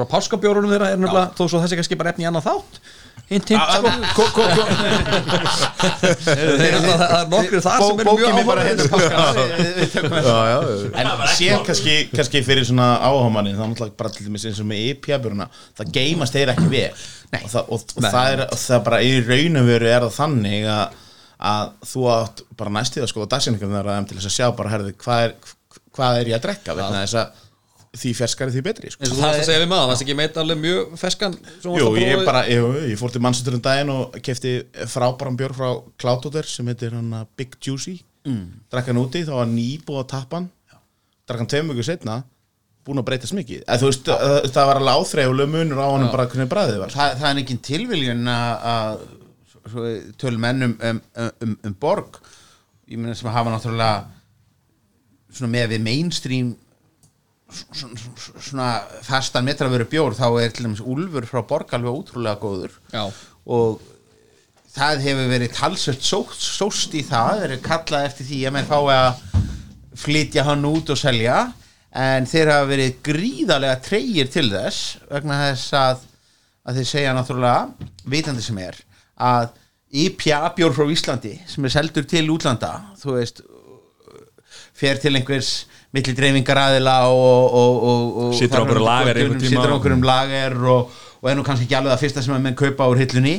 bara páskabjórunum þeirra er nefnilega þó svo þessi kannski bara efni í annað þátt. Hint hint sko. það er nokkur þar sem mjög er Við- við þetta. Já, já, En síðan kannski, kannski fyrir svona áhámanni þá náttúrulega bara til dæmis eins og með IPA-björuna það geymast þeir ekki vel. Og, það, og, og það, er, og það bara í raun og veru er það þannig að, að þú átt bara næstíð að skoða dagsinningar þeirra til þess að sjá bara herði hvað er, hvað er ég að drekka vegna þess að því ferskari því betri sko. eins og þú varst að segja við maður, það er ekki meit alveg mjög þú Jú, að ég, bara, jú, ég fór til Manchester um daginn og kefti frábæran björn frá Cloudotter sem heitir að Big Juicy. Mm. drakk hann úti, þá var nýbúið að tappa hann drakk hann tveim ykkur setna búin að breytast mikið. Eð, veist, það, það var alveg áþreifuleg munur á hann bara hvernig bræðið var. Það, það er ekki tilviljun að- að tölum enn um, um, um, borg. Ég meina sem að hafa náttúrulega með við mainstream svona, fastan metravöru bjór þá er til dæmis Úlfur frá borg alveg ótrúlega góður Já. og það hefur verið talsvert sóst, sóst í það verið kallað eftir því að menn fái að flytja hann út og selja en þeir hafa verið gríðarlega treyir til þess vegna þess að, að þeir segja náttúrulega vitandi sem er að IPA bjór frá Íslandi sem er seldur til útlanda þú veist fer til einhvers milli dreifingar aðila og, og, og, og Situr á einhverju lager situr á einhverjum lager og, og er nú kannski ekki alveg það fyrsta sem að menn kaupa úr hillunni.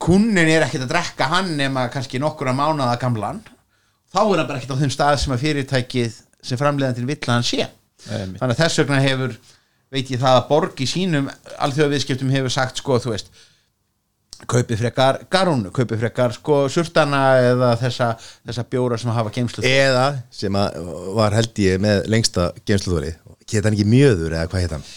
Kunnin er ekkert að drekka hann nema kannski nokkura mánuða gamlan. Þá er hann bara ekkert á þeim stað sem að fyrirtækið sem framleiðandinn vill að hann sé. Þannig að þess vegna hefur veit ég það að borg í sínum alþjóðaviðskiptum hefur sagt sko þú veist kaupið frekar garúnu, kaupið frekar sko surtana eða þessa, þessa bjóra sem hafa geimslu Eða sem að var held ég með lengsta geimsluþóri Geta hann ekki mjöður eða hvað heit hann?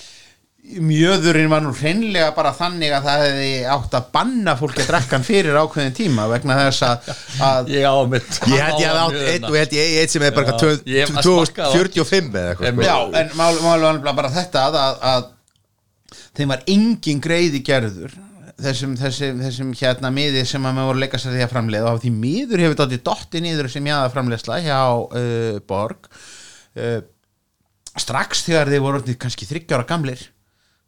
mjöðurinn var nú hreinlega bara þannig að það hefði átt að banna fólki að drekka hann fyrir ákveðin tíma vegna þess að, að ég á mitt Ég held ég að átt eitt og held ég eitt sem er bara Já, ég hef eitthvað smakkað á- 2045 eða eitthvað sko. Já, en mál, mál var bara þetta að, að, að þeim var engin greiði gerður þessum, þessum, þessum hérna miði sem að maður voru að leika sér því að framleiða. Og því miður hefur þetta dotti niður sem ég aða framleiðsla hjá uh, Borg. Uh, strax þegar þeir voru kannski þryggjára gamlir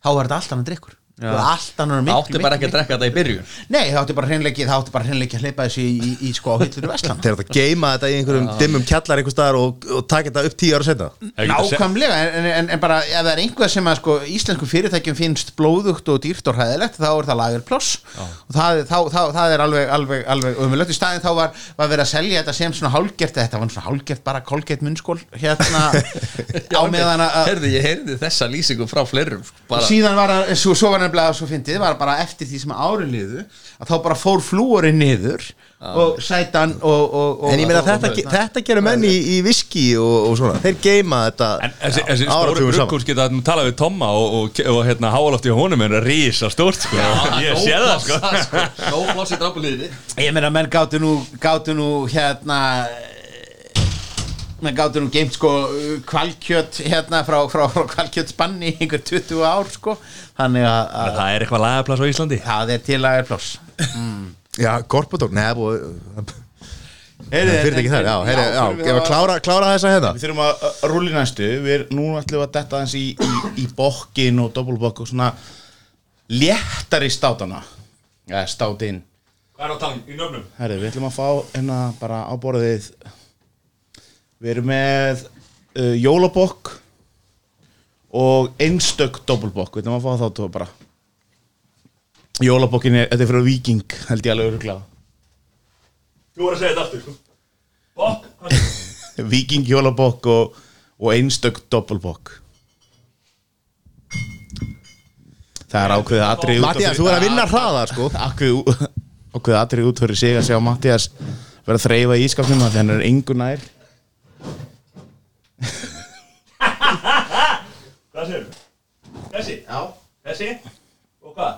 þá var þetta allt annan drikkur Já. allt annan Það átti bara ekki að drekka þetta í byrjun. Nei, það átti bara hreinleiki það átti bara hreinleiki að hleypa þessu í, í, í sko á hillur í Vestland Þeir eru að geima þetta í einhverjum dimmum kjallar einhver staðar og, og taka þetta upp tíu ára setna Nákvæmlega, en, en, en bara ef það er einhver sem að sko íslensku fyrirtækjum finnst blóðugt og dýrt og hræðilegt þá er það lagerploss og það, þá, þá, það er alveg, alveg, alveg umulögt í staðin þá var, var verið að selja þetta sem svona hálgert þetta var svona hálgert bara kolgert munnskól hérna á meðan að Nefnilega svo fyndið, var bara eftir því sem ári liðu að þá bara fór flúorinn niður og sætan og, og, og En ég meina þetta, og- þetta gerum menn í, í viski og, og svona. Þeir geima þetta En þessi, þessi stóri áratugum saman. brukkurs geta að tala við Tomma og, og, og hérna háalóft í honum er að rísa stórt sko. ég sé það sko. Nó pláss í drafbúliðinni Ég meina menn gáttu nú, gáttu nú hérna menn gáttu nú geimt sko kvalkjöt hérna frá, frá, frá kvalkjötsbanni í einhver 20 ár sko. Þannig að, að Það er eitthvað lagaplass á Íslandi? Það er til að er ploss Já, Gorbatók, neða búið Heyrðu, Fyrir ekki þar, já, heyri, já, förum við já að- klára, klára þessa hérna. Við þurfum að að í næstu við, er- Nú ætlum við að detta aðeins í, í, í bokkin og doppelbokk og svona léttari státana. Ja, Státinn Hvað er á talin í nöfnum? Herri, við ætlum að fá hérna bara á borðið Við erum með uh, jólabokk og einstök doppelbokk Við ætlum að fá þá tvo bara. Jólabokkin er, þetta er fyrir viking held ég alveg öruglega Þú voru að segja þetta aftur sko. Bokk Viking jólabokk og, og einstök doppelbokk Það er ákveðið atrið Mattias, þú er að vinna hraða, sko. ákveðið atrið út fyrir sig að sjá Mattias vera að þreyfa í ískapnum þannig að hann er engu nær Hvað segir þú? Þessi? Já Þessi? Og hvað?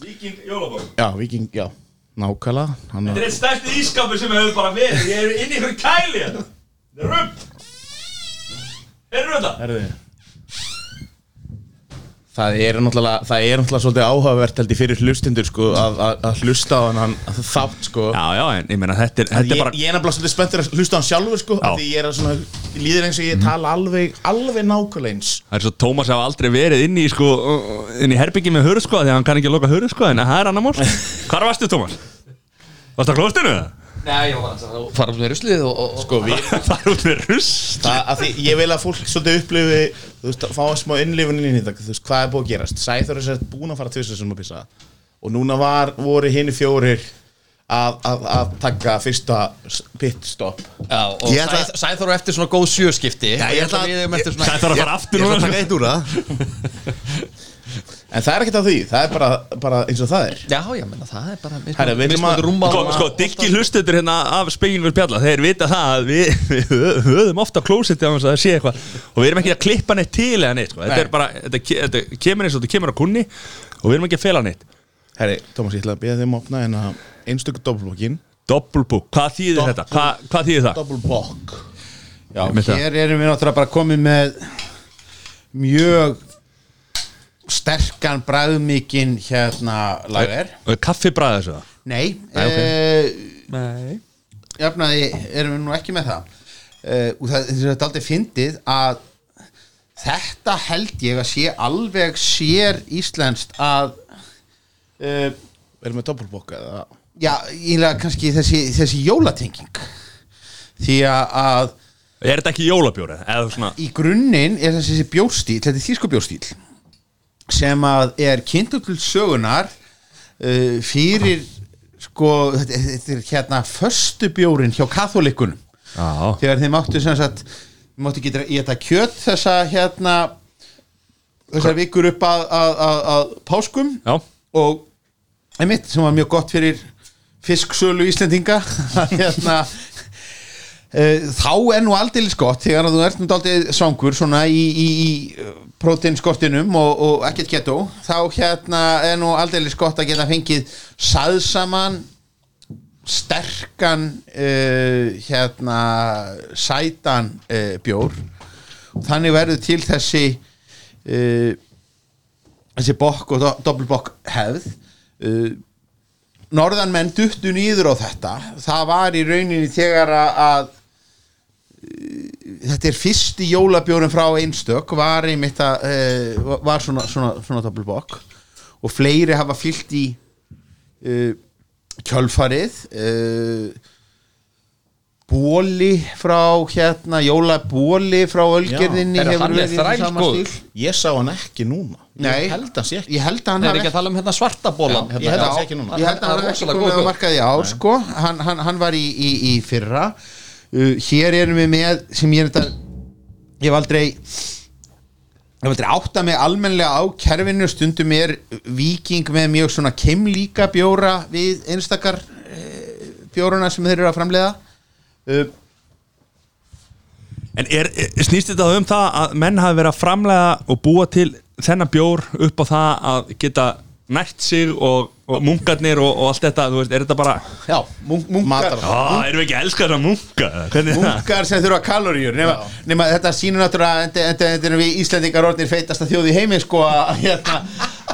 Víking jólabók Já, Viking, já, nákvæmlega hann Þetta er eitt stærsti ískapur sem hefur bara verið Ég er inn í ykkur kæli hérna Þetta er römm Heyrðu þetta? Herðu Það er náttúrulega, það er náttúrulega svolítið áhugavert held ég fyrir hlustundur sko að, að, að hlusta á hann þátt sko. Já, já, en ég meina þetta er, þetta ég, er bara ég er nefnilega svolítið spenntur að hlusta á hann sjálfur sko Því ég er að svona, ég líður eins og ég tala alveg, alveg nákvæmlega eins. Það er svo Tómas hafa aldrei verið inn í sko, inn í herbyggi með hörðu sko því að hann kann ekki að loka hörðu sko en það er annar mál. Hvar varstu Tómas? Varstu á klóstinu? Nei, ég var að fara út með ruslið og, og, Sko við, Það er út með það, að því ég vil að fólk svolítið upplifi Þú veist, að fá smá innlifun inn í þetta Þú veist, hvað er búið að gerast? Sæþór er sér búin að fara tvisar sem að pissa. Og núna var, voru hinn fjórir að, að, að taka fyrsta pitstop Já, og ætla- Sæ- Sæþór á eftir svona góð sjöskipti Já, ég ætla að- svona Það þarf að fara aftur Ég ætla að núna taka eitt úr það En það er ekkert á því, það er bara, bara eins og það er Já, já, menna, það er bara Herra, við erum að- rúmmal Sko, sko diggi hlustendur hérna af spegin við spjalla Þeir vita það að við, við hö- höfum ofta klósetti á þess að það sé eitthvað Og við erum ekki að klippa neitt til eða neitt sko. Þetta Nei. er bara, þetta, ke- þetta kemur eins og þetta kemur á kunni Og við erum ekki að fela neitt Herri, Tómas, ég ætla að beða þeim að opna að einstöku doppelbókin Doppelbúk, hvað þýðir þetta? Hva, hvað þýðir það? Doppelbók Já, myndi það. hér erum við náttúrulega bara komið með mjög sterkan bræðmikinn hérna lager. Og er kaffibræð þessu það? Nei, Nei, ok. eh, Nei. jafnaði erum við nú ekki með það. Uh, og það það er aldrei fyndið að þetta held ég að sé alveg sér íslenskt að uh, Erum við doppelbók eða? já, ílega kannski þessi, þessi jólatenging. Því að, að Er þetta ekki svona í grunninn er þessi, þessi bjórstíl þetta er þýsku bjórstíl sem að er kynntur til sögunar uh, fyrir sko, þetta, þetta er hérna föstu bjórin hjá katholikunum Já. Þegar þeir máttu sem sagt þeir máttu ekki í þetta kjöt þessa hérna þessar vikur upp að, að, að, að páskum Já. og einmitt sem var mjög gott fyrir fisksölu Íslendinga hérna þá er nú aldeilis gott þegar þú ert nú aldrei svangur svona í, í, í prótinskortinum og, og ekkert keto þá hérna er nú aldeilis gott að geta fengið saðsaman sterkan uh, hérna sætan uh, bjór. Þannig verður til þessi uh, þessi bokk og do, doppelbokk hefð. Uh, norðanmenn duttu nýður á þetta. Það var í rauninni þegar að þetta er fyrsti jólabjórun frá einstök var einmitt að uh, var svona, svona, svona doppelbokk og fleiri hafa fyllt í uh, kjölfarið uh, bóli frá hérna jólabóli frá Ölgerðinni hefur hann er verið í sama þrælgóður. stíl. Ég sá hann ekki núna. Nei. Ég held að sé ekki. Ég held að hann er ekki að tala um hérna svarta bólan ég held að það sé ekki núna. ég held að hann sko. hann, hann, hann var í, í, í fyrra uh, hér erum við með sem ég er þetta ég hef aldrei ég hef aldrei átta mig almennilega á kerfinu. Stundum er viking með mjög svona keimlíka bjóra við einstakar uh, bjóruna sem þeir eru að framleiða. Uh, En er, er, snýst þetta um það að menn hafi verið að framlega og búa til þennan bjór upp á það að geta nært sig og, og munkarnir og, og allt þetta, þú veist, er þetta bara já, munk, munkar Matar- Á, erum við ekki að elska þessa munka? Hvernig er það? munkar sem þurfa kaloríur nema, nema þetta sýnur náttúrulega þetta erum við Íslandingar orðnir feitasta þjóð í heimi sko að, hérna,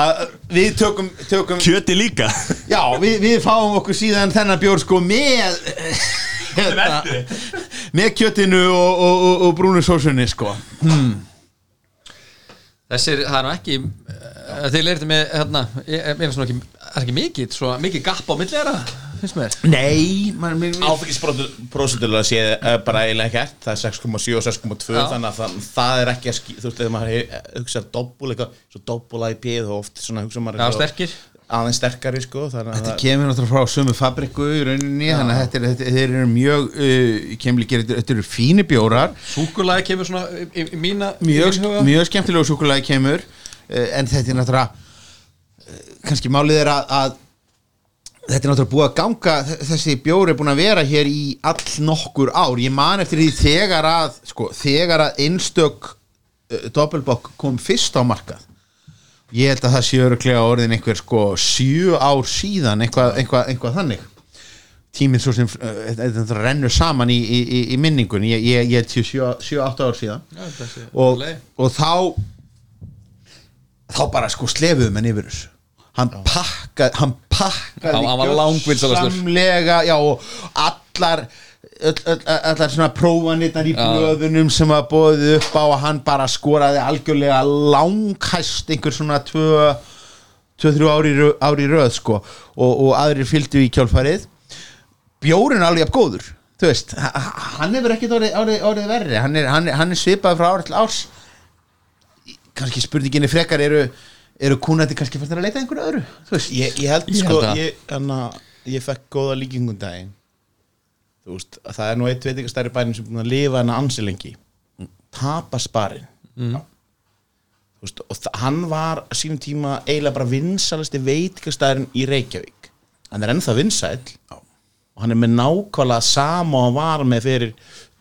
að við tökum, tökum Kjöti líka. Já, við, við fáum okkur síðan þennan bjór sko með hérna, með kjötinu og, og, og, og brúnu sósunni sko Þessir, það er nú ekki uh, Þeir leirði með, hérna ég- Mér finnst nú ekki, það er ekki mikið Svo mikið gapp á milli þeirra, finnst mér nei, man, man, Áfengisprósentulega sé uh, bara eiginlega ekkert Það er 6,7 og 6,2 Já. Þannig að það, það er ekki að ský Þú veist, þegar maður hugsar doppul eitthvað Svo doppul IPA þá oft svona hugsa maður Já, sterkir Aðeins sterkari sko Þetta það kemur náttúrulega frá sömu fabriku í rauninni, þannig að þetta er, þetta, þeir eru mjög uh, kemlikir, þetta, þetta eru fíni bjórar. Súkulagi kemur svona í, í, í mína mjög, mjög skemmtilegu súkulagi kemur uh, en þetta er náttúrulega uh, kannski málið er að, að þetta er náttúrulega búið að ganga þessi bjóri er búin að vera hér í all nokkur ár, ég man eftir því þegar að sko, þegar að einstök uh, doppelbokk kom fyrst á markað ég held að það sé öruglega orðin einhver sko sjö ár síðan eitthvað, eitthvað, eitthvað þannig. Tíminn svo sem uh, rennur saman í, í, í, í minningunni. Ég, ég, ég, ég 7-8 ár síðan. Já, sé- og, og þá þá bara sko slefuðu menn yfir þessu. Hann pakkaði hann pakkaði gjörsamlega, já og allar allar svona prófanirnar í blöðunum sem var bóðið upp á að hann bara skoraði algjörlega langhæst einhver svona tvö 2-3 ári, ári í röð sko. Og, og aðrir fylgdu í kjálfarið. Bjórin er alveg góður þú veist, hann hefur ekkert orðið, orðið, orðið verri. Hann er, hann, er, hann er svipað frá ári til árs. Kannski spurninginni frekar eru eru kúnandi kannski fæstir að leita að einhverju öðru þú veist, ég, ég held Ég sko að- ég, hana, ég fekk góða líkingum daginn. þú veist að það er nú eitt veitingastæri bænum sem er búin að lifa hana ansi lengi. Tapa sparinn. Mm. þú veist og hann var sínum tíma eiginlega bara vinsalisti veitingastærin í Reykjavík. Hann er ennþá vinsæll. Og hann er með nákvæmlega sama og hann var með fyrir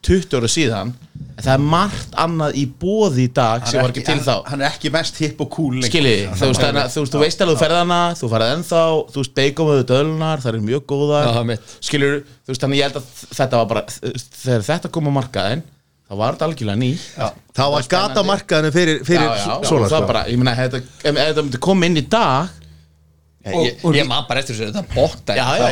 20 ára síðan en það er margt annað í bóði í dag sem var ekki til þá. hann, hann er ekki mest hipp og cool skilji, þú veist, að- þú veist, þú veist alveg þú ferð hana, þú farið ennþá, þú veist, með dölunar, það er mjög góðar. Skilur, þú veist, þannig ég held að þetta var bara, þegar þetta kom á markaðin þá var þetta algjörlega ný já, Það var gata markaðinu fyrir, fyrir já, já, svona og það bara, ég meina, ef þetta myndi koma inn í dag ég, ég man bara eftir þessu, þetta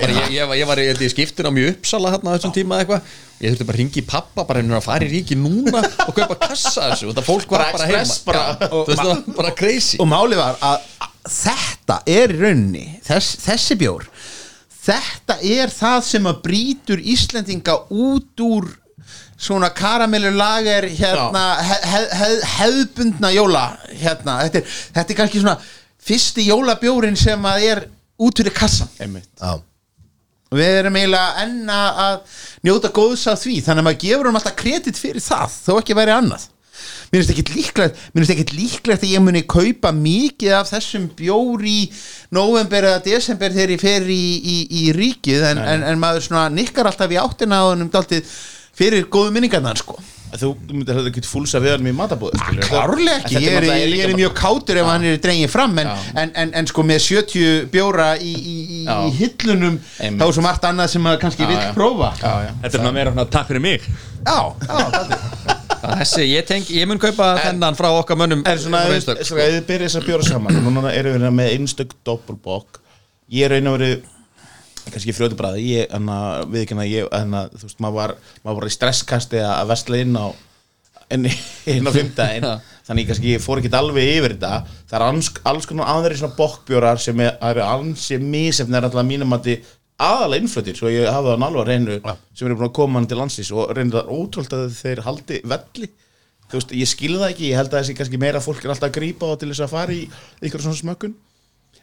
bara, já. ég, ég, var- ég í, skiptun á mjög uppsala hérna á þessum tíma eitthvað. Ég þurfti bara að ringi í pappa bara veginn að fara í ríki núna og kaupa kassa þessu. Og það fólk var Bara bara, heima. bara. Já, þú veist það var bara crazy. Og máli var að þetta er í rauninni þess, þessi bjór þetta er það sem að brýtur Íslendinga út úr svona karamellur lager hérna, hef, hef, hefðbundna jóla hérna, þetta er, þetta er kannski svona fyrsti jólabjórin sem að er út fyrir kassan Já. og við erum eiginlega enna að njóta góðs af því þannig að maður gefur um alltaf kredit fyrir það þó ekki væri annað. Mér finnst ekkit líklegt mér finnst ekkit líklegt að ég muni kaupa mikið af þessum bjór í november eða desember þegar ég fer í, í, í ríkið en, en, en maður svona nikkar alltaf í áttina á honum dálítið fyrir góðu minningarnar sko þú myndir hefði ekki fúlsa við hann í matabóðu skilur klárlega ekki, ég er, ég er mjög kátur ef hann er drengið fram en, en, en, en sko með 70 bjóra í, í, í, hillunum Einmitt. þá er svo margt annað sem maður kannski já. prófa. Já, já. Þetta er svona meira svona takk fyrir mig. Já, já, þessi, ég, tenk, ég mun kaupa þennan frá okkar mönnum En svona, frá ef Einstök, svona, ef þið byrja þess að bjóra saman Núna erum við með einstök doppelbokk. Ég er raun og verið kannski frjóti bræði ég, enna, við ekki ég, enna, þú veist, maður var, maður var í stresskasti að vesla inn á inn, á fimmtæðin Já. þannig kannski ég fór ekki alveg yfir þetta. Það er alls, alls konar aðri svona bokkbjórar sem er, eru ansi misefnir alltaf mínum að þið aðalega innfluttir svo ég hafa það nálega reynu sem eru búin að koma hann til landsins og reynir það ótrúld að þeir haldi velli. Þú veist, ég skil það ekki, ég held að þessi kannski meira fólk er alltaf að grípa á til þess að fara í ykkur svona smökkun.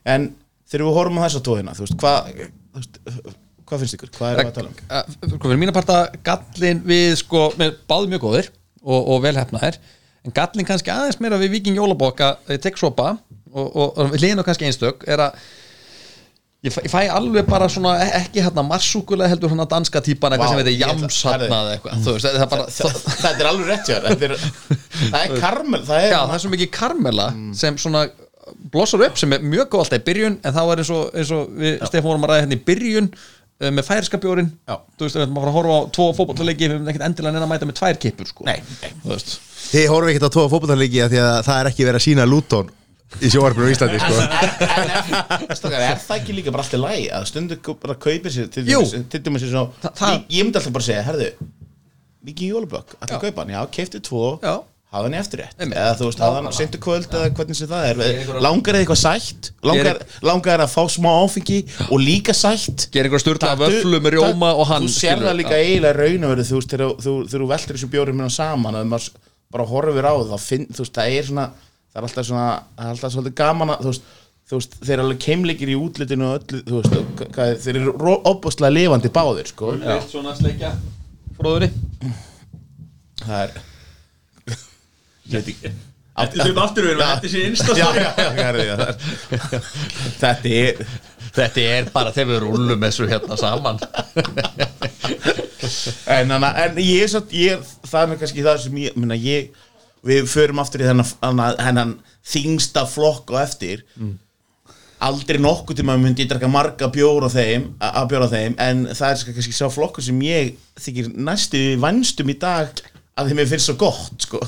En þegar við horfum á þessa tóðina þú veist, hvað hvað finnst ykkur, hvað er að tala um? Uh, sko, mína parta gallin við sko, báði mjög góðir og, og velhefnaðir en gallin kannski aðeins meira við Viking Jólabokka þegar ég tek sopa og, og, og liðin og kannski einstök er að ég fæ, ég fæ alveg bara svona e- ekki hérna marsúkulega heldur hérna danska típan eitthvað Vá, sem heitir jams hérna eða eitthvað veist, það bara Þa- þetta er alveg rétt það er karmel það er, Já, það er svo mikið karmela sem svona blossar upp sem er mjög góð alltaf í byrjun en þá er eins og, eins og við Stefán vorum að ræða hérna í byrjun uh, með færiska bjórin Já. þú veist, við erum að fara að horfa á tvo fótballleiki við erum ekkert endilega neina að mæta með tvær kippur sko. Nei, nei. Þú veist. Þið horfum ekkert á fótboltarleiki af því að það er ekki verið að sína Luton í sjóarbyrjum í Íslandi sko. Stokar, er það ekki líka bara alltaf læg að stundu bara kaupir sér til dæmis- það- ég, myndi alltaf bara segja, herðu Viki Jólubökk, alltaf Já. kaupa hann já, keifti tvo, Já. Hafa hann í eftirrétt? Einmitt. eða þú veist, hafa hann seintu kvöld eða hvernig sem það er, langar eða eitthvað sætt? Langar, Gerir- langar að fá smá áfengi og líka sætt? Gera einhverja sturla Taktu- vöflu með rjóma og hann þú sér það líka eiginlega raun og verið þú veist þegar þú, þegar þú veltir þessu bjórum minna saman og maður bara horfir á það þú veist það er svona það er alltaf svona það er alltaf svolítið gaman að þú veist þú veist, þeir eru alveg keimleikir í útlitinu og öllu, þú veist, hvað, þeir eru opbúslega lifandi báðir, sko. Eitt svona sleikja fróðuri það er Þetta aftur við erum að þetta sé er- þetta er Þetta er bara þegar við rúllum þessu hérna saman. En, hana, en ég er satt ég, það er kannski það sem ég, minna, ég við förum aftur í þennan, þingsta flokk og eftir. Aldrei nokkuð til maður myndi ég drekka marga bjóra þeim að bjóra þeim, en það er kannski sá flokkur sem ég þykir næstu vanstum í dag að þeim er finnst svo gott sko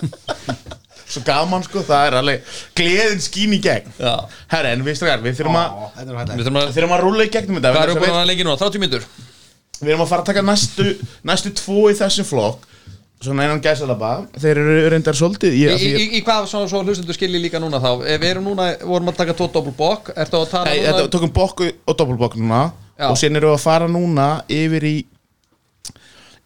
svo gaman sko, það er alveg gleðin skín í gegn Já. herra, en við strákar, við þurfum að er Við þurfum að, við þurfum að rúla í gegnum þetta við þess búin að að lengi núna? 30 mínútur? við, við erum að fara að taka næstu næstu tvo í þessum flokk svona einan gæsalaba þeir eru reyndar svolítið Í, ég, í, ég, í, í hvað svo, svo hlustendur skilji líka núna þá? Ef Við erum núna, vorum að taka tvo doppelbokk Ertu að tala Nei, núna? þetta tókum bokku og doppelbokk núna Já. og síðan erum við að fara núna yfir í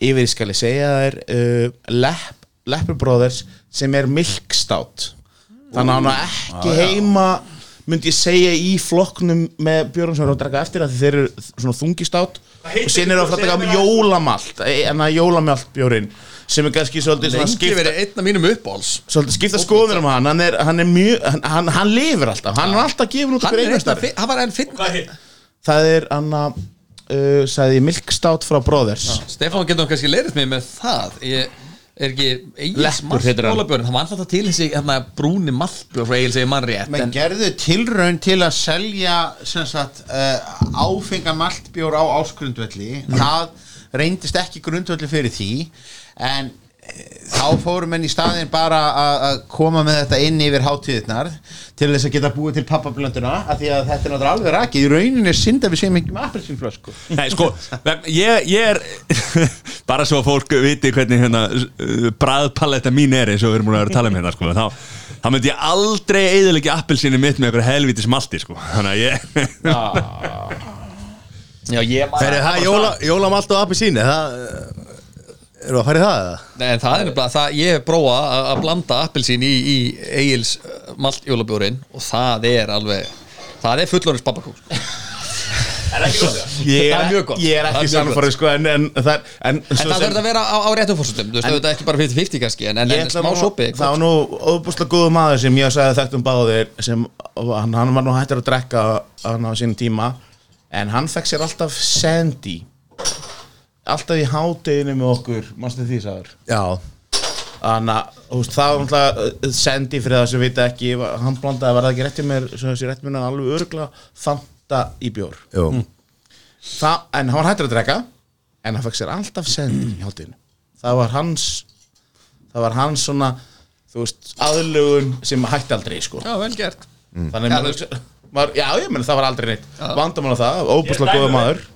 yfir í skal ég segja það er uh, Lepp, Leppur Brothers sem er milkstát þannig að hann er ekki heima myndi ég segja í flokknum með björnum sem eru að draka eftir að þeir eru svona þungistát og síðan eru að fara að taka jólamalt en að jólamalt björn sem er kannski svolítið skipta skipta skoðunum um hann. Hann er, hann er mjög, hann, hann, hann lifir alltaf. Hann er alltaf gefin út Hann okkur er einastar hann var enn finn Það er Anna uh, sagði ég Milkstout frá Brothers. Stefán getur kannski leirist mig með það. Ég er ekki hann. maltbjörn Það var alltaf til þessi hérna, brúni maltbjörn frá Egils eða mann rétt menn en, gerðu tilraun til að selja sem sagt uh, áfenga maltbjór á áskrundvelli það reyndist ekki grundvelli fyrir því en eh, þá fórum menn í staðin bara að að koma með þetta inn yfir hátíðirnar til þess að geta búið til pappablönduna af því að þetta er náttúrulega alveg rakið. Í rauninni er synd að við séum ekki með appelsínflösku. Nei, sko, ég, ég er bara svo að fólk viti hvernig hérna uh, bræðpalletta mín er eins og við erum búin að vera að tala um hérna sko, þá, þá myndi ég aldrei eðilegja appelsinu mitt með einhverju helvítis malti sko, þannig að ég Já, ég man Þegar það er jóla, jólamalt og appi það Eru að fara í það eða? Nei, en það er nefnilega það, ég hef prófað að, að blanda appelsín í, í Egils malt jólabjórin og það er alveg það er fullorins Ég Það er mjög gott. Ég er Það er ekki mjög sannfórið sko en, en, það, er- en, En það þurft að vera á, á réttum fórsöldum Þú veist, þetta er ekki bara 50-50 kannski En, en, Ég smá sopi Það var nú óbúslega góðu maður sem ég sagði þekkt um báðir sem, hann, hann var nú hættur að drekka hann á sínum tíma en hann fekk sér alltaf Sandy alltaf í hádeginu með okkur mannstu því sagður Já, Þannig að veist, það var náttúrulega Sandy fyrir það sem vita ekki hann blandaði, var það ekki rétt í mér sem þessi rétt mér alveg örgla fanta í bjór. Jú. Það, en hann var hættur að drekka en hann fekk sér alltaf Sandy í hátinu það var hans það var hans svona þú veist, aðlugun sem hætti aldrei sko. Já, vel gert. Þannig Já, maður, maður, já, ég menn það var aldrei neitt. Vandamál á það, óbúslega góða maður. Þannig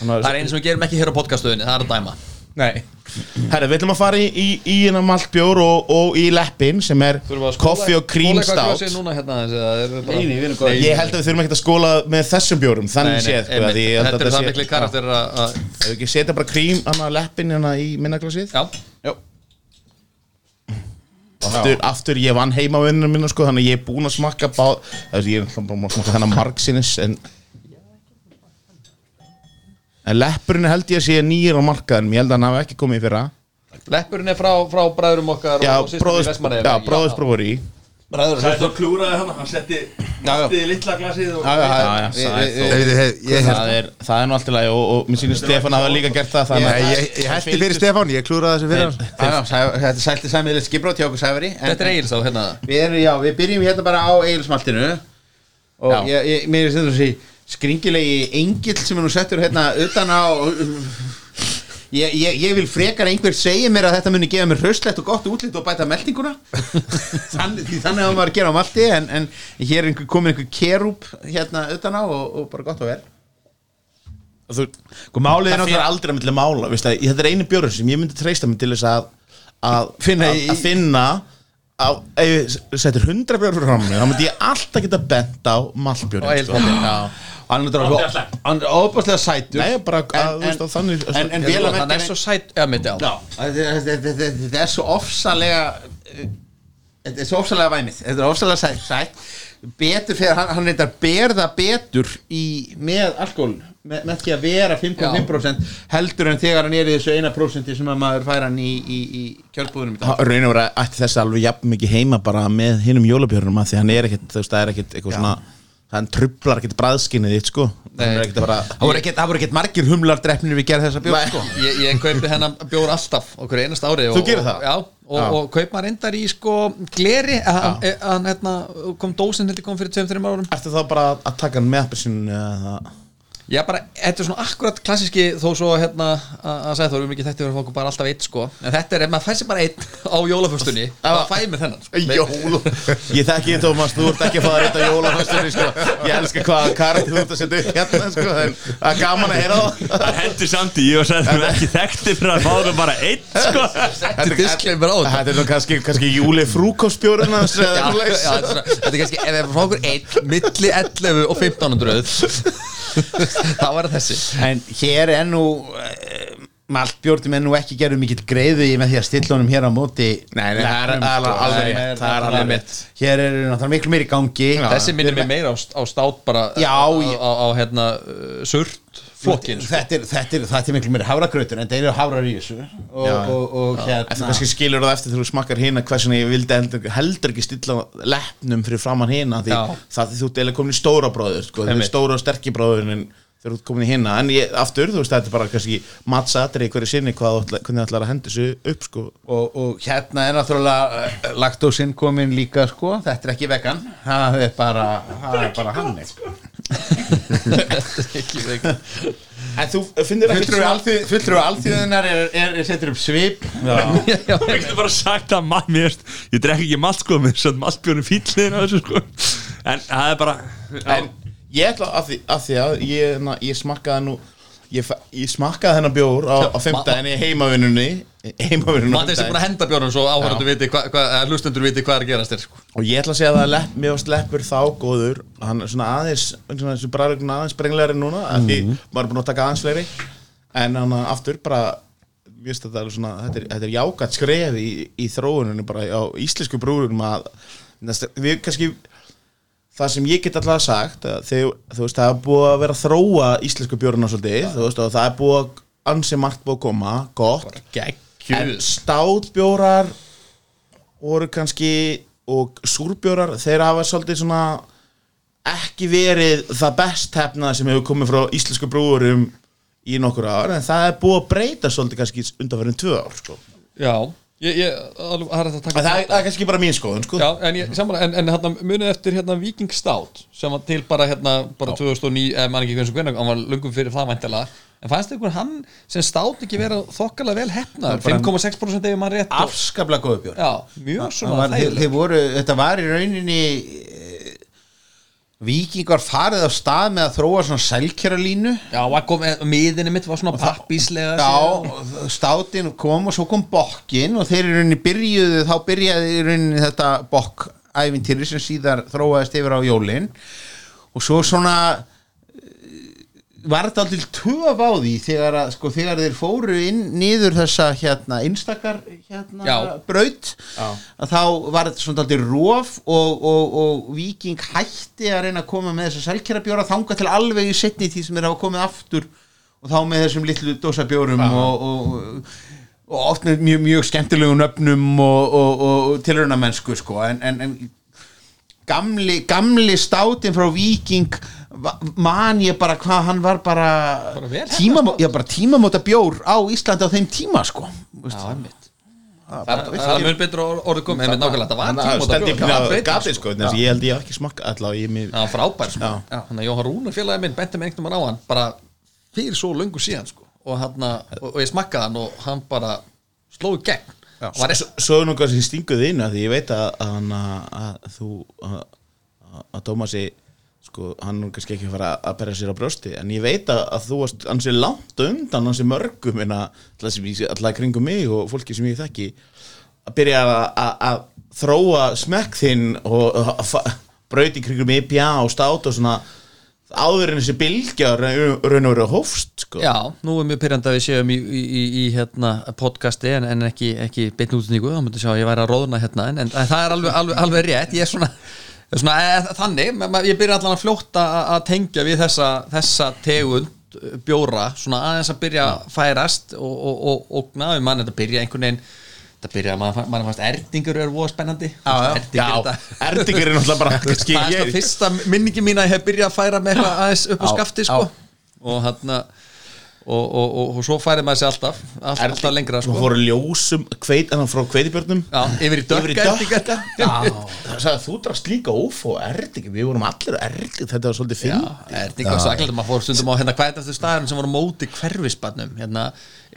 Það er einu sem við gerum ekki hér á podcastuðinni Það er að dæma. Nei. Herra, við ætlum að fara í, í, í hérna maltbjór og, og í leppin sem er koffi og núna, hérna, er. Ég held að við þurfum ekkert að skóla með þessum bjórum þannig séð því ég held Þetta að er það sé- miklu karakter að að- Ef við ekki setja bara krím hana leppin hérna í minnaglasið? Já, Já. aftur, aftur ég vann heima á vinnunum minna sko, þannig að ég er búinn að smakka bá, þessi, ég er náttúrulega búinn að smakka þennan margsinnis en en leppurinn held ég að sé nýr á markaðin ég held að hann hafi ekki komið í fyrra. Leppurinn er frá, frá bræðurum okkar já, og systrum í Vestmannaeyjum. já, bróðus bróður í. Bræður og Það er systrum þá klúraði hann, hann setti Já, já. setti litla glasið og Já, já, Já, já, við- við- Ég, ég, ég, það er, það er nú allt í lagi og, og mér sýnir Stefán hafa líka gert það þannig ég, að ég, ég hætti fyrir Stefán, ég klúraði þessu fyrir hann. Já, já, Sæ- Þetta er sælti sæmiðilegt skiprót hjá okkur Sæfari en- Þetta er Egils á hérna. Við erum, já, við byrjum hérna bara á eigilsmaltinu og Já. ég, ég, mér er þetta þessi skringilegi engill sem er nú settur hérna utan á ég, ég, ég vil frekar einhver segja mér að þetta muni gefa mér hraustlegt og gott útlit og bæta meldinguna þannig, þannig að maður að gera á malti en, en hér er einhver, komin einhver kerúp hérna utan á og, og bara gott og vel þú, Sko, er það fyrir aldrei að milli mála að, þetta er einu björn sem ég myndi treysta mig til þess að að Finna að, að finna að, ef ég settir 100 björn fyrir frammi þá myndi ég alltaf geta bent á. Já. Hann er er óbúslega sætur. Nei, bara að, En- veist, en- að þannig en- en að Hann er svo Já, á Já, þetta er svo ofsalega Þetta er svo ofsalega væmið. Þetta er ofsalega sætt, sætt. Betur fyrir, hann, hann reyndar berða betur í, með alkohol með, með því að vera 5,5% heldur en þegar hann er í þessu 1% sem að maður fær hann í, í, í dag. Raun og vera ætti þess alveg jafn mikið heima bara með hinum jólabjörnum að því hann er ekkit, þú veist, það er ekkit eitthvað svona hann trublar ekkit bræðskinnið þitt sko Það voru ekkert- það ekkert margir humlar drefnir við gerð þessa Nei. sko. Ég, ég kaupi hennan bjór alltaf okkur einast ári og, það? Og, Já. og kaup maður endar í sko gleri hann, hérna, kom dósin heldur kom fyrir 2-3 árum Ertu þá bara að taka hann með appelsinu eða Já, bara, þetta er svona akkurat klassíski þó svo hérna að að segja þú erum ekki þetta fyrir fólk bara alltaf eitt sko en þetta er, ef maður fær sér bara einn á jólaföstunni þá fæ ég mér þennan sko. Jól Ég þekki þið Tómas, þú ert ekki að fara að reyta jólaföstunni sko. Ég elska hvað karat þú ert að setja upp hérna sko. en Það er gaman að heyra það Það hendur samt í, ég var sæðið mér ekki þekkti fyrir að fá það bara einn sko Þetta er á þetta Þetta er nú kannski, kannski júli frúkostbjórun hans Já, eða já, svoleiðis. þetta er svona- þetta er kannski, ef við fá okkur einn milli 11 og 1500 þá er það þessi. En hér er nú uh, Maltbjórnum er nú ekki gerðu mikill greiði með því að stilla honum hér á móti. Nei, nei, það er alveg- sko. alveg er- er rétt. Hér er náttúrulega miklu meiri í gangi þessi minnir mig meira á, á stát bara Já, á, ég- á, á hérna uh, surt flokkin sko. þetta, er, þetta, er, þetta er miklu meiri hafragrautur en það eru hafrar í þessu. Og, En hérna kannski skilur það eftir þegar þú smakkar hina hversin ég vildi heldur, heldur ekki stilla leppnum fyrir framann hina því það þú ert eða komin í stóra bróður sko, er stóra og sterki bróðurinn þegar þú ert komin í hina. En ég, aftur, þú veist, þetta er bara kannski mattsatri í hverju sinni hvað, þú hvernig það ætlar að hendi þessu upp sko. og, og hérna er náttúrulega uh, laktósinn komin líka sko. Þetta er ekki vegan. Það er bara, það er bara hann sko. Ekki vegan. en þú finnir ekki fulltrúi alþýðunar er, er, er setur upp svip. Ég getur bara sagt að maður mér Ég drekk ekki malt sko Mér satt maltbjörnum fýllin á þessu sko. En það er bara en ég ætla að því að, því að ég, na, ég smakkaði nú ég, ég smakkaði þennan bjór á, á fimmtæðinni í heimavinnunni heimavinnunni er sem búin að henda björnum svo áhörðu viti hlustendur viti hvað er að gerast þér sko. og ég ætla að segja að það lepp, mér varst leppur þá góður hann er svona aðeins svona þessu bræðurinn aðeins brenglegri núna mm. því maður er búin að taka aðeins fleiri en hann aftur bara viðst, þetta, er svona, þetta, er, þetta er jákat skref í, í þróuninu bara á íslensku brúrum að við kannski það sem ég get alltaf sagt þegar, þú veist, það er búið að vera að þróa íslensku björnuna svolítið, þú veist, og það er búið að ansi margt búið að koma, gott. En Gekkjuð státbjórar voru kannski og súrbjórar, þeir hafa svolítið svona ekki verið það best hefna sem hefur komið frá íslensku brúurum í nokkur ár, en það er búið að breyta svolítið kannski undanverðin tvö ár sko. Já, ég, ég, alveg, það er það, það er kannski bara mín skoðun sko. Já, en, ég, samanlega, en, en hérna, munið eftir hérna Viking Stout sem var til bara hérna bara 2009, eða mann ekki hvernig hann var lungum fyrir það væntilega en fannst ykkur hann sem Stout ekki vera þokkalega vel hefnaður, 5,6% ef maður rétt. afskaplega góðu björn. Já, mjög svona þægileg þetta var í rauninni eh, Víkingar farið á stað með að þróa svona sælkjara línu Já, kom, miðinni mitt var svona pappíslega Já, státin kom og svo kom bokkin og þeir í rauninni byrjuðu, þá byrjaði í rauninni þetta bokk ævintýri sem síðar þróaðist yfir á jólin. Og svo svona eh, var þetta aldrei töf á því þegar, að, sko, þegar þeir fóru inn niður þessa hérna einstakar hérna Já. braut að þá var þetta svona aldrei rof og, og, og Viking hætti að reyna að koma með þessa selkjara bjóra þanga til alveg í setni því sem þeir hafa komið aftur og þá með þessum litlu dósabjórum og, og, og oft með mjög, mjög skemmtilegum nöfnum og, og, og tilrauna mennsku sko. En, en, en gamli, gamli státin frá Viking man ég bara hvað hann var bara, Bara vel tímamó, já, bara tímamóta bjór á Íslandi á þeim tíma sko. Já, Það er- það er mjög betur orðið komið, einmitt nákvæmlega, það var stendi bjór, það var breyting, gatið sko, ég held ég ekki smakka allavega Já, hann frábær sko. Þannig að Jóhann Rúnar félagi minn benti mig einhvern veginn á hann bara fyrir svo löngu síðan sko. og, hann, og, og ég smakkaði hann og hann bara sló í gegn. var Svo er nú kannski stinguð inn að því ég veit að, að, að, þú að, Tómasi sko, hann er kannski ekki að fara að berja sér á brjósti en ég veit að, að þú varst ansi langt undan ansi mörgum en alltaf, sem kringum mig og fólki sem ég þekki að byrja að, að, að þróa smekk þinn og að fa- braut í kringum IPA og stát og svona áður en þessi bylgja raun og veru hófst sko. Já, nú er mjög pyrrandi að við séum í, í, í, í hérna, podcasti en, en ekki, ekki beinn útningu, þá myndi sjá að ég væri að róðna hérna en, en, það er alveg, alveg, alveg rétt ég er svona, svona e, þannig ma- ma- ég byrja allan að fljóta að- tengja við þessa, þessa tegund uh, bjóra, svona aðeins að byrja að færast og, og, og, og náðu mann þetta byrja einhvern veginn þetta byrja, mann mann fannst erdingur er voða spennandi. Erdingur er náttúrulega bara það er svona fyrsta minningi mín að ég hef byrjað að færa með eitthvað aðeins upp á skafti sko. og hann og, og, og, og svo færið maður sér alltaf allt, Er- alltaf lengra sko. fóru ljósum hveit, frá kveitibjörnum Já, yfir í dökka Það að þú drast líka ófó erdig Við vorum allir erdig, þetta var svolítið finn er þetta eitthvað saklega maður fór stundum á hérna hvað er þetta staðurinn sem voru móti hverfisbarnum hérna.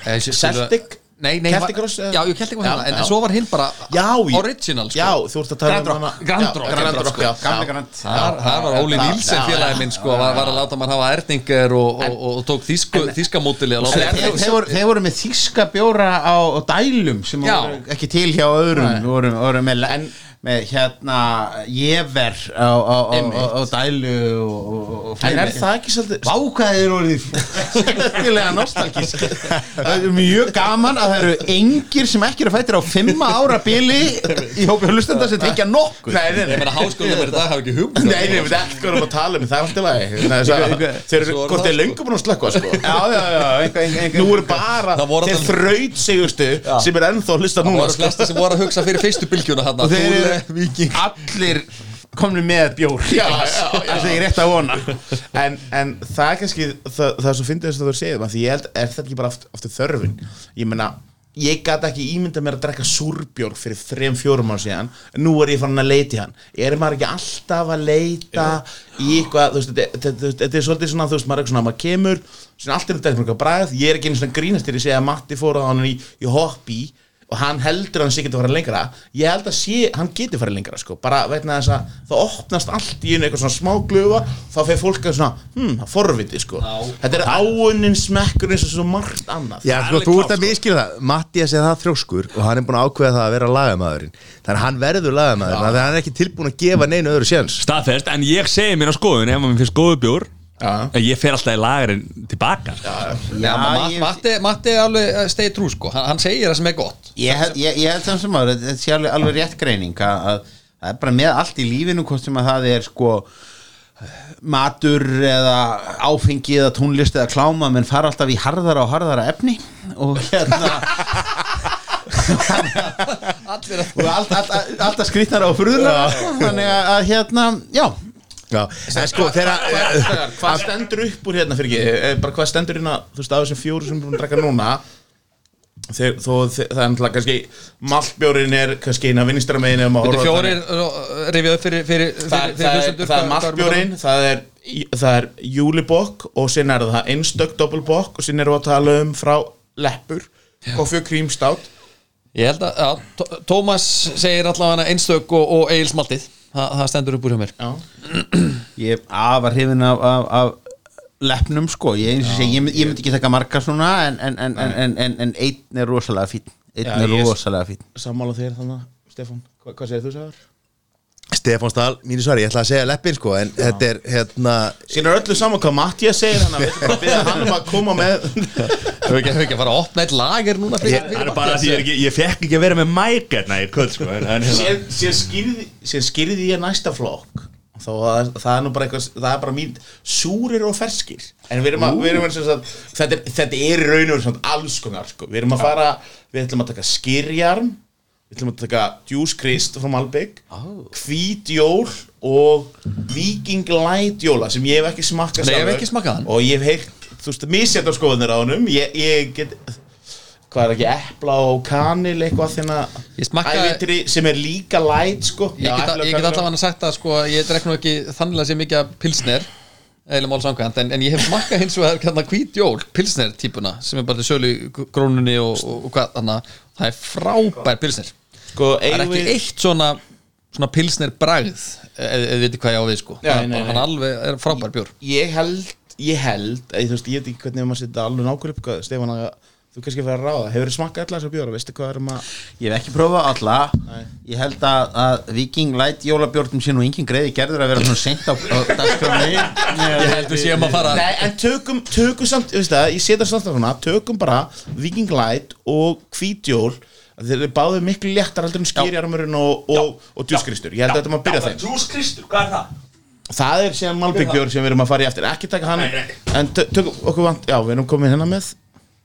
Eh, Celtic? Nei, nei, eða? Já, Celtic var Já, hérna, en já. svo var hinn bara Já, ég- original sko. Já, þú ert að tala um hana Grand Já, Rock, Grand Grand Rock, Rock, já, Gamli já. Grand Þar, þar var Óli Nílsen já, félagi já, minn sko, var, var að láta mann hafa erningar og, og, og, og tók að láta Þeir, voru, með þíska bjóra á, dælum sem voru ekki til hjá öðrum voru, voru með, en, með hérna jever á, á, á, á, dælu og, og, og En er það ekki svolítið Vákaðir orðið skemmtilega nostalgísk. Það er mjög gaman að það eru engir sem ekki eru fættir á fimma ára bili í hópi hlustenda sem tengja nokkuð. Nei, nei, Ég nei meina háskólum er í dag hafa ekki hugmynd um Nei, nei, við ekki erum að tala um, það er alltaf lagi. Nei, Þeir eru, er hvort það, þeir löngu búin að slökka, sko. Já, já, já. Nú eru bara Það þeir þraut segustu sem er ennþá að hlusta Það núna voru sko. flesti sem voru að hugsa fyrir fyrstu bylgjuna og Viking allir komni með bjór. Það er rétt að vona. En, en það er kannski það, það svo fyndið þess að þú segið því ég held, er þetta ekki bara aftur, aftur þörfin? Ég meina, ég gæti ekki ímynda mér að drekka súrbjórg fyrir þrejum fjórum ár síðan. Nú er ég farin að leita í hann. Er maður ekki alltaf að leita í eitthvað, þú veist, þetta- er svolítið svona, þú veist, maður er eitthvað svona, maður kemur svona allt er þetta eitthvað bræð, ég er ekki einu svona grínast þegar ég segja að Matti fór á hann í, í hoppi og hann heldur að hann sé geti að fara lengra. Ég held að sé, hann geti fara lengra sko. bara vegna þess að það opnast allt í einu eitthvað svona smá glufa þá fyrir fólk að svona, hm, forviti sko. þetta er áunnin smekkur eins og svo margt annað. Já, Það sko, þú ert að miskila það. Mattias er það þrjóskur og hann er búin að ákveða það að vera lagamæðurinn Þannig að hann verður lagamæður Þannig að hann er ekki tilbúin að gefa neinu öðru séns. Staðfest, en ég segi mér á skoðun ef maður finnst góðu bjór. En ég fer alltaf í lagarinn tilbaka. Já, Ma- ég- Matti, Matti er alveg stegi trú sko. Hann, hann segir það sem er gott. Ég held, ég, ég held samt sem að þetta sé alveg, alveg rétt greining að, að það er bara með allt í lífinu hvort sem að það er sko matur eða áfengi eða tónlist eða kláma menn fara alltaf í harðara og harðara efni og hérna og allt, allt, allt, alltaf skrýtnara og furðulega sko, þannig að, hérna, já sko, þegar Hvað- hvað stendur upp úr hérna fyrir ekki? Eh, bara hvað stendur hérna, þú veist, af þessum fjóru sem við erum að drekka núna? Þeir, þó, þeir, það er náttúrulega kannski maltbjórin er kannski eina vinstra megin ef maður Þetta. fjórir rifið upp fyrir, fyrir, fyrir, það, fyrir það, er, það er hvað- hvað maltbjórin það er, það er júlibokk og sín er það einstök doppelbokk og sín erum við að tala um frá leppur koffi og krímstát Ég held að, Tómas segir allavega einstök og, og Egil Smaltið Þa, það stendur upp úr hjá mér. Já, ég afar hrifin af, af, af leppnum sko. Ég, eins og segi, ég, ég myndi ekki taka marga svona en, en, en, en, en, en, en einn er rosalega fín einn Já, er rosalega fín sammála þér þannig Stefán, Hva, hvað segir þú sagður? Stefán Stahl, mínu svari, ég ætla að segja leppin sko En þetta er hérna sín er öllu saman hvað Mattias segir þannig að við ætlum bara að byrja hann um að koma með. Hefur ekki, hefur ekki að fara að opna eitt lager núna fyrir, Það er bara því ég, er ekki- ég fekk ekki að vera með mæk hérna í kvöld sko, en, en, hérna, síðan síðan skýrði ég næsta flokk þá það, það er nú bara eitthvað það er bara mín súrir og ferskir. En við erum að, við erum að sagt, þetta, er, þetta er í raun og alls konar sko. við erum að fara, við ætlum að taka skýrjarm við ætlum að taka Juice Christ frá Malbygg hvít jól og Viking Light jóla sem ég hef ekki smakkað Nei, ég hef ekki smakkað hann. og ég hef heyrt, þú veist, misjætt á skoðunir á honum. Ég, ég get hvað er ekki, epla og kanil eitthvað Ég smakkaði- ævintýri sem er líka light sko. Ég get, og ég get kanil. allavega sagt að sko, ég drekk nú ekki þannig sem mikið pilsner eða mál samkvæmt, en, en ég hef smakkað hins vegar hérna hvít jól, pilsner típuna sem er bara til sölu grónunni og, og, og hvað þannig, það er frábær pilsner. Sko, það er ekki við eitt svona svona pilsner bragð eða þið veitir hvað ég á við sko. Hann, alveg er frábær bjór. Ég held, ég held ég, veist, ég veit ekki hvernig maður setja alveg nákvæmlega upp hvað, Stefán, að þú kannski fyrir að ráða. Hefur þið smakkað allar þessar bjóra, veistu hvað erum að Ég hef ekki prófað alla. Ég held að, að Viking Light jólabjórnum sé nú engin greiði gerður að vera svona seint á, á dagskráni ég held við séum að fara Nei, en tökum, tökum samt, þú veist það, ég setja samt svona, tökum bara Viking Light og Hvítjól þeir eru báðið miklu léttar heldur en skýrjarmurinn og, og, og djúskristur. Ég held að þetta maður byrja þeim. Juice Kristur, hvað er það? það er síðan Malbyggbjör sem við erum að fara í eftir. Ekki taka hann, Nei, nei. en tö- tökum okkur vant, já, við erum komið hérna með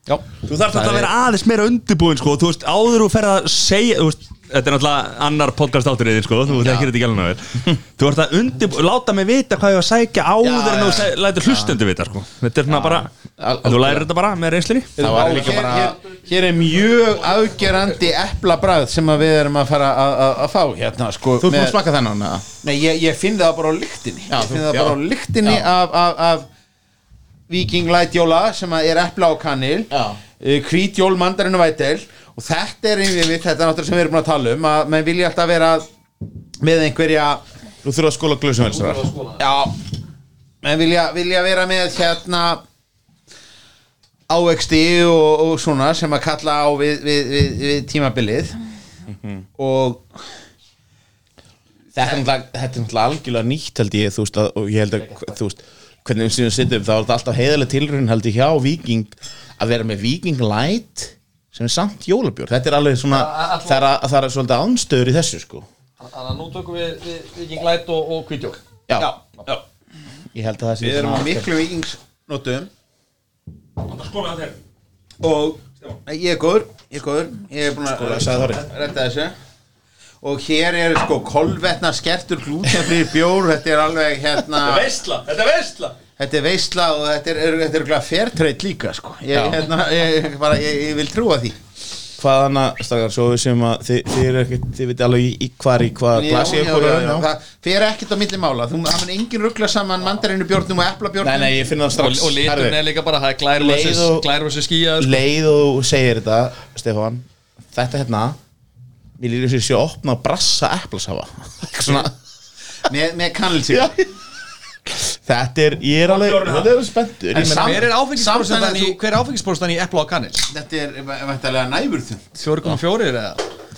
já, Þú þarf þetta að vera aðeins meira undirbúin sko, þú veist, áður þú fer að segja þú veist, þetta er náttúrulega annar podcast átturinn sko, þú þekkir þetta ekki alveg náður Þú ert að undir, láta mig vita hvað ég var að sækja áður en þú lætur hlustendur vita sko. Þetta er svona bara, þú lærir þetta bara með reynslinni Það var líka hér, bara hér, hér er mjög afgerandi eplabræð sem að við erum að fara að- að að fá hérna sko, Þú með- að smaka þennan? Nei, ég, ég finn það bara á lyktinni. Ég finn það bara á lyktinni Já. af, af, af Viking Light Jóla sem er epla og kanil Já. Hvít jól mandarinn og vætel. Og þetta er einnig þetta er náttúrulega sem við erum búin að tala um að menn vilja alltaf vera með einhverja Þú þurfa að skóla glösum velsar já. Menn vilja, vilja vera með hérna ávexti og, og svona sem að kalla á við, við, við, við tímabilið. Og Þetta er náttúrulega- þetta er náttúrulega algjörlega nýtt held ég þú veist að, og ég held að þú veist hvernig við síðan sittum þá er þetta alltaf heiðalega tilröðin held ég hjá Viking að vera með Viking Light sem er samt jólabjörn þetta er alveg svona Að- það er, svolítið anstöður í þessu sko. Þannig að nú tökum við, við Viking Light og, og Kvítjól já, já, já. ég held að það sé við erum á miklu vikingsnotum og ég er góður ég er góður. Ég er búin Skóla, að redda þessu og hér er sko kolvetna skertur glútenfrýr bjór. Þetta er alveg hérna veistla, þetta er veistla þetta er veistla og þetta er, er, þetta er glæð fairtrade líka sko. Ég, hérna, ég, bara, ég, ég vil trúa því. Hvað annað stakar svo við sem að þið, þið er ekkert þið veit alveg í, hvar í hvað glasi ykkur er það fer ekkert á milli mála. Þú, mun engin ruggla saman mandarinu bjórnum og epla nei nei ég finna það Og, strax. og liturinn Herðu, er líka bara, það er glær Leið versus, og- glær versus skíja sko. leið og þú segir þetta Stefán þetta hérna mér lýður sér sé að opna og brassa eplasafa svona. Með, með kannilsík Já. Þetta er, ég er alveg Þetta er spenntur. Ég Hver er áfengisprósentan Samt í, í epla og kanil? þetta er væntalega næfurþund 4,4 eða?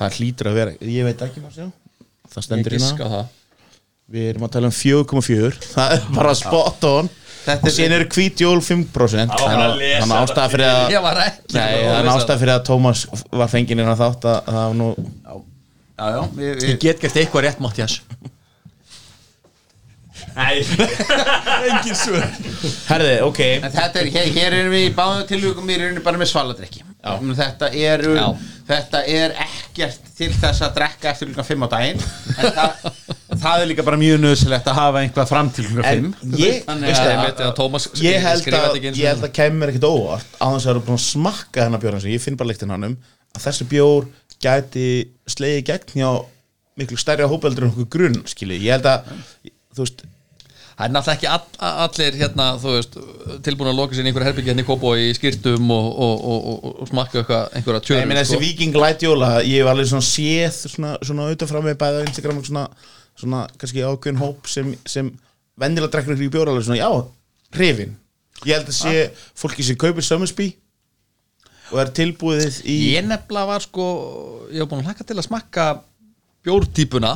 Það hlýtur að vera Ég veit ekki hvað Það Ég stendur hérna. giska á það. Við erum að tala um 4,4 Það er bara spot on Þetta Og er- síðan eru hvítjól 5% bara að lesa Þannig að ástæða fyrir að það er ástæða fyrir að Tómas var fenginn inn á þátt að það var nú já, já, við, Ég get gert eitthvað rétt Mattias Nei, Engin svör. Herði, ok. En þetta er, hér, hér erum við í báðu tilvíkum við erum bara með svaladrykki þetta er, þetta er ekkert til þess að drekka eftir klukkan 5 á daginn en það, það er líka bara mjög nöðsilegt að hafa einhvað fram til En 5 ég, Ég það, held að ég held að kemur ekkert óvart á þess að eru búin að smakka hennar bjór hans ég finn bara líktinn hannum að þessi bjór gæti slegið gegn hjá miklu stærri hópeldur en okkur grunn skilji, ég held að veist, Það er náttúrulega ekki all, allir hérna, veist, tilbúin að loka sér í einhverja herbyggja hérna í Kópó í skýrtum og, og, og, og, og smakka einhverja tjörn þessi Viking Light Jóla ég hef alveg svona séð svona, svona auðvitað fram með bæða á Instagram og svona, svona kannski ákveðin hóp sem, sem vendilega drekkur ykkur í bjór alveg svona, já, hrifin. Ég held að sé fólki sem kaupir Summersby og er tilbúið í Ég nefnilega var sko, ég hef búin að hlaka til að smakka bjórtípuna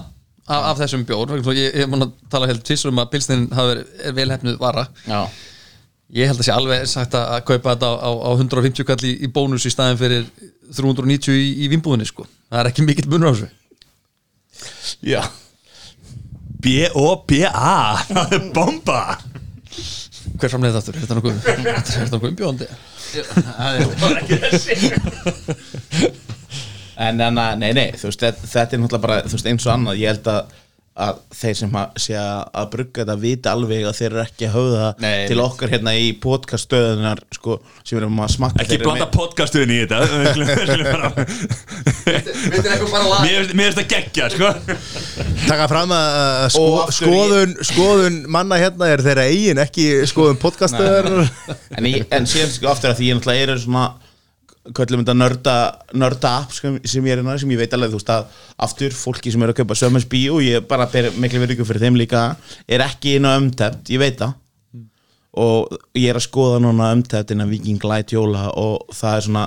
af, af þessum bjór ég, hef búin að tala helt tvisur um að pilsnin hafi verið er vel hefnuð vara. Já. Ég held að sé alveg sagt að, kaupa þetta á, á, á 150 kall í, í bónus í staðin fyrir 390 í, í vinnbúðinni sko. Það er ekki mikill munur á þessu. Já, B-O-B-A Það er bomba. Hver framleiði þetta er þetta nokkuð er þetta nokkuð umbjóðandi? En, en að- nei, nei, þú veist, þetta, þetta er náttúrulega bara, þú veist, eins og annað, ég held að að þeir sem að, sé að brugga þetta vita alveg að þeir eru ekki að höfða Nei, til okkar hérna í podcaststöðunar sko, sem við erum að smakka Ekki blanda podcastuðin í þetta. Mér finnst- það geggja sko. Taka fram að sko, skoðun, skoðun manna hérna er þeirra eigin, ekki skoðun podcastöðar en, en síðan sko aftur að því ég er svona köllum þetta nörda, nörda app sem, sem ég er hérna, sem ég veit alveg þú veist að aftur fólki sem eru að kaupa Summers Bio og ég bara ber miklu verið fyrir þeim líka er ekki inn á umtept, ég veit það. Og ég er að skoða núna umtept innan Viking Light Jóla og það er svona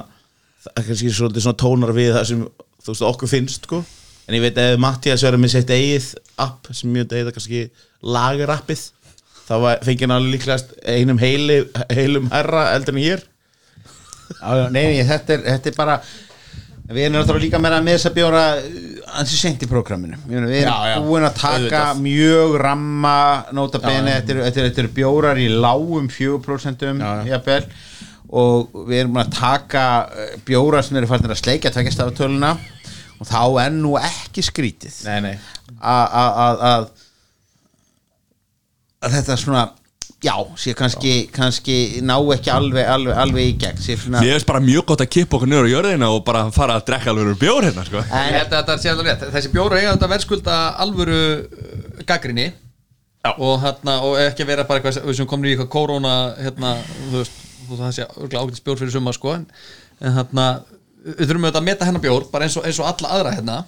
það er kannski svolítið svona tónar við það sem þú veist okkur finnst sko. En ég veit að Mattias verður með sitt eigið app sem ég veit að kannski lagarappið þá var- fengi hann alveg líklegast einum heili, heilum herra eldur en Já, já, nei, þetta er, þetta er bara við erum náttúrulega líka meira með þess að bjóra ansi sent í prógraminu. Við erum Já, já, búin að taka mjög ramma nota bene, þetta eru- bjórar í lágum 4% Já, já. jafnvel. Og við erum búin að taka eh, bjórar sem eru farin að sleikja tveggjast af töluna. Og þá er nú ekki skrítið að þetta svona já, sé kannski, kannski ná ekki alveg, alveg, alveg í gegn sé svona Mér finnst bara mjög gott að kippa okkur niður á jörðina og bara fara að drekka alveg bjór hérna sko. Ég en, held að þetta sé alveg rétt. Þessi bjóra eiga þetta verðskulda alvöru uh, gaggrinni og, hérna, og ekki vera bara eitthvað sem komum í eitthvað kóróna hérna, þú veist, þú veist, það sé ágætis bjór fyrir summa sko, en, en hérna við þurfum auðvitað að meta hennar bjór bara eins og, eins og alla aðra hérna.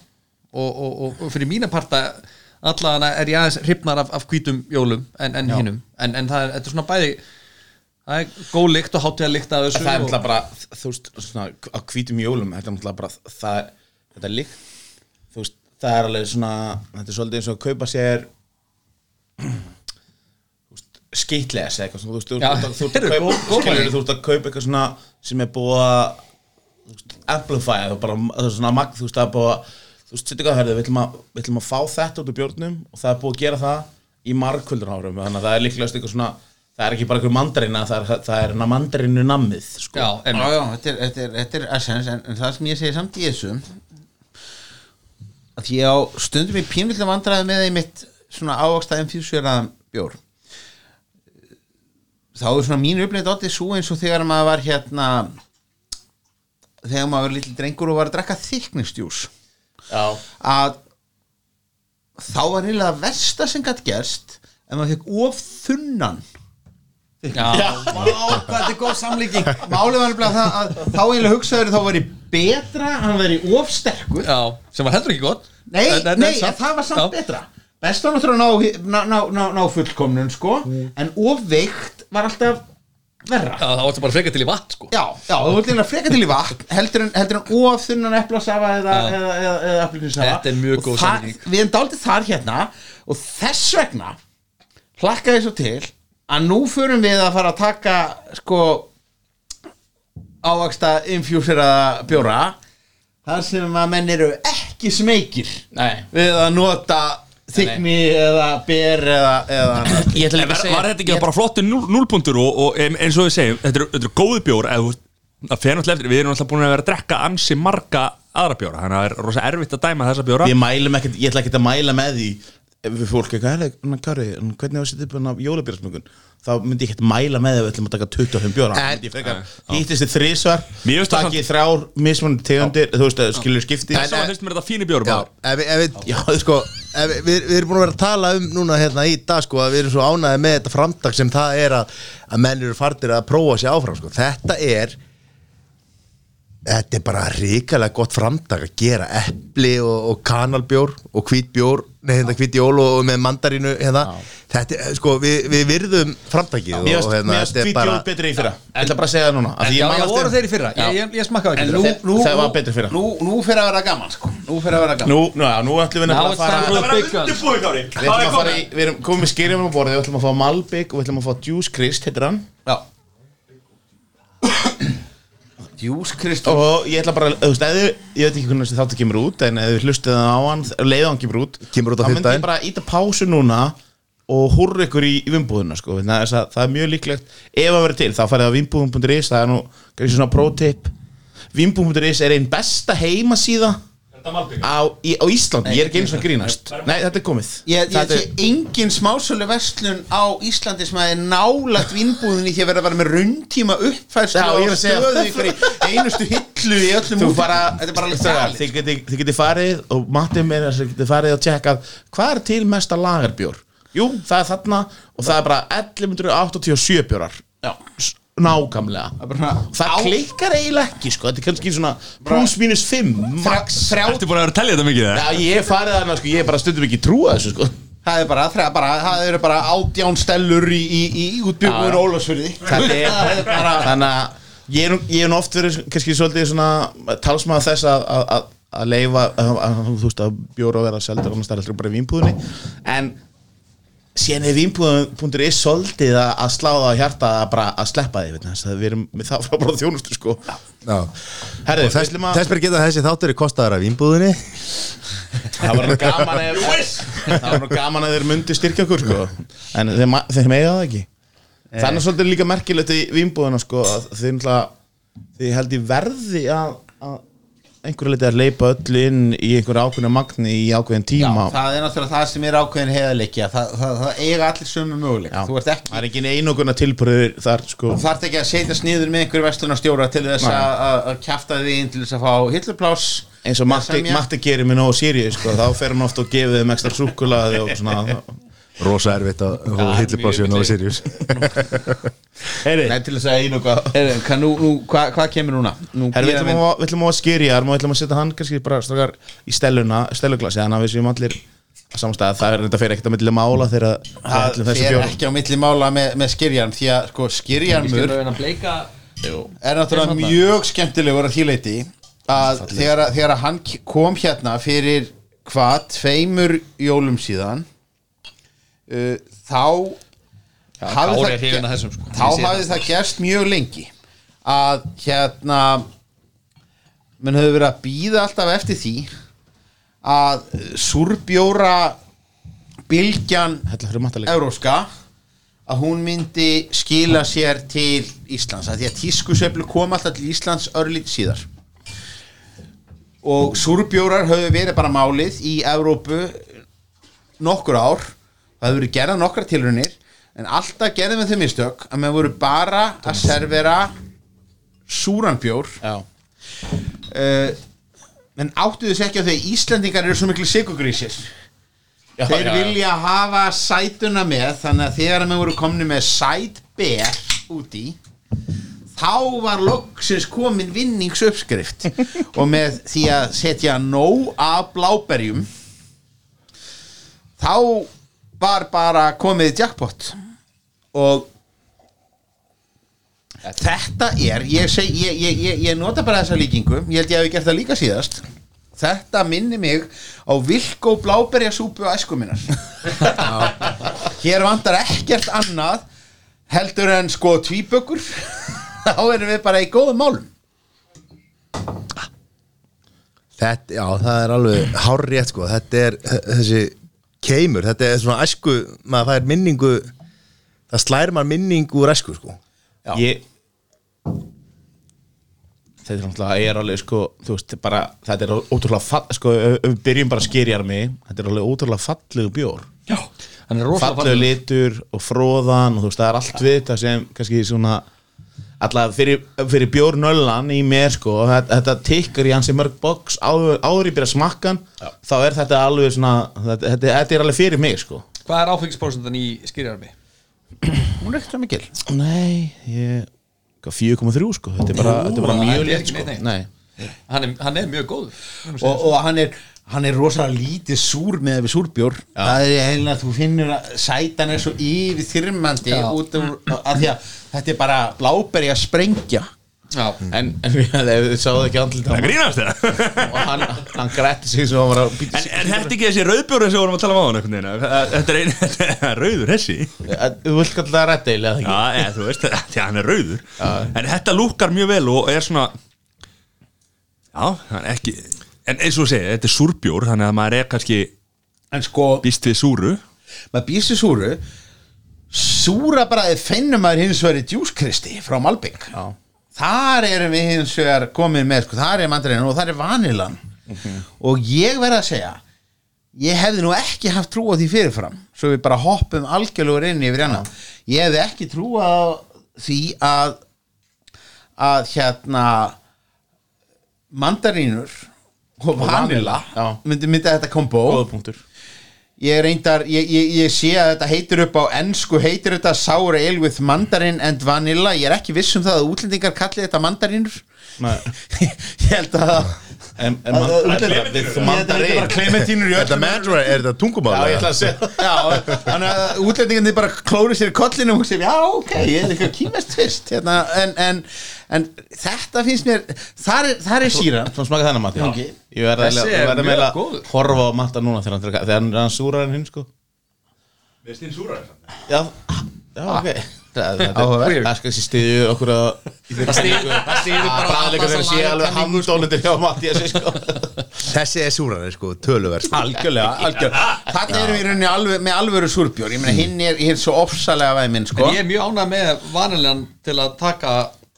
Og, og, og, og fyrir mína parta alla hana er ég aðeins hrifnar af, af hvítum jólum en, en hinnum en, en það er, þetta er svona bæði það er góð lykt og hátíða lykt af þessu Það er náttúrulega bara, þú veist, svona á hvítum jólum, þetta er náttúrulega bara það er, þetta er líkt þú veist, það er alveg svona þetta er svolítið eins og að kaupa sér skitles eða eitthvað, svona, þú ert að- kaupa eitthvað svona sem er búið að magn, þú veist, það er búið að þú veist, setja hvað hörðu, við ætlum að við ætlum að fá þetta út úr bjórnum og það er búið að gera það í margkvöldur árum þannig að það er líklegast eitthvað svona það er ekki bara eitthvað mandarina, það er, það er mandarinu nammið, sko. Já, já, einmitt. já, þetta er, þetta er, þetta er essence, en, en það sem ég segi samt í þessu að ég á stundum í pínvillega vandræði með því mitt svona ávaksta infjúsjörað bjór. Þá er svona mín upplýtt áttið svo eins og þegar maður var hérna þegar maður var litli drengur og var að drekka þyknistjús Já, að þá var reynilega versta sem gætt gerst ef maður fekk of þunnan Já, Vá, hvað þetta er góð samlíking. Málið var nefnilega það að þá eiginlega hugsaður þá væri betra að hann væri of sterkur. Já, sem var heldur ekki gott. Nei, En- en- nei, en samt- það var samt Já. betra. Best var náttúrulega að ná, ná, ná, ná, ná fullkomnun sko. En of veikt var alltaf verra. Já, það vartu bara freka til í vatn sko. Já, já, þú vilt líka freka til í vatn. Heldur en, heldur en of þunnan eplasafa eða, Já. eða, eða, eða applikinsafa Þetta er mjög góð samlíking. Við erum daldið þar hérna og þess vegna hlakkaði svo til að nú förum við að fara að taka sko ávaksta infjúseraða bjóra þar sem að menn eru ekki smekir nei. við að nota þykni eða ber eða, eða Ég ætla En líka var, að segja var þetta ekki bara flottur núl, núlpuntur og, og eins og við segjum, þetta eru er góði bjór eða eftir við erum alltaf búin að vera að drekka ansi marga aðra bjóra, þannig að það er rosa erfitt að dæma þessa bjóra. Ég mælum ekkert, ég ætla ekkert að mæla með því ef við fólk eitthvað, "Herra, Anna Kari, en hvernig á að setja upp hana jólabjörnsmögun þá myndi ég ekkert mæla með að við ætlum að taka 25 bjóra. En- myndi ég frekar hittist þið þrísvar það takið þrjár mismunandi tegundir þú veist að skilur skipti. Þess vegna finnst mér þetta fíni bjóra Já, báður ef, við- ef, við- já, sko, ef, við, við, erum búin að vera að tala um núna hérna í dag sko að við erum svo ánæði með þetta framtak sem það er að, að menn eru fartir að prófa sér áfram sko. þetta er þetta er bara ríkalega gott framtak að gera epli og, og kanalbjór og hvítbjór, nei hérna hvítjól og, og með mandarínu hérna. Þetta er, sko, við, við virðum framtakið Mér og finnst hérna, mér finnst þetta er hvítjól bara betri í fyrra. Ég ætla bara að segja það núna af því Já, ég man já, alltaf- voru þeir í fyrra. Ég, ég, ég smakkaði ekki En í nú, fyrra. nú, það var betra fyrir. nú, nú fyrir að vera gaman sko. Nú fyrir að vera gaman. Nú, nú, já, nú ætlum við Now nefnilega it's að fara time for the big guns. Við ætlum að fara í, við erum komið með skýrjum á borðið, við ætlum að fá Malbygg og við ætlum að fá Juice Christ, heitir hann. Já Djús Kristóf og ég ætla bara, þú veist, eða ég veit ekki hvernig þessi þáttu kemur út en ef við hlustið á hann, leiðu hann kemur út Kemur út á þá myndi ég bara íta pásu núna og húrra ykkur í, í vimbúðuna sko, þannig að þess að það er mjög líklegt ef að vera til, þá farið á vimbúðum.is það er nú, kannski svona pro-tip vimbúðum.is er einn besta heimasíða á, í, á Íslandi, ég er ekki eins og að grínast nei, þetta er komið Ég, ég Þetta sé engin smásölu verslun á Íslandi sem er nálægt vinnbúðinni því að vera að vera með rauntíma uppfærslu Já, ég er og að segja- stöðu ykkur í einustu hillu í öllum Þú útlöndum. bara, Þetta er bara alveg Strákar, galið. Þið geti, þið geti farið og meira þess að þið geti farið og tjekkað Hvað er til mesta lagarbjór? Jú, það er þarna og það er bara 1187 bjórar Já. S- Nákvæmlega. Það er Það klikkar eiginlega ekki sko. Þetta er kannski svona plus minus 5 Max. þrjá Ertu búin að vera að telja þetta mikið það? Já, ég farið þarna sko. Ég er bara stundum ekki trúa þessu sko. Það er bara, þrjá, bara, það eru bara átján stellur í, í, í útbyggur já. Ólafsfyrði Það er, Það er bara Þannig að ég er, nú- ég er nú oft verið kannski svolítið svona talsmaður þess að, að, að, að leifa að, að, þú veist að bjóra að vera seldur annars það er alltaf bara í vínbúðinni. En síðan er vínbúðin.is svolítið að, að sláða á hjarta að bara að sleppa því veit, þess að við erum með það frá bara þjónustu sko Og þess, að- ber geta að þessi þáttur er kostaðar af vínbúðinni. Það var nú gaman ef það var nú gaman að þeir myndi styrkja okkur sko. En þeir, þeir mega það ekki. Þannig er svolítið líka merkilegt í vínbúðina sko að þeir þeir held í verði að, að einhverju litið að leipa öll inn í einhverju ákveðinu magni í ákveðin Já, tíma. það er náttúrulega það sem er ákveðin heiðarleikja það, það, það eiga allir sömu möguleik Já. Þú ert ekki það er ekki einoguna tilbúrður þar sko. Þú þarft ekki að setjast niður með einhverju vestlunarstjóra til þess að- kjafta því inn til þess að fá hilluplás eins og Matti, gerir með nógu sírið sko, þá fer hann oft og gefið þeim ekstra súkulaði og svona Rosa erfitt að hóða hilliplási og Sirius. Heyri, Nei, til þess að einoga Heyrðu, hvað nú, nú, hvað, hvað kemur núna? Nú Herra, við ætlum að- við ætlum að skýrja við ætlum að setja hann kannski bara strákar í stelluna stelluglasi, þannig að við séum allir á samstæða, það er þetta fyrir ekkert að milli mála þegar Það fjórum. ekki á milli mála með, með skirjan því að sko að bleika. Er náttúrulega mjög skemmtilegur að þýleiti að þegar, að- þegar að hann kom hérna fyrir hvað tveimur jólum síðan uh, þá hafði Kári það af þessum, sko. þá hafði það. gerst mjög lengi að hérna menn höfðu verið að býða alltaf eftir því að súrbjóra bylgjan Evróska að hún myndi skila sér til Íslands að því að tískusveiflu kom alltaf til Íslands örlít síðar. Og súrbjórar höfðu verið bara málið í Evrópu nokkur ár það höfðu verið gerða nokkra tilraunir en alltaf gerðum við þau mistök að maður voru bara að servera súranbjór Já, uh, en áttu þess ekki að Íslendingar eru svo miklu sigugrísir já, þeir já, vilja hafa sætuna með þannig að þegar við voru komni með sætber úti þá var loksins komin vinningsuppskrift. Og með því að setja nóg af bláberjum þá var bara komið jackpot. Og þetta er ég, seg, ég, ég, ég, ég nota bara þessa líkingu ég held ég hef gert það líka síðast. Þetta minni mig á vilko bláberjasúpu æsku minnar. Hér vantar ekkert annað heldur en sko tvíbökkur þá erum við bara í góðum málum. Þetta, já, það er alveg hárrétt sko, þetta er þessi keimur, þetta er svona æsku maður fær minningu það slær maður minningu úr æsku sko. Ég Þetta er náttúrulega er alveg sko, þú veist, bara þetta er ótrúlega fall, sko, við byrjum bara að skýrja mig, þetta er alveg ótrúlega fallegu bjór. Já, hann er rosalega fallegu litur og fróðan og þú veist, það er allt við þetta sem kannski svona alltaf fyrir, fyrir bjórnöllan í mér sko, þetta, þetta tikkar í hansi mörg box. Áður, áður í byrja smakkan þá er þetta alveg svona þetta, þetta, þetta er alveg fyrir mig sko. Hvað er áfengisprósentan í skýrjarmi? hún er ekkert svo mikil. Nei, ég 4,3 sko, þetta er bara, þetta er bara mjög létt sko. Hann er, hann er mjög góður og, og hann er hann er rosalega lítið súr með við súrbjór. Það er heilin að þú finnur að sætan er svo yfir þyrmandi Já. út að því að þetta er bara bláberi að sprengja. Já, en, en við, ef þið sáðu ekki andlit á það hann grínast það. Og hann, hann grætti sig sem hann var að býta En, en þetta ekki þessi rauðbjóri sem við vorum að tala um á hann einhvern veginn Þetta er ein, þetta er rauður hessi. Þú vilt kalla það rætteil eða ekki? Já, eða, þú veist, því að hann er rauður. En þetta lúkar mjög vel og er svona Já, hann er ekki En eins og þú segir, þetta er súrbjór Þannig að maður er kannski en sko, býst við súru. Maður býst í súru súra bara eða finnum maður hins vegar í djúskristi frá Malbygg Já. þar erum við hins vegar komin með sko, þar er mandarinn og þar er vanilan og ég verð að segja ég hefði nú ekki haft trú á því fyrirfram svo við bara hoppum algjörlega inn yfir hana ég hefði ekki trú á því að að hérna mandarínur og vanila myndi myndi þetta kombo. Góða punktur ég reyndar, ég, ég, ég sé að þetta heitir upp á ennsku, heitir þetta sour ale with mandarin and vanilla. Ég er ekki viss um það að útlendingar kalli þetta mandarinur ég held að En, en Að- man, að- en, útlendingar- við Ég held að þetta mandarin er bara klementínur í þetta mandarin, er þetta tungumál? Já, ég ætla að segja Já, þannig að útlendingarnir bara klóri sér í kollinu og segja, já, ok, ég er eitthvað kýmest fyrst. Hérna, en, en, en þetta finnst mér þar er, þar er síran Svona smaka þennan Matti. Ég verði er meila góður. horfa á Matta núna þegar hann, er súrar en hinn sko. Við stýrin súrar Já, já, ok Það stiðju okkur að Það styður bara Bræðleika þegar sé alveg handólindir hjá Matti sko. Þessi er súran, sko, töluvert sko. algjörlega, þannig erum við í rauninni alveg, með alvöru súrbjór ég meina hinn er, svo ofsalega væminn sko. En ég er mjög ánægð með vanilegan til að taka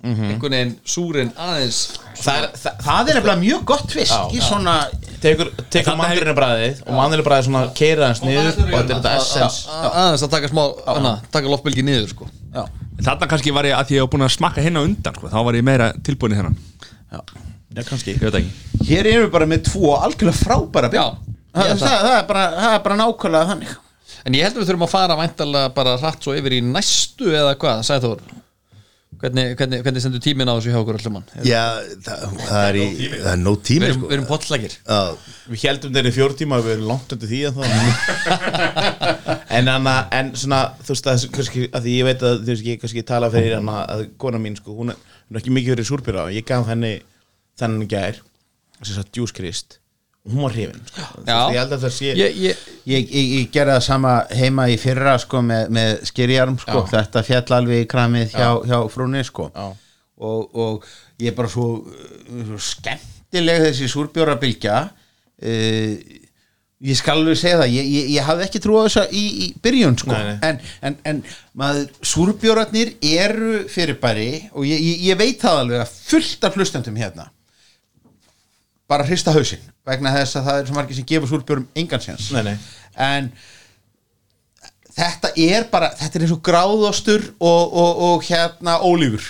einhvern veginn súrin aðeins það er, það, það er nefnilega mjög gott fisk í svona tekur, tekur Þarna mandurinu bræðið og mandurinu bræðið svona keira hans niður og þetta er þetta essence að- aðeins að taka smá, hana, taka loftbylgi niður sko. Þarna kannski var ég að því ég hef búin að smakka hérna á undan sko. Þá var ég meira tilbúin í þennan. Já, kannski. Ég veit ekki. Hér erum við bara með tvo algjörlega frábæra það, það, það. það, er bara, það er bara nákvæmlega þannig. En ég held að við þurfum að fara væntalega bara hratt svo yfir í næstu eða hvað, sagði Þór Hvernig, hvernig, hvernig stendur tíminn á þessu hjá okkur allir mann? Já, það, það er í Það er Við tími sko. við erum potlækir Já, við heldum þeirri fjór tíma og við erum langt undir því en það en, anna, en svona þú veist að, kannski, að því ég veit að þú veist ég kannski tala fyrir hana að kona mín sko, hún er, hún er ekki mikið fyrir súrbýra og ég gaf henni þennan í gær sem sagt Juice Christ og hún var hrifin sko. Ég held að það sé ég, ég, ég, ég, gerði það sama heima í fyrra sko, með, með skýrjarm sko. Þetta fjall alveg í kramið hjá, hjá frúni sko. Og, og ég er bara svo, svo skemmtileg þessi súrbjórabilgja uh, ég skal alveg segja það ég, ég, ég hafði ekki trú á þessa í, í byrjun sko. Nei, nei. En, en, en maður súrbjórarnir eru fyrirbæri og ég, ég, ég veit það alveg að fullt af hlustendum hérna bara hrista hausinn vegna þess að það er svo margir sem gefur Nei, nei. en þetta er bara, þetta er eins og gráðostur og, og, og hérna ólífur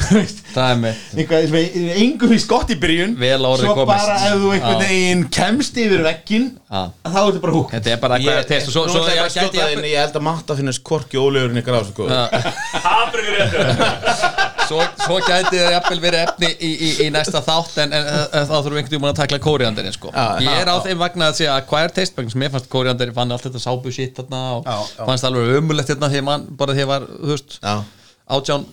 það er með er engum finnst gott í byrjun Vel að orði svo komist. bara ef þú einhvern veginn kemst yfir veggin Já. þá er þetta bara húk Þetta er bara ég, eitthvað að testa Svo, svo ég ég ég held að matta finnast korki ólegurinn ykkur á sko. Svo, svo gæti það jafnvel verið efni í, í, í næsta þátt en, en, en þá þurfum við einhvern veginn að takla kóriandirinn sko. Ég er á þeim vagnar að segja að hvað er tastebank sem ég fannst kóriandir, fann allt þetta sábu þarna og fannst alveg ömulegt hérna bara að ég var, átján,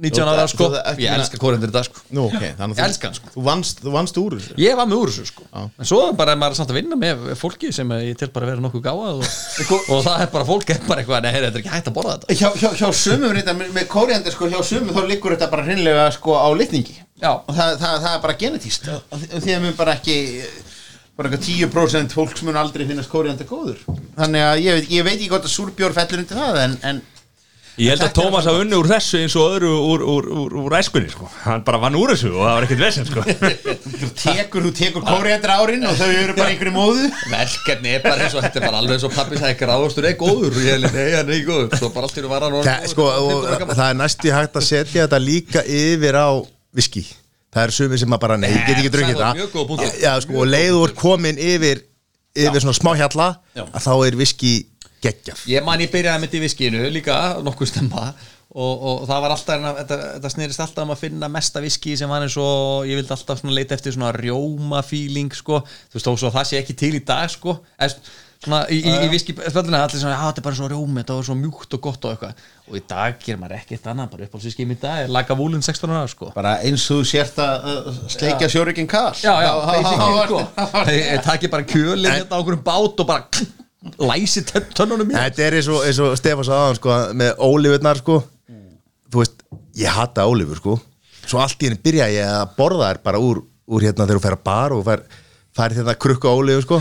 19 ára sko. þú- ég meina- elska kóriandir í dag sko. Nú, okay, þannig Ég að elska hann, sko. þú, vannst, þú vannst úr þessu? Ég var með úr þessu sko. En svo er bara maður samt að vinna með fólki sem ég til bara að vera nokkuð gáða og, og það er bara fólk er bara eitthvað, nei, þetta er ekki hægt að borða þetta. Hjá, hjá, hjá sumum reynda, með, með kóriandir sko, hjá sumum þá liggur þetta bara hreinlega sko á litningi. Já. og það, það, það er bara genetíst því að mun bara ekki bara eitthvað 10% fólks mun aldrei finnast kóriandir góður. Þannig að ég, veit- ég veit ekki hvort að súrbjór fellur undir það en, en Ég held að Tómas hafa unni úr þessu eins og öðru úr, úr, úr, úr æskunni sko. Hann bara vann úr þessu og það var ekkert vesen sko. þú tekur, þú tekur kóriandir árin og þau eru bara einhverju móðu verkefni er bara eins og þetta er bara alveg eins og pappi sagði gráðustur er góður og ég hef nei, hann er ekki góður var það, góður, sko, bara 15 og, ára gamall. það er næstu hægt að setja þetta líka yfir á viski Það er sumir sem að bara, nei, ég get ekki drukkið það er þetta mjög góð punktur. Já, sko, og leiður komin yfir yfir svona smá hjalla að þá er viski geggjaf ég man ég byrjaði með þetta í viskinu líka nokkuð stemma og, og það var alltaf hérna, þetta, þetta snerist alltaf um að finna mesta viski sem var eins og ég vildi alltaf leita eftir svona rjóma feeling sko, þú veist að það sé ekki til í dag sko, eða svona í, í, í viski spöldina allir svona, já þetta er bara svo rjómi þetta var svo mjúkt og gott og eitthvað. Og í dag gerir maður ekkert annað, bara uppáhaldsviski í dag er laga vúlinn 16 ára sko. Bara eins og þú sért að að sleikja sjórikin kall já, já, Þá- þá- þá- basically þá- sko þá- ég taki bara kjölinn hérna á okkur bát og bara læsi tönn- tönnunum mér Þetta er eins og, eins og Stefán sagði aðan sko, með ólífurnar sko. þú veist, ég hata ólífur sko. svo allt í henni byrja ég að borða þær bara úr, úr hérna þegar þú fer að bar og fer, fær þetta krukku ólífur sko.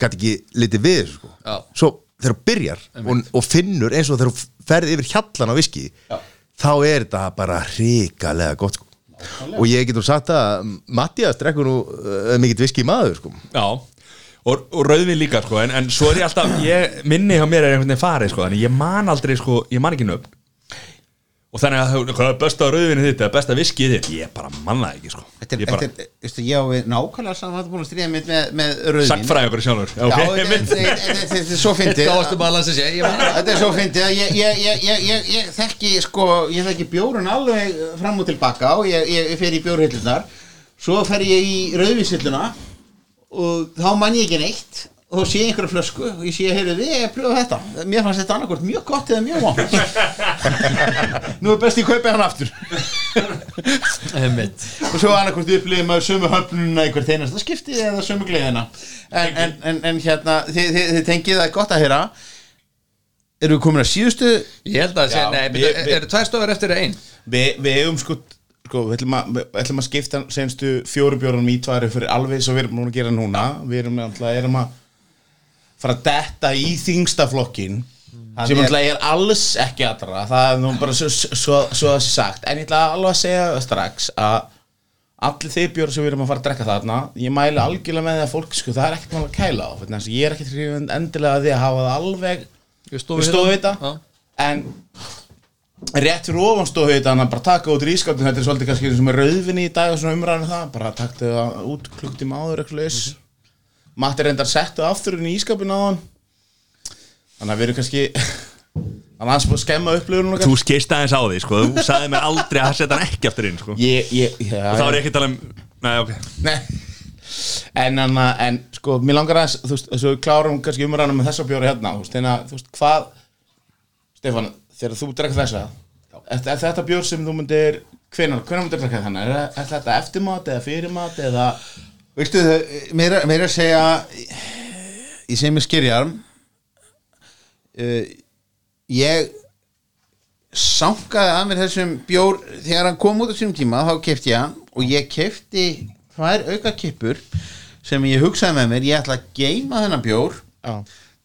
gæti ekki litið við sko. Já. svo þegar þú byrjar og, og finnur eins og þegar þú ferð yfir hjallan á viski þá er þetta bara hrikalega gott sko. og ég getur sagt að Mattias drekkur nú uh, mikill viski maður sko. Já Og, og rauðvin líka sko, en, en svo er ég alltaf ég, minni hjá mér er einhvern veginn farið sko, þannig ég man aldrei, sko, ég man ekki nöfn og þannig að hvað er besta rauðvinni þitt eða besta viskið þitt ég bara manna ekki sko. Þetta er, ég bara þetta er, veistu, ég á við nákvæmlega saman þetta búin að stríða mitt með, með rauðin sagfræði okkur sjálfur Já, okay, þetta- mynd. þetta þetta- þetta er svo fyndið Hvað varstu bara að lansa sér? Ég man Þetta er svo fyndið að ég, ég, ég, ég, ég, ég þekki sko, ég þekki bjórun alveg fram og tilbaka og ég, ég, ég fer í bjórhillunar svo fer ég í rauðvísilluna og þá man ég ekki neitt. Og sé ég einhverja flösku. Og ég sé, heyrðu við, ég pröfa þetta. Mér fannst þetta annarkvort mjög gott eða mjög vant nú er best ég kaupi hann aftur. Og svo annarkvort upplifið maður sömu höfnuna í hvert einasta skipti eða sömu gleðina. En, en, en, en hérna þið, þið, þið tengið það gott að heyra. Eru við komin að síðustu? Ég held að sé, Já, nei, við- er, við- eru tvær stofur eftir einn? Vi, við eigum sko, sko við ætlum að, við ætlum að skipta senstu fjóru bjórnum í tværi fyrir alveg svo við erum núna að gera núna. Við erum alltaf erum að fara að detta í þingsta flokkin Hann sem náttúrulega er alls ekki allra. Það er nú bara svo, svo, svo sagt. En ég ætla alveg að segja strax að allir þeir bjóra sem við erum að fara að drekka þarna ég mæli algjörlega með því að fólk sko, það er ekkert að kæla á að ég er ekkert endilega að því að hafa það alveg Við við stóðu þetta en rétt fyrir ofan stóðu þetta að bara taka út rískáttun þetta er svolítið kannski sem er rauðvinni í dag og svona umræðan um það. Bara taktu það út klukktíma áður eitthvað leis Matti reyndar settu aftur inn í ískapin á hann. Þannig að við erum kannski þannig að hans búið að skemma upplifun Þú skist aðeins á því, sko. Þú sagði mér aldrei að setja hann ekki aftur inn, sko. Ég, ég, já, Og þá er ég ekki að tala um Nei, ok. Nei. En, en, en sko, mér langar að þú veist, þess að við klárum kannski umræðanum með þessa bjóri hérna, þú veist, þeirna, þú veist, hvað Stefán, þegar þú drekka þessa er, er þetta bjór sem þú myndir hvenær myndir drekka þannig er, er þetta eftirmat eða fyrirmat eða? Viltu þau, mér, mér að segja Ég segi mér skýrjarm uh, Ég sankaði að mér þessum bjór þegar hann kom út á sínum tíma þá kefti ég hann og ég kefti tvær auka kippur sem ég hugsaði með mér, ég ætla að geima þennan bjór Já.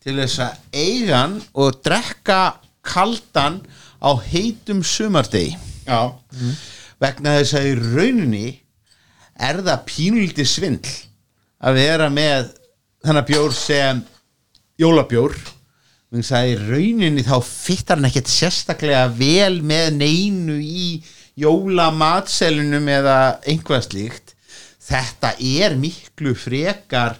til þess að eiga hann og drekka kaldan á heitum sumardegi. Já, vegna þess að í rauninni er það pínlítið svindl að vera með þennan bjór sem jólabjór. Þess að í rauninni þá fyttar hann ekkert sérstaklega vel með neinu í jólamatselunum eða einhvað slíkt. Þetta er miklu frekar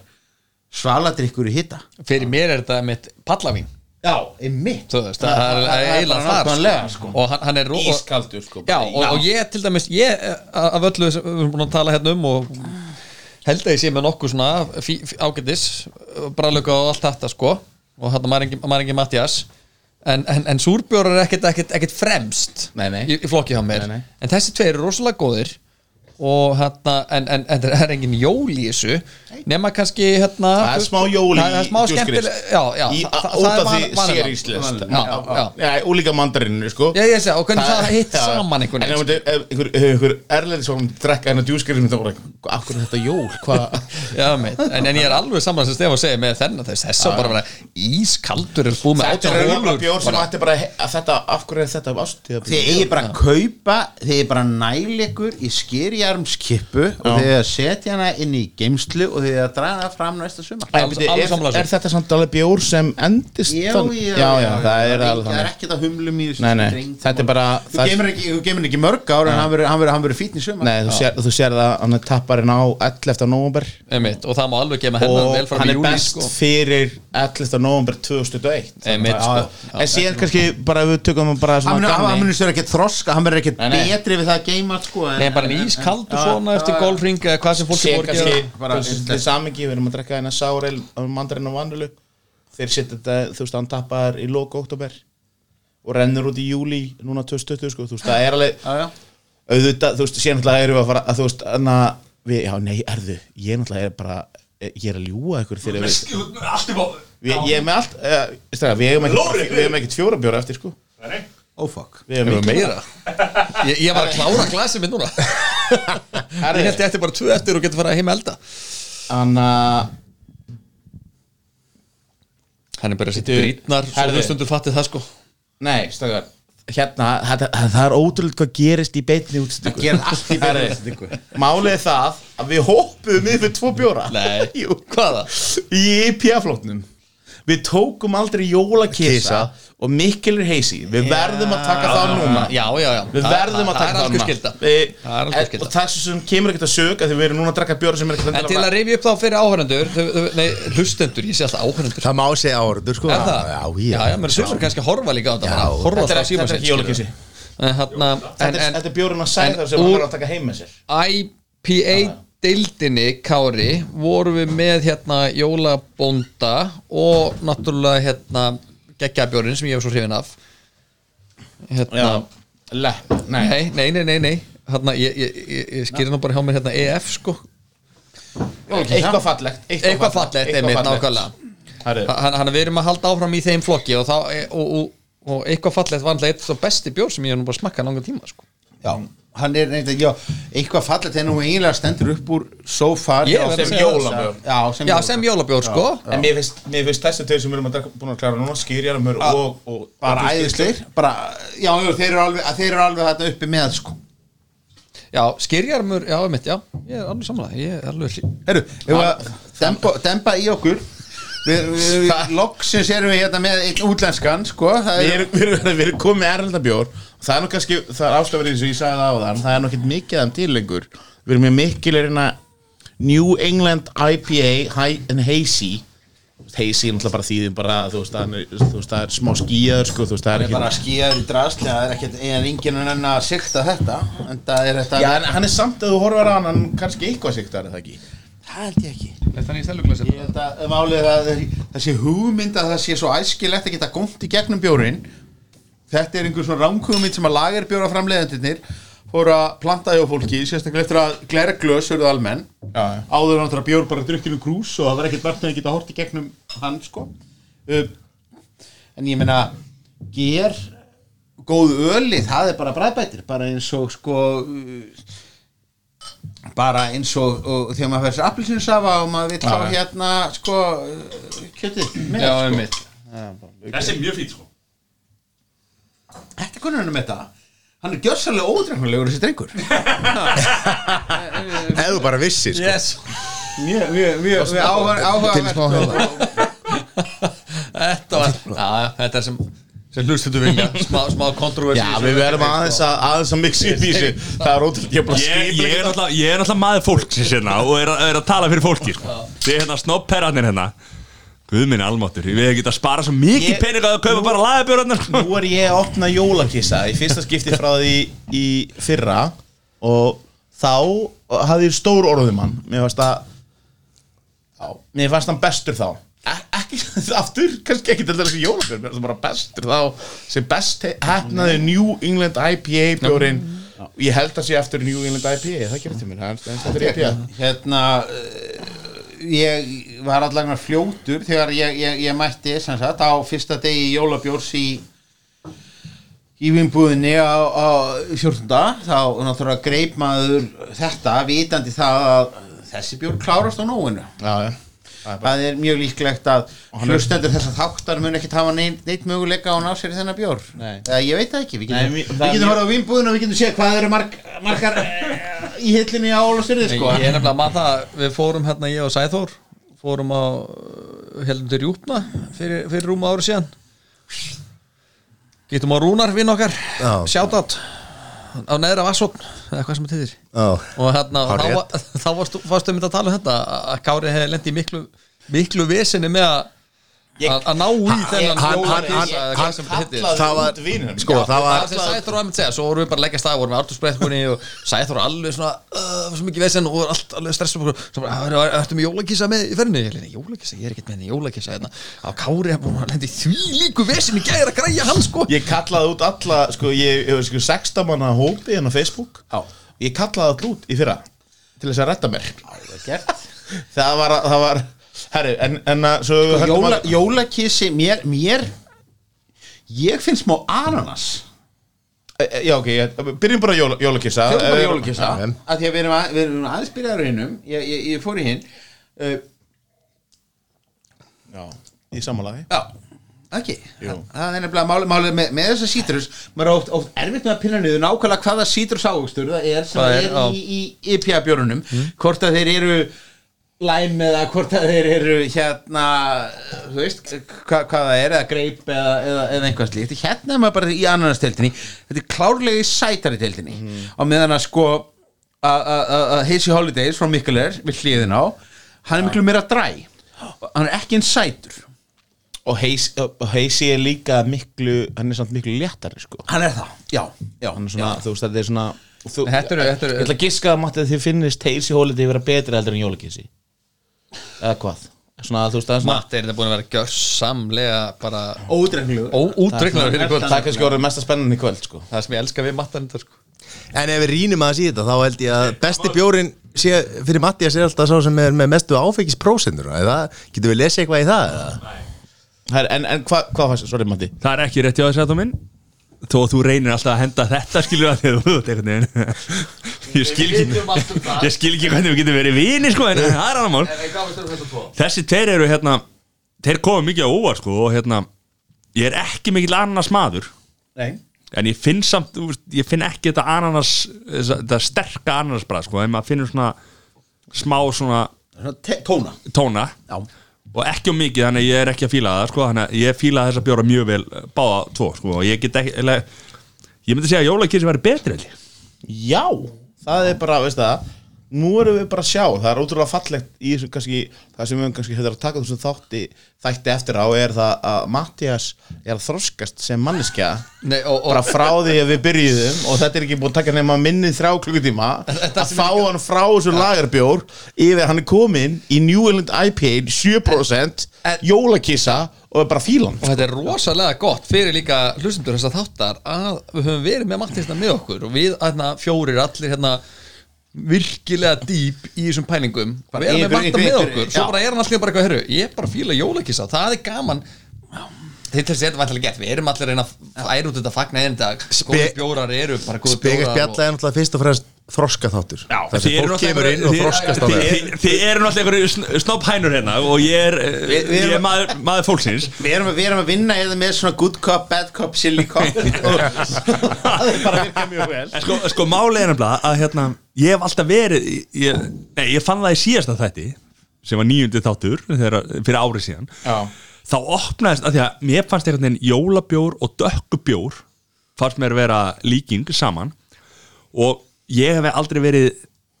svaladrykkur í hitta Fyrir mér er þetta mitt pallavín já, einmitt. Veist, það er það er eiginlega þar nákvæmlega, sko. Og hann, hann er ró- ískaldur sko Já, og, og ég til dæmis ég, eh, af öllu sem við erum búin að tala hérna um og held að ég sé með nokkuð svona ágætis, bræðlöku og allt þetta sko. Og maður engi Mattias en, en, en súrbjórar er ekkert, fremst Nei, nei. Í, í flokki hjá mér. Nei, nei. en þessi tveir eru rosalega góðir og hérna, en, en, en það er engin jól í þessu nema kannski hérna Það er smá jól í er Í- það- út er af því Já, og líka mandarinnu sko. Já, ég sé, og hvernig það hitt saman einhvern En veginn ef einhver, ef einhver erlendi svo drekka hennar djúskerinn þá bara, akkur er þetta jól, hvað Já, meit, en, en ég er alveg saman sem Stefán segir með þennan þess, að bara vera ískaldur er búið með Þetta er bjór sem bara- ætti bara að þetta, af hverju er þetta ástíða þið eigi bara að kaupa þið eigi bara að næla ykkur í skýrjarmskippu og þið eigi að setja hana inn í geimslu og þið eigi að draga hana fram næsta sumar alveg er, þessu. er þetta samt alveg bjór sem endist já, já, já, já, það er alveg það er þannig ekkert að humlum í þessu Nei, nei, dreng. þetta er bara þú það, geymir ekki, ekki mörg ár en hann verður- hann verður hann verður fítn í sumar Nei, þú sér, þú sér það hann er tapparinn á 11. november Einmitt, og það má alveg gefa hennan og vel fram hann er best sko. fyrir 11. november 2001 Einmitt, sko. En síðan kannski bara við tökum hann bara svona verður- hann verður ekki þroska hann verður ekki betri við það að geima sko, en- Nei, bara en ískaldur svona eftir golfring eða hvað sem fólki sé voru að kannski gera bara- þú veist, til samingi, við erum að drekka hérna sárel mandarinn og vannilu þeir setja þetta, þú veist, hann tappar í loka oktober og rennur út í júli núna 2020, sko, þú veist, það er alveg auðvitað, þú veist, síðan náttúrulega erum við að fara að þú veist, þannig að við, já, nei, erðu ég náttúrulega er bara, ég er að ljúga ykkur þegar við, ég er með allt, stræða, við hefum ekkert við hefum ekkert fjóra bjóra eftir, sko oh fuck. Við ekki meira. Ég, ég var að klára glasið mitt núna. Ég held ég eftir bara tvö eftir og getur fara heim að elda. Þannig að Hann er bara að setja Bíddu, brýtnar Svo herðu. þú stundur fattið það sko. Nei, stakar Hérna, þetta, það er ótrúlega hvað gerist í beinni útsendingu. Gerist allt í beinni Herri, útsendingu. Málið er það að við hoppuðum yfir tvo bjóra. Nei, Jú, hvaða? í IPA-flóknum Við tókum aldrei jólakissa og Mikkel er heisi Við verðum að taka það núna. Já, já, já. Við Það- verðum að það taka það núna. Við- Það er. Og það sem kemur ekkert að sög að því við erum núna að drakka bjóra sem er ekkert En til að rifja upp þá fyrir áhörnendur Nei, hlustendur, ég sé alltaf áhörnendur Það má segja áhörður sko. Það? Já, já, já, já menn sömur kannski að horfa líka á þetta bara Horfa Þetta er, er ekki hérna Þetta En, er- en þetta er bjórinn að sæða en sem hann úr- er að taka heim með sér. IPA deildinni, Kári vorum við með hérna jólabónda og náttúrulega hérna geggjabjórinn sem ég hef svo hrifin af. Hérna Já, lepp, nei. Nei, nei, nei, nei. Hérna, ég, ég, ég, ég skýri nú bara hjá mér hérna EF sko. Eitthvað fallegt eitthvað fallegt, einmitt, nákvæmlega. Hann, hann við erum að halda áfram í þeim flokki og, þá, og, og, og eitthvað fallegt var alltaf eitt svo besti bjór sem ég hef nú bara smakkað langan tíma sko. já, hann er neitt að, já, eitthvað fallet þegar nú eiginlega stendur upp úr so far Ég Já, sem jólabjór. Já, sem sem jólabjór. sko. En mér finnst, mér finnst þessi tveir sem við erum að búin að klára núna Skýrjarmur og, og Bara og æðisleir Bara, já, þeir eru alveg, þeir eru alveg þetta uppi með sko. Já, skýrjarmur, já, mitt, já. Ég er alveg samanlega, ég er alveg Herru, ef við að dempa, dempa í okkur. Við, við, við loksins erum við hérna með einn útlenskan sko, það Við er, erum, við erum, við erum komið og það er nú kannski, það er áslöfur eins og ég sagði það á þann, það er nú ekkert mikið af þeim til lengur. Við erum með mikil er hérna New England IPA High and Hazy. Hazy er náttúrulega bara þýðin bara, þú veist, það er, þú veist, það er smá skíjaður, sko, þú veist, það það er er bara ekki skíðar í drasli það er ekkert, en enginn er enn að sikta þetta en það er þetta Já, en hann er samt að þú horfir á hann, hann kannski eitthvað siktar, er það ekki? það held ég ekki. Þannig í seluglæsi Ég held að málið er að þessi hugmynd að það sé svo æskilegt að geta gómt í gegnum bjórin þetta er einhver svona rámhugmynd sem að lagerbjóra framleiðendurnir fóru að planta hjá fólki sérstaklega eftir að glæra glös verið almenn. Já, já. áður náttúrulega bjór bara drukkinu krús og það var ekkert vart með að geta hort í gegnum hann sko. Uh, en ég meina ger góð öli, það er bara bræðbætir bara eins og sko uh, bara eins og, og þegar maður fær sér appelsinsafa og maður vil hafa hérna sko uh, kjötið með Já, sko. einmitt. Þessi er mjög fít sko Þetta er konunum með þetta. Hann er gjörsanlega ódreifnulegur þessi drengur. Ef þú bara vissir sko. Yes. Mjög, mjög, mjög áhuga Til smá hérna. Þetta var, já, þetta er sem sem hlustuðu vilja, smá, smá kontroversi. Já, við verðum aðeins að, aðeins að mixa upp í þessu. Það er ótrúlega, ég er bara Ég, ég, er náttúrulega, ég er náttúrulega maður fólksins hérna og er, að- er að tala fyrir fólki sko. Þið er hérna snoppherrarnir hérna Guð minni almáttur, ég veit ekki að spara svo mikið Ég- pening að kaupa bara lagabjörðarnar sko. Nú er ég að opna jólakissa í fyrsta skipti frá því í fyrra og þá hafði ég stór orðum hann mér fannst að já, mér fannst hann bestur þá. E ekki aftur, kannski ekki til þessi jólabjörn mér fannst hann bara bestur þá sem best hefnaði New England IPA bjórin ég held að sé eftir New England IPA það gerir til mér, það er eftir IPA Hérna uh, Ég var allavega fljótur þegar ég, ég, ég mætti sagt á fyrsta degi jólabjórs í í vinnbúðinni á, á 14. þá náttúrulega greip maður þetta vitandi það að þessi bjór klárast á nóinu já, já Það er mjög líklegt að hlustendur þessar þáttar mun ekkert hafa neitt, möguleika á að ná sér í þennan bjór Nei. Eða, ég veit það ekki, við Nei, getum, vi- við getum mjög- horfað á vinnbúðinu og við getum séð hvað eru marg, margar eh, í hillinni á Ólafsfyrði sko. Ég er nefnilega maður það, við fórum hérna ég og Sæþór fórum á heldum til Rjúpna fyrir, fyrir rúma ári síðan Getum á Rúnar vinn okkar Já. Á neðra Vassókn eða hvað sem þetta þýðir Já. og hérna, þá, var- þá varstu, varstu um þetta að tala um þetta að Kári hefði lent í miklu miklu vesinni með að að ná í þennan hann- hann- hann Það var- Sko, það var það sem Sæþór var með að segja, svo vorum við bara að leggja stað vorum við Artur Sprettbúni og Sæþór alveg svona svo mikið vesen og allt alveg stressum og svo bara, "Er- er- ertu með jólakissa með í ferðinni? Ég leina, jólakissa, ég er ekkert með henni hérna. á Kári er búin að lendi því líku vesen í gæra að græja hann sko. Ég kallaði út alla, sko, ég hefur sko 16 manna hópi hérna á Facebook. Já. Ég kallaði all Það það herri, en, en að svo höldum Jóla, að- jólakissi, mér, mér ég finn smá ananas. E, e, Já, ok, ég, byrjum bara jóla, jólakissa Fjóðum bara Eh, jólakissa já. að því að við erum, að, við erum aðeins byrjaður hinnum ég, ég, ég fór í hinn. Uh, Já, í samanlagi Já, ekki Jú. Það er nefnilega málið máli með, með þessa sítrus. Maður er oft, oft erfitt með að pinna niður nákvæmlega hvaða sítrus águstur það er sem Það það er, er, já. í, í IPA björunum hvort að þeir eru læm eða hvort að þeir eru hérna þú veist hva, hvað það er eða greip eða, eða, eða einhvað slíkt. Hérna er maður bara í annarnasteldinni þetta er klárlega í sætari deildinni. Á meðan að sko að- Hazy Holidays frá Mikkeler við hliðin á hann er miklu meira dræ. Hann er ekki eins sætur. Og og Heisi er líka miklu, hann er samt miklu léttari, sko. Hann er það, já, já, er svona, þú veist, þetta er svona þú, Þetta eru- þetta eru- Ég ætla að giska að þið finnist Heisi hóliti vera betri heldur en jólakissi Eða hvað? Svona, þú veist, það er svona Matti er þetta búin að vera gjörsamlega bara ódreifnulegur óútreiknar fyrir kvöld. Það er kannski orðið mesta spennandi í kvöld, sko. Það sem ég elska við Matta þetta sko. En ef við rýnum aðeins í þetta þá held ég að besti bjórin sé, fyrir Mattias er alltaf sá sem er með mestu áfengisprósendur eða? Getur við lesið eitthvað í það eða? Her, En, en hvað hva fannst, sorry Matti. Það er ekki rétt hjá þess að þú minn þó að þú reynir alltaf að henda þetta skilur að veginn ég skil ekki ég skil ekki hvernig við getum verið vini sko en það er annar mál. Þessi tveir eru hérna þeir koma mikið á óvar sko og hérna ég er ekki mikill annars maður. Nei. En ég finn samt, ég finn ekki þetta þessa- þetta sterka ananasbrað sko, en maður finnur svona smá svona Tóna. tóna. Já. Og ekki um mikið, þannig að ég er ekki að fíla það sko, þannig að ég fíla þessa bjóra mjög vel eh, báða tvo, sko, og ég get ekki ég myndi segja að jólakirsi væri betri. Já, það er bara, veist það Nú erum við bara að sjá, það er ótrúlega fallegt í þessu kannski, það sem við kannski þetta að taka þessum þátti, þætti eftir á er það að Mattias er að þroskast sem manneskja. Nei, og, og bara frá því að við byrjuðum og þetta er ekki búin að taka nema minnið þrjá klukkutíma að fá hann frá þessu lagarbjór yfir hann er komin í New England IPA 7% En- jólakissa og er bara fílan Og þetta er rosalega gott fyrir líka hlustendur þess að þáttar að við höfum verið með Mattisna með okkur og við hérna, fjórir allir hérna virkilega dýp í þessum pælingum. Bara við erum Matta ykkur- með okkur. svo bara er hann allir bara eitthvað herru ég er bara fíla jólakissa, það er gaman. Þess að þetta alltaf gett við erum allir að reyna að færa út þetta fagna einn dag góði bjórar eru bara góði Spegast bjórar bjalla er náttúrulega fyrst og fremst þroska þáttur Þessi fólk kemur inn og þroskast á það. þið- eru náttúrulega einhverju snobbhænur hérna og ég er, Við- við ég er maður, maður fólksins. Við erum, við erum að vinna eða með svona good cop, bad cop, silly cop. Það er bara að virka mjög vel sko, sko máli er nefnilega að hérna, ég hef alltaf verið ég, nei, ég fann það í síðasta þætti sem var nýjundi þáttur þegar, fyrir árið síðan. Já. þá opnaðist, að því að mér fannst einhvern veginn jólabjór og dökkubjór fannst mér vera líking saman. Og ég hef aldrei verið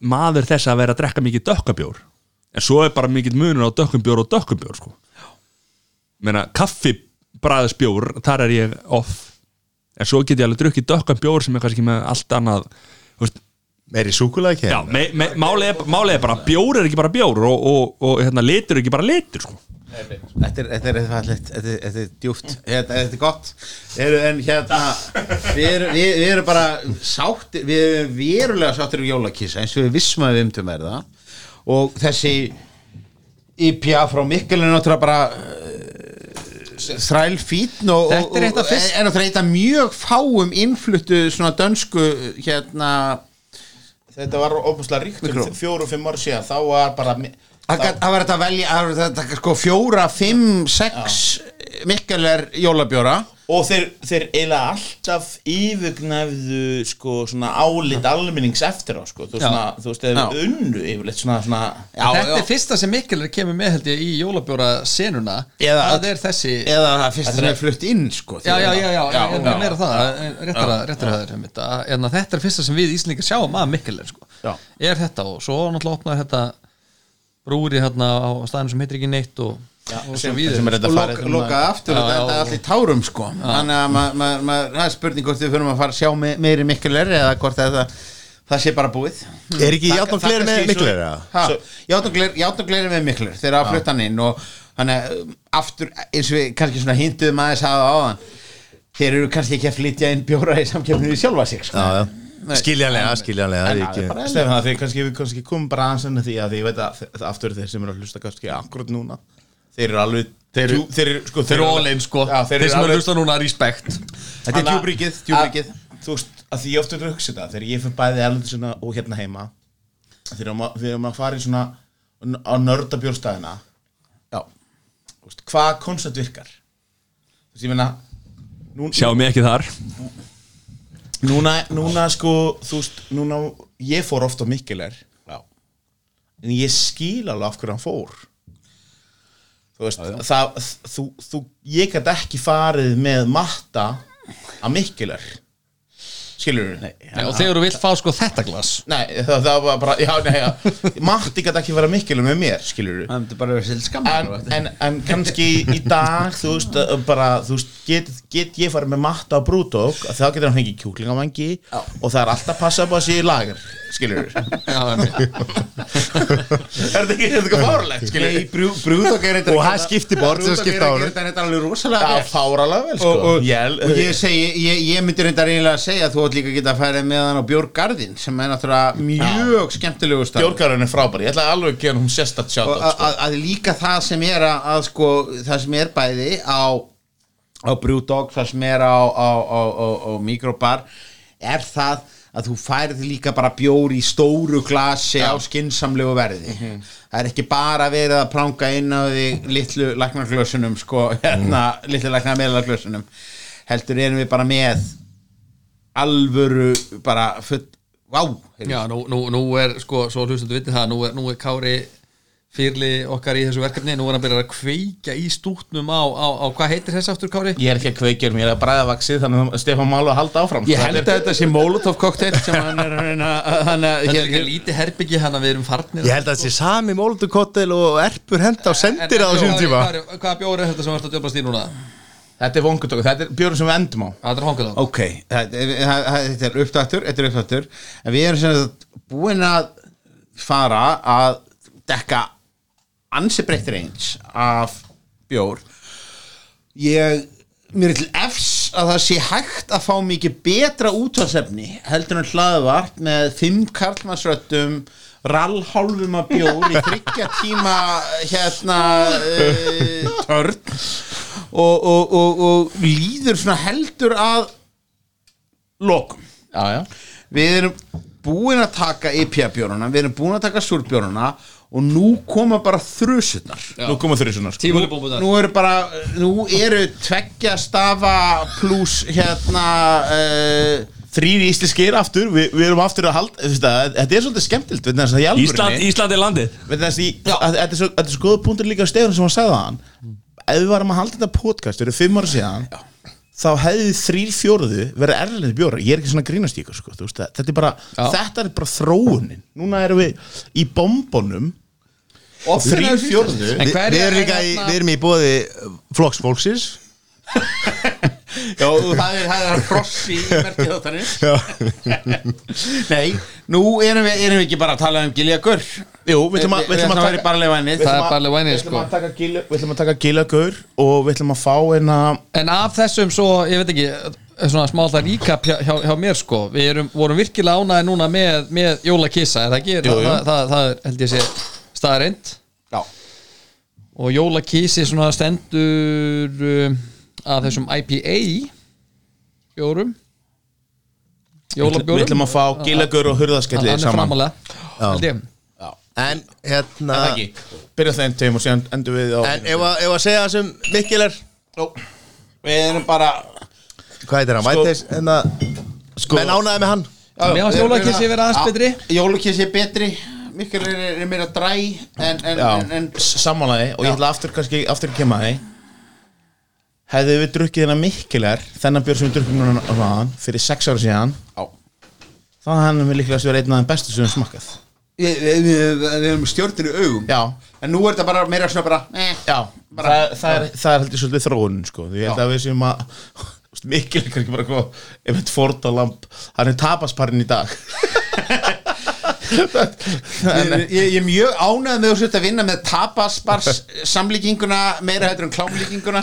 maður þess að vera að drekka mikið dökkabjór en svo er bara mikið munur á dökkumbjór og dökkubjór sko. meina kaffibræðsbjór þar er ég off en svo get ég alveg drukkið dökkabjór sem er kannski með allt annað veist, Meiri er, málið er bara bjór er ekki bara bjór og, og, og hérna, litur er ekki bara litur sko. Þetta er, þetta er fallegt, þetta er, þetta er djúft þetta, þetta er gott. Eru, En hérna Við erum, við, erum bara sáttir Við erum verulega sáttir um jólakissa eins og við vissum að við umtum er það og þessi IPA frá Mikkel er náttúrulega bara uh, þræl fítn og, er náttúrulega eitt af mjög fáum innfluttu svona dönsku hérna Þetta var óbúslega ríkt um fjóru og fimm ára síðan. Þá var bara Það var þetta að velja það var þetta sko fjóra, fimm, sex Mikkeler jólabjóra og þeir, þeir eiginlega alltaf yfirgnæfðu sko svona álit almennings eftir á sko þú, svona, þú veist, þeir Já. unnu yfirleitt svona, svona Já, Þetta já. er fyrsta sem Mikkelir kemur með held ég í jólabjóra senuna Eða- það er þessi eða það fyrsta sem er flutt inn sko Já, já, já, já, já, Já, já, já. meira það, réttara, réttara það er einmitt að- en að þetta er fyrsta sem við Íslingar sjáum að Mikkelir sko. Já. er þetta og svo náttúrulega opnaði þetta brúri hérna á staðinu sem heitir ekki neitt og, og svo sem, sem er þetta og farið loka, lokaði aftur Já, og þetta já, er allir tárum sko. Þannig að ma- ma- ma- það er spurning hvort við fyrir að fara að sjá me meiri mikkeler eða hvort það, það sé bara búið. Er ekki kannski með játnugleir játnugleir með miklir þegar að flutta hann inn og þannig um, aftur eins og við kannski svona hinduðum aðeins að áðan þeir eru kannski ekki að flytja inn bjóra í samkjöfninu í sjálfa sig sko. Já, já Skiljanlega, skiljanlega það er kannski við kannski komum bara aðeins að því að ég veit að það aftur þeir sem eru að hlusta kannski akkurat núna þeir eru alveg þeir eru, þeir eru, sko, þeir eru all in sko. Já, þeir sem eru hlusta núna respekt þetta er Þannig að- djúbríkið, djúbríkið að- Þú veist, að því ég ofta er að hugsa þetta þegar ég fyrir bæði erlendisuna og hérna heima þegar maður- farið svona á þú veist, hvað koncept virkar? Þú veist, ég meina nú, Sjáum mig ekki þar núna, núna sko þú veist, núna ég fór ofta já. en ég skil alveg af hverju hann fór. Þú veist það, þú, þú, ég gæti ekki farið með matta að Mikkeler skilur þú? Nei, og þegar þú vilt fá sko þetta glas. Nei, það, það var bara, já, nei, já. Matti gæti ekki vera Mikkeler með mér, skilur skammar en, en, en kannski í dag þú veist, uh, bara, þú veist get, get ég farið með matta á brúdók þá getur hann fengið kjúklingamangi og það er alltaf passa upp á sig í lager skilur Já, einmitt. er þetta ekki, ekki fárlegt, skilur Nei, brú, brúðok er þetta Og það skipti bort sem skipta er alveg rosalega það vel. er fáralega vel, sko. Og, og, ég, og ég segi, ég, ég myndi reyndar eiginlega að segja að þú líka geta að færa með hann á Björgarðin sem er náttúrulega mjög skemmtilegu stað Björgarinn er frábær, ég ætla alveg að gefa hún sérstætt og sjátt að, að, líka það sem er að, að sko, það sem er bæði á á Brewdog það sem er á, á, á, mikrobar er það að þú færið líka bara bjór í stóru glasi á skinsamlegu verði. Það er ekki bara verið að pranga inn á því litlu læknarglösunum sko, hérna, litlu læknarmeðlarglösunum heldur erum við bara með alvöru bara full, vá heyrðu. Já, nú, nú, nú er sko, svo hlustandu vitið það nú er, nú er Kári fyrli okkar í þessu verkefni nú er hann byrjað að kveika í stútnum á, á, á hvað heitir þess aftur Kári? Ég er ekki að kveikja mér, ég er að bræða vaksið Þannig að Stefán Málu að halda áfram Ég sko. held að þetta sé Molotov cocktail sem hann er að reyna hann að Þetta er hér, ekki lítið herbyggi hann að við erum farnir Ég held að þetta sé sami mólutokottel og erpur henda og sendir það á sínum tíma Hvaða bjór er þetta sem varst að djöflast í núna? Þetta er vongutöku, þetta er björn sem við endum á. Það er á Ok, þetta þetta- þetta er upptaktur Þetta er upptaktur. En við erum sem sagt búin að fara að dekka ansi breytt range af bjór. Ég mér er til efs að það sé hægt að fá mikið betra útvarsefni heldur en hlaðvart með fimm karlmannsröttum rallhálfum að bjór í þryggja tíma hérna uh, törn og, og, og, og líður svona heldur að lokum. Já, já. Við erum búin að taka IPA bjóruna, við erum búin að taka súrbjóruna og nú koma bara þrjusurnar Nú koma þrjusunar sko. Tímuli búmbuðar nú eru bara, nú eru tveggja stafa pluss hérna uh, Þrýr íslenskir aftur, við, við erum aftur að halda að, Þetta er svolítið skemmtilt að Ísland, Ísland er landið. Vegna þess að í- að- Þetta er svo, er góða punktur líka á Stefán sem hann sagði hann Ef við varum að halda þetta podcast fyrir fimm ára síðan þá hefði þrýr fjóruðu verið erlendi bjóra ég er ekki svona að grínast í ykkur sko, þú veist, þetta, er bara, þetta er bara þróunin. Núna erum við í bombonum og þrýr fjóruðu Vi, Við er erum líka í, hérna- við erum í bóði flokks fólksins já, það er, það er hross í merkið þáttanir nei, nú erum við, erum við ekki bara að tala um Gilja Gur Jú, við ætlum að, við taka Það er bara vænið Við ætlum sko. að taka Gila- við ætlum að taka Gilagaur og við ætlum að fá eina En af þessum svo, ég veit ekki svona smá alltaf ríkap hjá, hjá, hjá mér sko. Við erum, vorum virkilega ánæði núna með, með jólakissa, er það ekki? Jú, jú. Það, það, það er, held ég sé staðarind já, og jólakissi svona stendur um, að þessum IPA bjórum Við jólabjórum ætlum að fá Gilagaur og Hurðaskelli er saman. framalega held ég En hérna Er það ekki? Byrja þeim tveim og síðan endur við á En ef að, ef að segja þessum Mikkel er við erum bara Hvað heitir hann? Sko- Væteis En að Sko- Menn ánæði með hann. Mér fannst jólakissi vera aðeins betri. jólukissi er betri. Mikil er, er meira dræ en, en, Já, en, en sammálaði og ég ætla aftur kannski aftur að kemma því. Hefðu við drukkið þennan mikkilegar þennan björn sem við drukkum núna á hraðan fyrir sex ára síðan Já. þá hann við líklega að vera einn af þeim bestu sem við smakkað við, við, við, við erum stjórnir í augum. Já, en nú er þetta bara meira svona bara eh. já. Bara- það, það, er, það er heldur svolítið þróunin sko. Því ég held Já. að við séum að mikkilegar kannski bara hvað ef þetta fórtalamp hann er tapasparinn í dag. Ég, ég, ég er mjög ánægð með þessu að vinna með tapasbars samlíkinguna meira hættur en klámlíkinguna.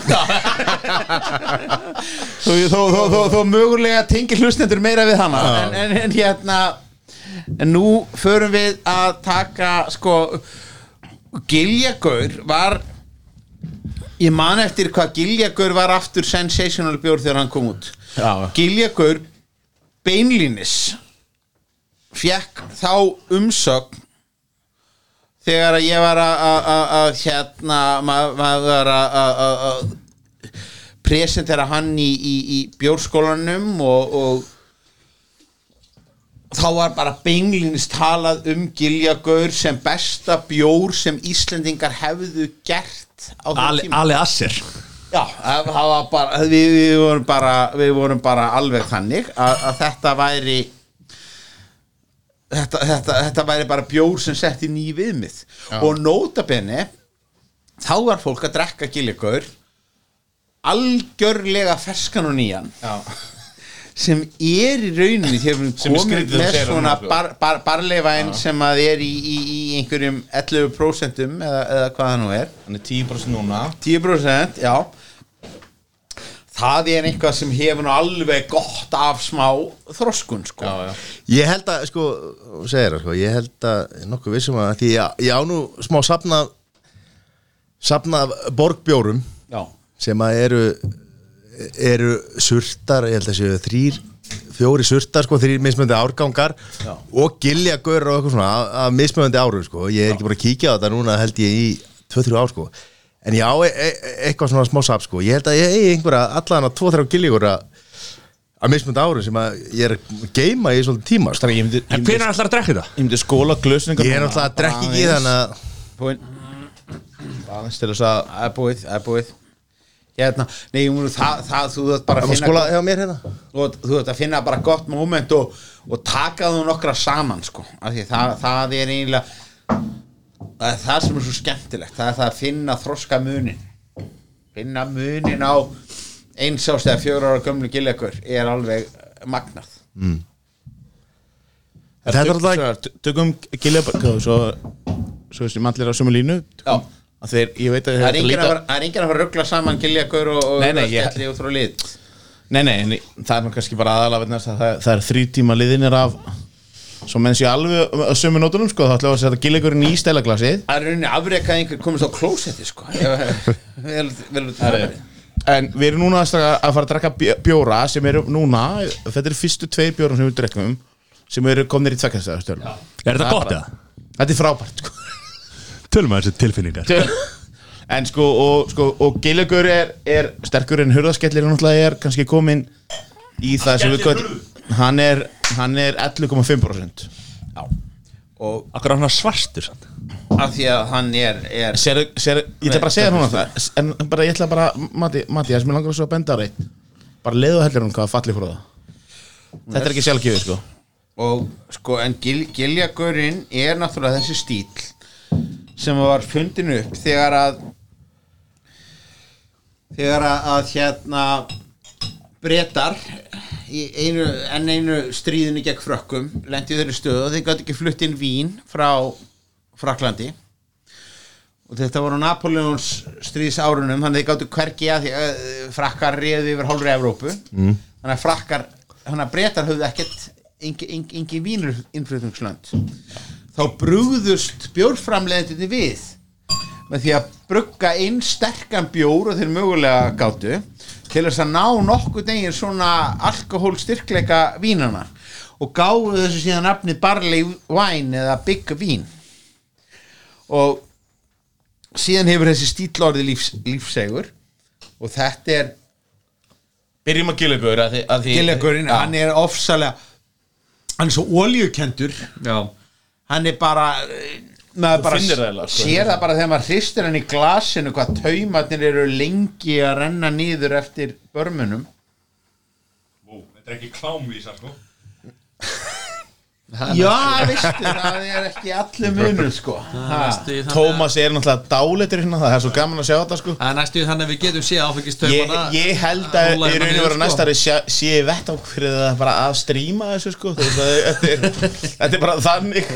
Þó, þó, þó, þó, þó mögulega tengir hlustendur meira við hana. En, en, en hérna en nú förum við að taka sko Giljagaur var ég man eftir hvað Giljagaur var aftur sensational bjór þegar hann kom út Já. Giljagaur beinlínis fekk þá umsögn þegar að ég var að- hérna maður var að- presentera hann í, í, í bjórskólanum og, og þá var bara beinlínis talað um Giljagaur sem besta bjór sem Íslendingar hefðu gert á Ali, tíma. Ali Asser. Já, var bara við, við, vorum bara við vorum bara alveg þannig að, að þetta væri þetta, þetta, þetta væri bara bjór sem setti ný viðmið. Og nótabenni þá var fólk að drekka gilligur algjörlega ferskan og nýjan. Já. Sem er í rauninni þegar við Sem er komum með svona bar, bar, barleivæn sem að er í, í, í einhverjum 11% eða, eða hvað það nú er. Hann er 10% núna. 10% já. Það er eitthvað sem hefur nú alveg gott af smá þroskun sko. Já, já. Ég held að, sko, segir það, sko, ég held að nokkuð vissum að því ég, ég á nú smá safnað safnað borgbjórum já, sem að eru eru surtar, ég held að séu þrýr fjóri surtar, sko, þrýr mismöndi árgangar Já. og giljagör og eitthvað svona af, af mismöndi árum, sko. Ég er ekki bara að kíkja á þetta núna held ég í 2-3 ár, sko. En já, e e eitthvað svona smá sap, sko. Ég held að ég eigi einhverja allan að 2-3 giljagör að mismöndi árum sem að ég er að geima í svolítið tíma, sko. En hvernig ætlar að drekka þetta? ég myndi skóla glösningar ég er náttúrulega að drekka ekki þannig að Búinn, að það er búið, það er búið Hérna, nei, það, það, þú þarf bara að finna skóla hjá mér hérna þú, þú þarf að finna bara gott moment og, og taka þú nokkra saman sko. Af því það, það er eiginlega það er það sem er svo skemmtilegt það er það að finna þroska munin finna munin á eins ást eða fjóra ára gömlu gillegur er alveg magnað Þetta er alltaf Tökum gilja Svo Svo þessi mallir á sömu línu Já. Að þeir, ég veit að það er enginn að fara- er að fara að ruggla saman gillegur og, og Nei, nei, ég- skelli út frá lit Nei, nei, en það er nú kannski bara aðalega að það, það er þrý tíma liðinir af Svo menn sé alveg á sömu nótunum sko Þá ætlum við að setja gillegurinn í stælaglasið það er rauninni afreikað einhver komist á klósetti sko. Ef- vel, vel, vel, En við erum núna að að fara að drekka bjó- bjóra sem eru núna, þetta eru fyrstu tveir bjórum sem við drekkum sem eru komnir í tvekkastæðastölu Er þetta gott eða? Þetta er frábært sko. Tölum að þessu tilfinningar. En sko, og, sko, og Geilagur er, er sterkur en hurðaskellir náttúrulega er kannski komin í það sem við köllum Hann er, hann er 11,5% Já. og Akkur er hann svartur? Samt af því að hann er, er Sér, sér, ég ætla bara að segja þér núna það. En bara, ég ætla bara, Matti, Matti, það sem ég langar svo að benda á reitt Bara leiðu heldur hún hvað falli frá það. Þetta er ekki sjálfgjöfið sko. Og sko en gil, giljagurinn er náttúrulega þessi stíl sem var fundin upp þegar að þegar að, að hérna brettar í einu, enn einu stríðinu gegn frökkum lendi þeirri stöðu og þeir gæti ekki flutt inn vín frá Fraklandi og þetta voru Napoleons stríðs árunum þannig að þeir gáttu hvergi að frakkar réði yfir hálfri Evrópu. Mm. þannig að frakkar þannig að breytar höfðu ekkert engi, engi, engi vínur innflutningslönd þá brugðust bjórframleðandi við með því að brugga inn sterkan bjór og þeir mögulega gátu til þess að ná nokkuð degir svona alkohól styrkleika vínana og gáðu þessu síðan nafni barley wine eða big vín og síðan hefur þessi stíl orðið lífs, lífsegur og þetta er Byrjum því Gillegurinn, Já. hann er ofsalega hann er svo oljukendur Já, hann er bara maður bara það sko. sér það bara þegar maður hristir hann í glasinu hvað taumarnir eru lengi að renna nýður eftir börmunum. Þetta er ekki klámvísa sko. Já, veistu, það er ekki allir munur sko. Að- Tómas er náttúrulega dálitur hérna Það er svo gaman að sjá þetta sko. Það er næstu í þannig að við getum séð Ég, áfengistaumana ég held að í raun og veru næstari sé, sé vett á fyrir það bara að stríma þessu sko að er, þetta er bara þannig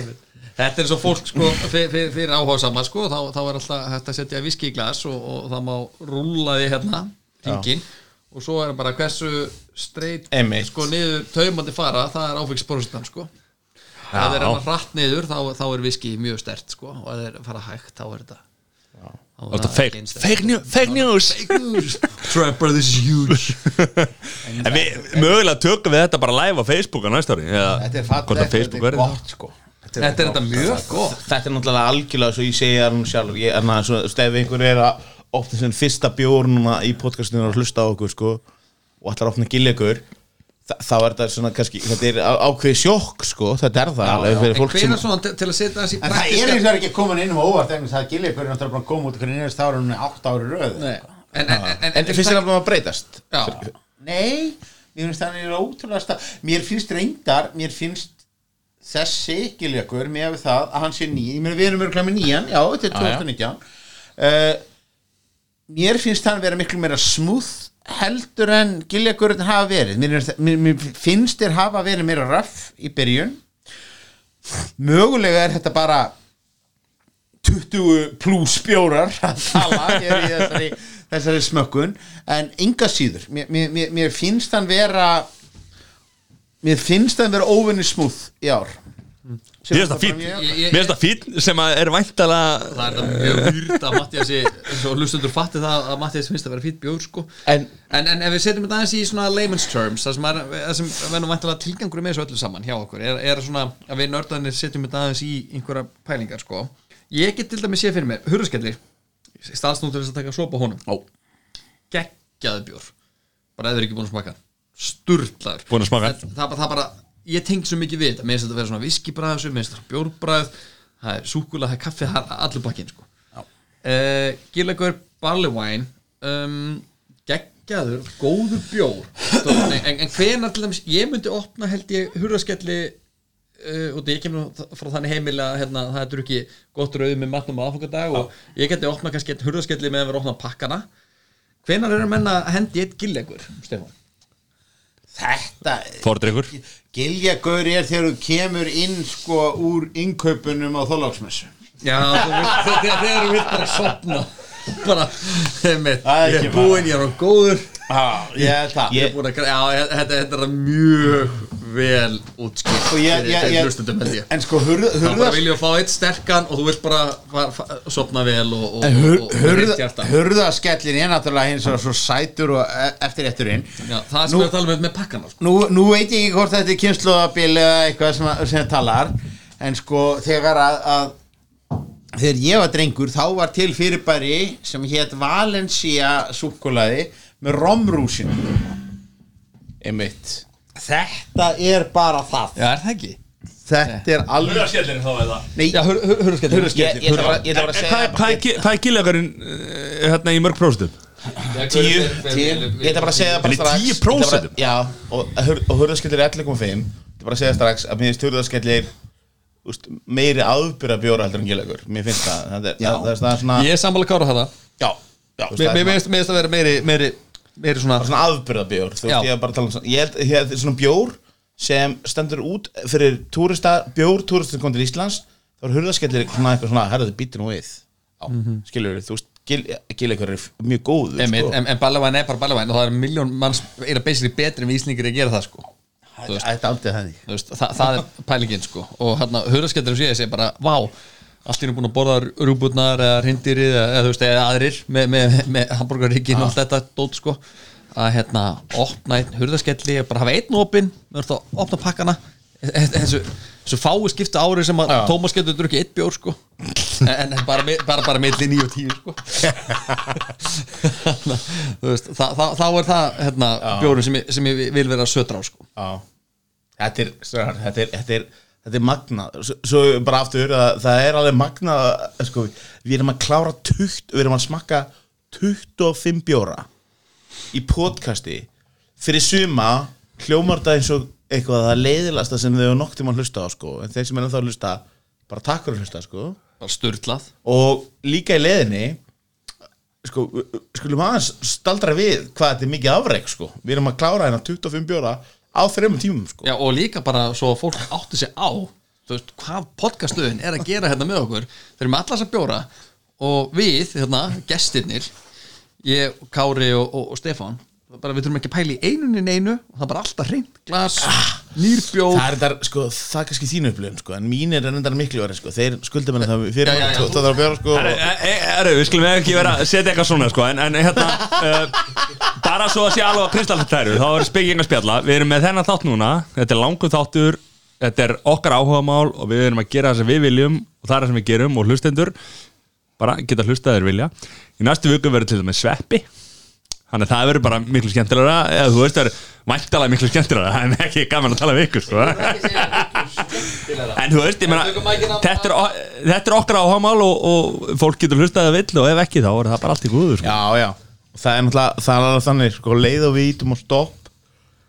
Þetta er svo fólk sko fyrir, fyrir, fyrir áhuga sko þá, þá er alltaf hægt að setja viski í glas og, og það má rúlla því hérna hringin og svo er bara hversu streit sko niður taumandi fara það er áfengisprosentan sko. Ef þeir er hann hratt niður þá, þá er viski mjög stert sko og ef þeir fara hægt þá er þetta er það fake, fake, new, fake news. news. Trapper this is huge. En við mögulega tökum við þetta bara live á Facebook á næsta ári eða þetta er Facebook þetta er gott sko Þetta er þetta mjög gott. Þetta er náttúrulega algjörlega svo ég það nú sjálf. Ég, erna, svo, þú veist, ef einhver er að opna sem fyrsta bjór núna í podcastinu og hlusta á okkur sko og ætlar að opna gillegur þá er þetta svona kannski þetta er á- ákveðið sjokk sko. Þetta er það alveg fyrir En fólk sem hvenær svona til, til að setja þessi en það er eins og ekki komin inn um óvart en það er gillikur náttúrulega bara að koma út hvernig nýjast árunni átt ári röð. Nei, en, en, en, en finnst þér að breytast? Já, Nei, mér finnst það er ótrúlega stað Mér finnst reyndar, mér finnst þessi giljakur með við það að hann sé ný, ég meina við erum örgulega með nýjan. Já, þetta er 2019 uh, Mér finnst hann vera miklu meira smúð heldur en giljakurinn hafa verið. Mér, mér, mér finnst þér hafa verið meira raff í byrjun. Mögulega er þetta bara 20 pluss bjórar að tala þessari, þessari smökkun. En enga síður mér- mér finnst hann vera mér finnst hann vera óvinni smúð í ár. Mér finnst það fín Mér finnst það fín sem að er væntalega það er þetta mjög výrt að Mattiasi eins og hlustundur fatti það að Mattiasi finnst að vera fýtt bjór sko. En- en, en ef við setjum þetta aðeins í svona layman's terms það sem, er, það sem verður væntalega tilgangur með þessu öllu saman hjá okkur er, er svona að við nördanir setjum þetta aðeins í einhverja pælingar sko. Ég get til dæmis sé fyrir mig til þess að taka sopa honum. Ó. geggjaði bjór. Bara eða ekki búin að smaka að smakka. það, það, það bara, ég tengt svo mikið við þetta finnst þetta að vera svona viskibræð þessu mér finnst þetta bjórbræð það er súkulega, það er kaffi, það er allur bakinn sko. uh, Gillagur Barley Wine um, geggjaður, góður bjór en, en, en hvenar til dæmis ég myndi opna held ég hurðaskelli uh, og ég kemur frá þannig heimil að hérna, það er ekki gott rauð með matnum á aðfangadag og ég geti opna kannski hurðaskelli með að vera að opna pakkana hvenar eru menn að hendi eitt gillegur Stefán? Þetta Fordrykkur. Giljagur er þegar þú kemur inn sko úr innkaupunum á þólagsmessu Já, þegar þú vilt bara sopna bara, einmitt, Það er búinn, ég er á góður Já, ég held það ég er græ- já, ég- þetta, er mjög vel Og ég- ég- ég- held ég En sko þá bara hurðas vilja fá eitt sterkan og þú vilt bara sopna vel og, og, og, og, reitt hjarta. hurðaskellin er náttúrulega hins vegar svo sætur og eftir eftirinn það sem Nú- við erum að tala um með pakkana sko. nú, nú veit ég ekki hvort þetta er kynnslóðabil eða eitthvað sem, sem talar en sko þegar að, að þegar ég var drengur þá var til fyrirbæri sem hétt Valencia súkkulaði með romrúsinu einmitt. Þetta er bara það. Já, er það ekki? þetta er alveg Hurðaskellin þá eða? Nei, Já, hur, hur, hurðaskelli ég, ég, ætla bara, ég ætla bara að Hvað segja er- hvað er gi- hvað er giljagarinn hérna í mörg próstum? tíu, tíu ég ætla bara að segja bara Hann er strax 10%? Ég ætla bara- já, og, hur- og hurðaskellir er 11,5 ég ætla bara að segja strax að mér finnst hurðaskellir úst, meiri áðbyrða bjóra heldur en gilögur mér finnst það. Það er, það, það er það svona Ég er sammála kára þetta já, já, þú veist, Mér það er mér svona- finnst mér finnst að vera meiri, meiri, svona er svona áðbyrða bjór þú Já. veist, ég er bara að tala um svona ég held, ég held svona bjór sem stendur út fyrir túrista, bjór túristin kom til Íslands þá er hurðaskellir svona eitthvað svona herðu býttu nú við. Já, skilur þú veist, gilögur er mjög góður Einmitt, sko. en, en Ballevæn er bara Ballevæn og það er miljón manns eða basically betri en við Íslingir að gera það sko. Þetta er aldrei það Þú veist, það, það er pælingin sko. Og hérna hurðaskettir og sé þessi bara vá, allt er búin að borða rúbutnar eða hrindýrið eða, eða, eða aðrir með, með, með hambúrgarríkin og allt þetta dót sko. Að hérna opna einn hurðaskelli bara hafa einn opinn, við erum að opna pakkana. Þessu, þessu fái skipta ári sem að. Tómas getur drukkið eitt bjór sko. En, en bara, bara, bara milli 9 og 10 sko. Veist, þá, þá, þá er það hérna, bjórin sem ég, sem ég vil vera sötra á sko. Já. Þetta er, þetta er, þetta er, þetta er magnað Svo, bara aftur, það, það er alveg magnað að, sko, Við erum að klára 20, Við erum að smakka 25 bjóra Í podcasti Fyrir suma hljómar það eins og eitthvað það leiðilasta sem þau hefur nokk tíma að hlusta á sko. En þeir sem er að hlusta Bara takk fyrir að hlusta sko. bara styrlað Og líka í leiðinni sko, skulum aðeins staldra við hvað þetta er mikið afreg sko. Við erum að klára hérna 25 bjóra á þreymum tímum sko. Já, og líka bara svo að fólk átti sig á veist, hvað podcastuðin er að gera hérna með okkur þeir eru með allas að bjóra og við, hérna, gestirnir ég, Kári og, og, og Stefán bara við þurfum ekki að pæla í einunni einu og það er bara alltaf hreint glas nýrbjóð Það er þetta, sko, það er kannski þínu upplifun, sko, en mín er ennendar miklu verið, sko, þeir skulda mér það fyrir Já, já, já. það þarf að bjóra, sko, Herru, og- e- e- herru, við skulum ekki vera að setja eitthvað svona sko, en, en hérna uh, bara svo að sé alveg að kristalltæru þá er speking að spjalla, við erum með þennan þátt núna þetta er langur þáttur þetta er okkar áhugamál og við erum að gera það sem við viljum og það er það sem við gerum og hlustendur bara geta hlustaðir vilja. Í næstu viku verður til dæmis sveppi þannig að það verður bara miklu skemmtilegra eða þú veist það er væntalega miklu skemmtilegra það er ekki gaman að tala við ykkur sko. en þú veist, ég meina þetta er, þetta er okkar áhagamál og, og fólk getur hlustað að vill og ef ekki þá er það bara allt í góður sko. Já, já, og það er náttúrulega, það er alveg þannig, sko, leið og við ítum og stopp,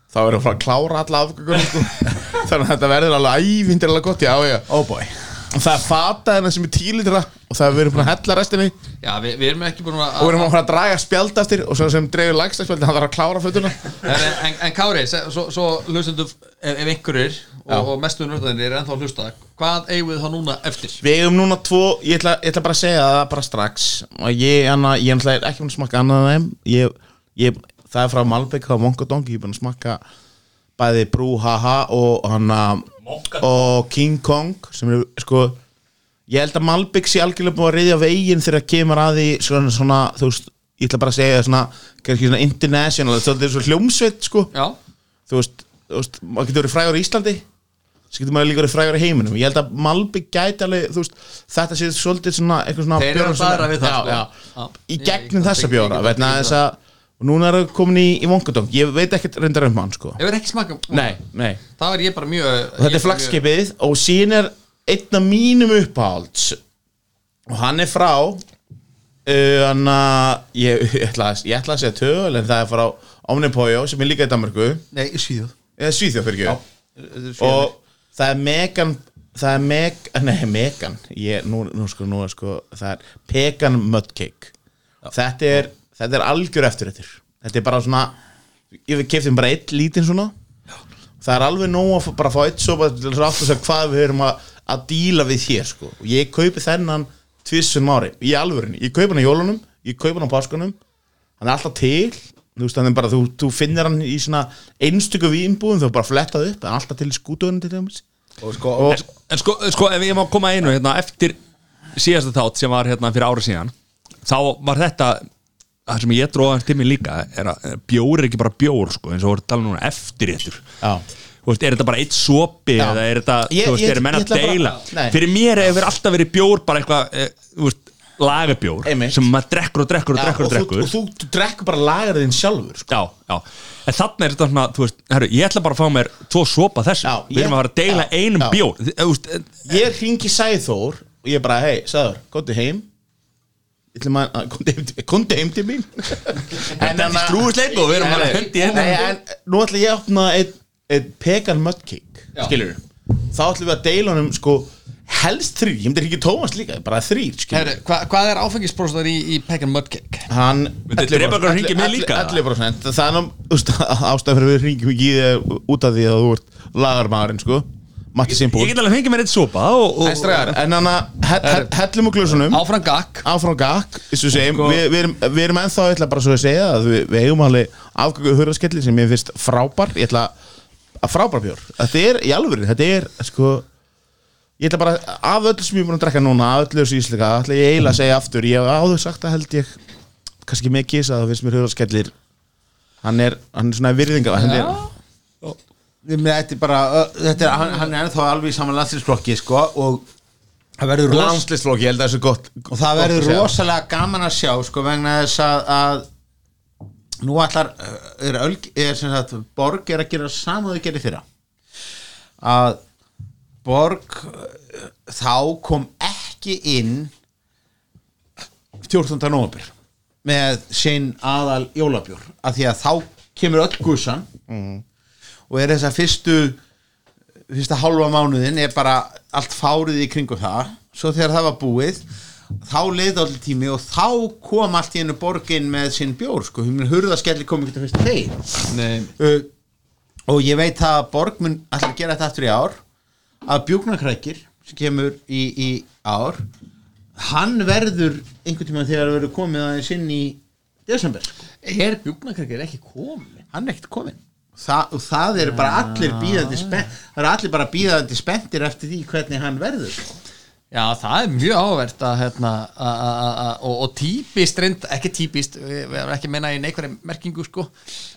þá erum við að klára alla afgöngunum, sko, þannig að þetta verður alveg ævindilega gott, já, já, Oh boy og það er fata hérna sem er tílitra og það er erum búin að hella restinni. Og Já, við, við erum ekki búin að við erum að fara að draga spjaldastir og svo sem dreifir lagsta spjaldi, hann þarf að klára fötuna. En, en, en Kári, se- svo, svo hlustendur ef, ef einhverjir og, og mestu nörðanir er ennþá að hlusta hvað eigum við þá núna eftir? Við eigum núna tvo, ég ætla, ég ætla bara að segja það bara strax. Og ég, hana, ég ætla ekki búin að smakka annað af þeim. Ég, ég, það er frá það er Mongodong ég er búin að smakka bæði Brú Haha og hana og King Kong sem eru sko ég held að Malbygg sé algjörlega búið að reyðja veginn þegar kemur að því svona, svona þú veist, ég ætla bara að segja svona svona international, þetta er svo hljómsveit sko, Já, þú veist, maður getur verið frægur í Íslandi svo getur maður líka verið frægur í heiminum. Ég held að Malbygg gæti alveg, veist þetta sé svolítið svona, eitthvað svona Þeir eru sem- fara við það, sko. í gegnum þessa bjóra vegna þess að og núna er það komin í, í Vongadong ég veit ekkert reyndar um hann sko. Ég verð ekki smaka nei, nei. Það var ég bara mjög þetta er flagskipið og sín er einn af mínum uppáhalds. Og hann er frá uh, hann að ég, ég, ætla, að- ég ætla að segja töl en það er frá Omnipójó sem er líka í Danmarku Nei, Svíðjóð eða Svíþjóð fyrir ekki. Og það er Megan það er Meg, nei Megan. Ég, nú, nú sko, nú er sko það er Pegan Mudcake. Þetta er, þetta er algjör eftir þetta þetta er bara svona ég kefti bara eitt lítinn svona. Það er alveg nóg að bara fá eitt sopa til að átta sig hvað við erum að, að díla við hér sko. Og ég kaupi þennan tvissum ári í alvörinni, ég kaupi hann á jólunum ég kaupi hann á páskunum. Hann er alltaf til. Þú veist þannig bara þú, þú finnir hann í svona einstöku vínbúðum þú bara flettað upp, hann er alltaf til skútuðunum til dæmis. Og sko, og, En sko, sko, ef ég má koma að einu hérna, eftir síðasta þátt sem var hérna fyrir ára síðan þá var þetta það sem ég dróða hans tími líka er að bjór er ekki bara bjór sko, eins og voru tala núna eftir réttur já, Þú veist, er þetta bara eitt sopi Já. eða er þetta, Ég- þú veist, ég- er menn að bara- deila Nei. fyrir mér hefur alltaf verið bjór bara eitthvað, e, þú veist, lagabjór Einmitt. sem maður drekkur og drekkur og drekkur og, og drekkur þú, og þú, drekkur bara lagarðinn sjálfur sko. Já, já, en þannig er þetta svona, þú veist, herru, ég ætla bara að fá mér tvo sopa þessu, við erum að fara að deila já, einum já. bjór Þi- þú veist, ég ringi Sæþór og ég bara, hei, Sæþór, komdu heim Ætlum að, komdu heim, til- mín. Þetta er skrúfisleik og við erum bara að hendi hérna. Nei, en nú ætla ég að opna einn ein pegan mudcake skilur þá ætlum við að deila honum sko helst þrýr, ég myndi ekki Tómas líka bara þrýr, hva, Hvað er áfengispróstar í, í Pekan Mudcake? hann að líka? 11% það er ástæð fyrir við hringjum ekki í þig út af því að þú ert lagarmaðurinn sko Matti Simpúl Ég get alveg fengið mér eitt sopa og, og, en stræðar, en hann að hellum úr glösunum. Áfram gakk. Áfram gakk þessu segjum, við, við, erum, við erum ennþá ég ætla bara svo að segja að við, við eigum alveg afgöku hurðaskelli sem ég finnst frábær. Ég ætla að frábær bjór. Þetta er í alvöru, þetta er sko ég ætla bara af öllu sem ég er búin að drekka núna af öllu þessu íslika, ætla ég eiginlega að segja aftur ég hef áður sagt að held ég kannski með kisa það finnst mér hurðaskellir hann er, hann er svona virðinga hann er, Þetta er bara, þetta er, hann, hann er ennþá alveg í saman landsliðsflokki sko, og það verður ros, landslistflokk, ég held að það er svo gott og það verður rosalega gaman að sjá sko, vegna þess að, að nú allar er, er sagt, Borg er að gera sama þau gerir fyrra. Að Borg þá kom ekki inn 14. nóvember með sinn aðal jólabjór af því að þá kemur öll gussan og er þess að fyrstu fyrsta hálfa mánuðin er bara allt fárið í kringum það. Svo þegar það var búið þá leið allir tími og þá kom allt í hennu borgin með sinn bjór sko, hurðaskelli kom ekki til fyrst Nei, uh, og ég veit að borg mun að gera þetta aftur í ár. Að bjúknarkrækir sem kemur í, í ár hann verður einhvern tíma þegar það verður komið aðeins inn í desember sko. er bjúknarkrækir ekki komin? hann er ekkert komin Þa, og það eru bara allir bíðandi spennt það eru allir bara bíðandi spenntir eftir því hvernig hann verður. Já, það er mjög áverð að, hérna, og, og típist reynd, ekki típist, við erum ekki að meina í neikværi merkingu sko,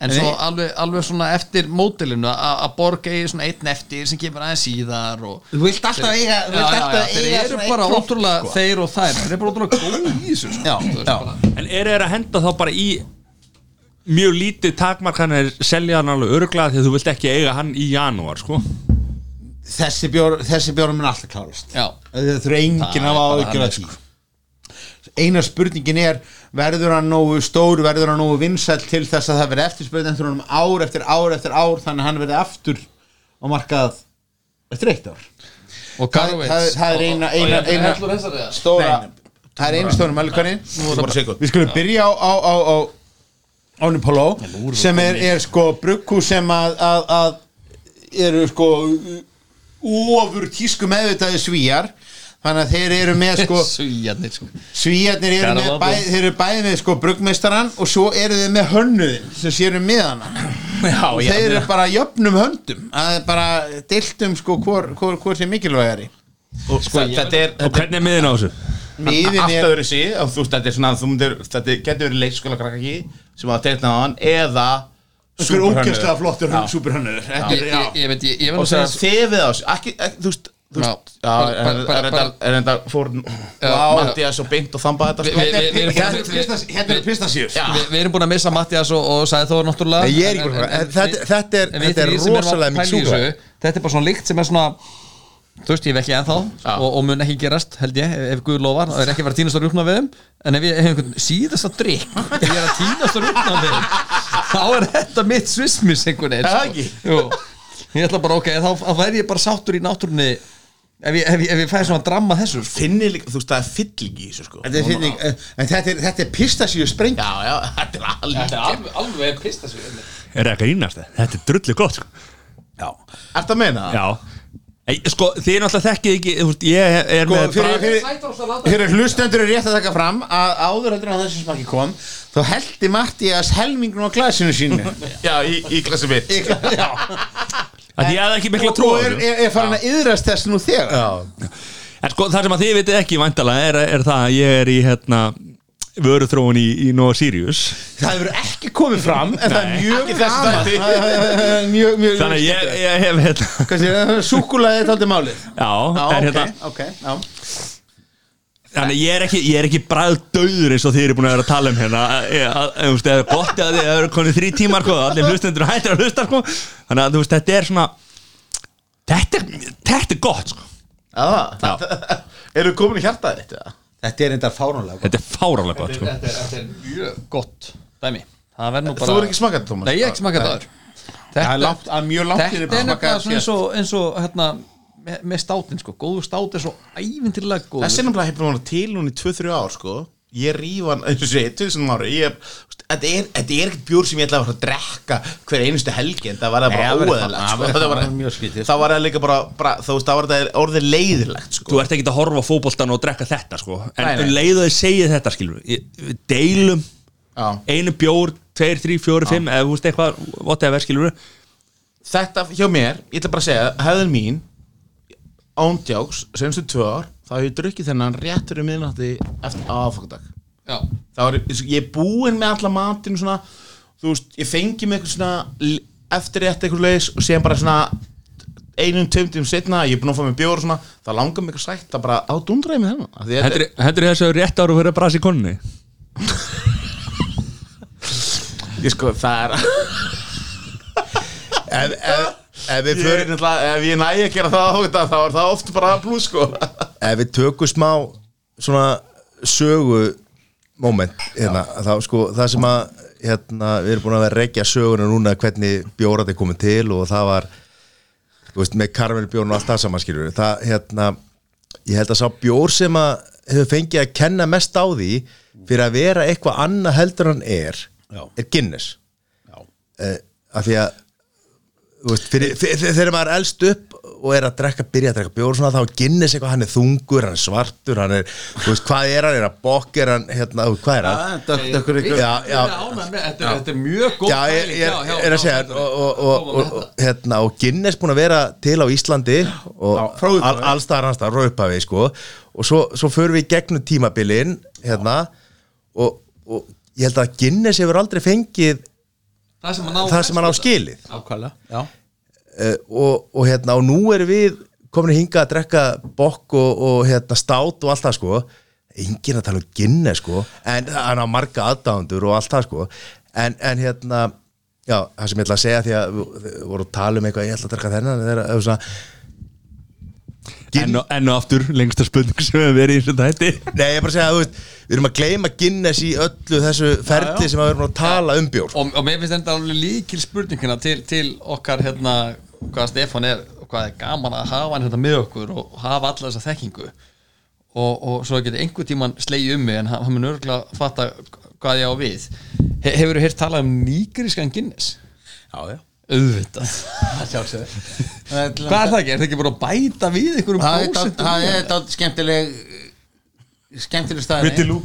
en svo alveg, alveg svona eftir mótilinu að borga eigi svona einn eftir sem kemur aðeins síðar og þú vilt alltaf eiga, þú Já, vilt já, já, alltaf þeir eiga eru svona bara ótrúlega sko. þeir og þær, þeir eru bara ótrúlega góð í þessu sko. Já, Þú veist, já. bara- En eru þeir að henda þá bara í mjög lítið selja hann alveg örglega því að þú vilt ekki eiga hann í janúar sko. Þessi bjór þessi bjór mun alltaf klárast. Já. það þurfa enginn að er hafa þannig, því. Eina spurningin er verður hann nógu stór, verður hann nógu vinsæll til þess að það verði eftirspurning eftir honum ár eftir ár eftir ár þannig að hann verði aftur á markað eftir eitt ár? Og það, Karlovits það, það er eina, eina, eina stóra það er eina stóra melgurinn við skulum byrja á á, á, á Áni Póló sem er, er sko brugghús sem að, að, að eru sko ofur tísku meðvitaði svíjar þannig að þeir eru með sko Svíjarnir sko. Svíjarnir eru með bæ, þeir eru bæði með sko bruggmeistaran og svo eru þeir með hönnuðin sem séru með hana Já, og já, þeir eru já. bara jöfnum höndum að er bara diltum sko hvor, hvor, hvor sem mikilvægari Og sko, þetta er, Og hvernig er miðin á þessu? miðin er þetta er svona, þú myndir þetta getur verið leikskóla krakkaki sem að tegna á hann eða einhver ógeðslega flottur superhönnur ég, ég, ég veit, ég, ég og verð að svo segja þefið á þessu ekki, ekki, þú veist er- er- er er þetta fór. Mattias og beint og þamba þetta sko. Hérna búin- eru pistas- hérna Já. Við, við erum búin að missa Mattias og, og sagði þó náttúrulega er þetta- þetta er- er rosalega mikið Þetta er bara svona líkt sem er svona Þú veist, ég hef ekki ennþá Já. og, og mun ekki gerast, held ég, ef, ef Guð lofar það er ekki að vera tínast að rúkna við þeim en ef ég hef einhvern síðasta drikk ég er að tínast að rúkna við þeim þá er þetta mitt svismis einhvern veginn Er sko. ekki? Jú, ég ætla bara, ok, þá, þá væri ég bara sáttur í náttúrunni ef ég, ef ég, ég fæði svona dramma þessu sko. finni líka, þú veist, það er fylling í þessu sko Þetta er finning, en þetta er, þetta er pistasíu spreng já, já, þetta er alveg alveg, alveg pista svo Er það eitthvað ínast Þetta er drullu gott sko. já, ert að meina það? Já Sko, þið náttúrulega þekkið ekki þú Ég er Sko, með fyrir, fyrir, fyrir hlustendur er rétt að taka fram að áður heldur en að þessi smakki kom þá heldi Mattias helmingun á glasinu sínu. Já, í, í klassi mitt. Að Ég hafði ekki mikla og, trú á og er, er, er farin að yðrast þess nú þegar? Já, En sko, það sem að þið vitið ekki væntalega er, er það að ég er í hérna, vöruþróun í, í Nova Sirius. Það hefur ekki komið fram en það er Nei. mjög gaman. Það er- það er mjög, mjög Þannig að ég, ég hef hérna súkulaði þetta aldrei málið. Já, Já, er ok, hérna ok, já. Þannig að ég er ekki, ég er ekki bræð döður eins og þið eru búin að vera að tala um hérna. Þú veist, það er gott að þið eru konið þrý tímar sko, allir hlustendur hættir að hlusta sko. Þannig að þú veist, þetta er svona Þetta er, þetta er gott sko. já, það eru komin í hjartaði þetta Þetta er enda fánulega Þetta er fárálega gott sko. þetta er, þetta er mjög gott dæmi. Það verður nú bara þú er ekki smakað þetta, Tómas Nei, ég hef ekki smakað það. Það er langt, að mjög langt Þetta er nefnilega eins og, eins og hérna, með, með státin sko. góðu stát er svo ævintilega góð þessi er náttúrulega hefur búin að til núna í 2-3 ár sko ég ríf hann, eins og sé, 2000 ári þetta er, er ekkert bjór sem ég ætla að drekka hver einustu helgi en það var það bara það það sko. það það var, það var það líka bara, bara þú veist, það var þetta orðið leiðilegt sko. Þú ert ekki að horfa á fótboltan og drekka þetta sko. En Nei, nei. leið og þið segið þetta skilur deilum Já. einu bjór, tveir, þrý, fjóri, fimm eða þú veist eitthvað, whatever skilur þetta hjá mér, ég ætla bara að segja hefðin mín ándjáks, senstu tvö ár þá hef ég drukkið þennan rétt fyrir miðnátti eftir aðfokdag Já. þá er ég búinn með alla matinu svona, þú veist, ég fengi með eitthvað svona eftir rétt eitthvað leis og séðan bara svona einum, tveim tíum setna, ég er búinn að fá mig bjór og svona, það langar mig eitthvað sætt, það bara ádundraði mig þennan. Þetta er þessu rétt ára fyrir að brasa í konni ég sko, það er ef, ef, ef við ég ef ég næ að gera það á þetta, þá er það oft bara blús sko. Ef við tökum smá svona sögu moment hérna, þá sko það sem að hérna, við erum búin að vera að rekja söguna núna hvernig bjórat er komið til og það var veist, með karmelbjórn og allt það saman skilur það hérna, ég held að sá bjór sem að hefur fengið að kenna mest á því fyrir að vera eitthvað annað heldur hann er Já. er Guinness. Uh, af því að veist, fyrir, fyrir, þegar maður er elst upp og er að drekka, byrja að drekka bjór og svona, þá Guinness eitthvað, hann er þungur, hann er svartur hann er, þú veist, hvað er hann, er að bokk? Er hann, hérna, hvað er hann? Þetta, er- þetta er mjög góð já, ég, er að segja og, og, og, koma með og, og, hérna, búin að vera til á Íslandi og allstaðar hans það, raupavi, sko. Og svo, svo förum við gegnum tímabilin hérna og, og ég held að Guinness hefur aldrei fengið það sem hann á, það sem hann á skilið. Uh, og, og hérna og nú erum við komin að hinga að drekka bokk og, og hérna stát og allt það sko. Enginn að tala um Guinness sko. En hann á marga aðdándur og allt það sko. En, en hérna já, það sem ég ætla að segja því að við við vorum að tala um eitthvað, ég ætla að drekka þennan þegar, eða svona, Enn og, enn og aftur, lengsta spurning sem hefur verið í þessu þætti. Nei, ég er bara að segja að þú veist við erum að gleyma Guinness í öllu þessu ferli sem að við erum að tala um bjór og, og mér finnst þetta alveg líkil spurningina til, til okkar hérna hvað Stefán er og hvað er gaman að hafa hann hérna með okkur og hafa alla þessa þekkingu. Og, og svo getur einhver tíman slegið um mig en hann, hann mun örgulega fatta hvað ég á við. He, hefur þú heyrt talað um nýgrískan Guinness? Já, já auðvitað. Hvað er það ekki? Er það ekki bara að bæta við einhverjum er prósentum? það er dálítið skemmtileg skemmtileg staðin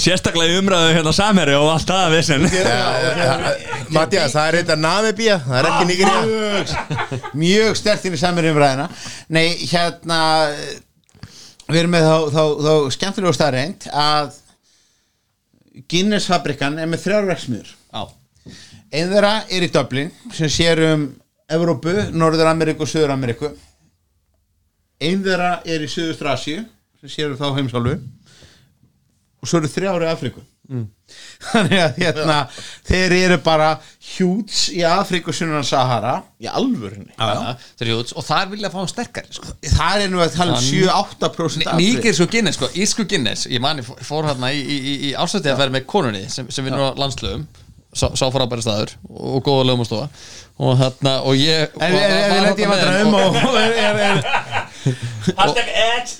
Sérstaklega í umræðu hérna samherri og allt það vissin Mattias, það er þetta Namibía Það er ekki Nigeria mjög, mjög stert inn í samir umræðina nei, hérna við erum með þá, þá, þá skemmtilegu staðreind að Guinness fabrikan er með þrjár verksmiður Já, einn þeirra er í Dublin sem sér um Evrópu, Norður Ameríku og Söður Ameríku einn þeirra er í Söðustur Asíu sem sér um þá heimsálfu. Og svo eru þrjári Afríku. Þannig að hérna þeir eru bara hjúts í Afríku sunnan Sahara Í alvörunni? Og þar vilja fá hann sterkari sko. það er nú að tala um 7-8% Nýgir svo Guinness, sko, ísku Guinness. Ég mani fór hérna í, í, í, í ásætti að vera með konunni sem, sem vinnur á landslöfum sá, sá frábæri staður og góða lögum að stofa og hérna, og ég En við lendum ég vandra um og og Hashtag edge.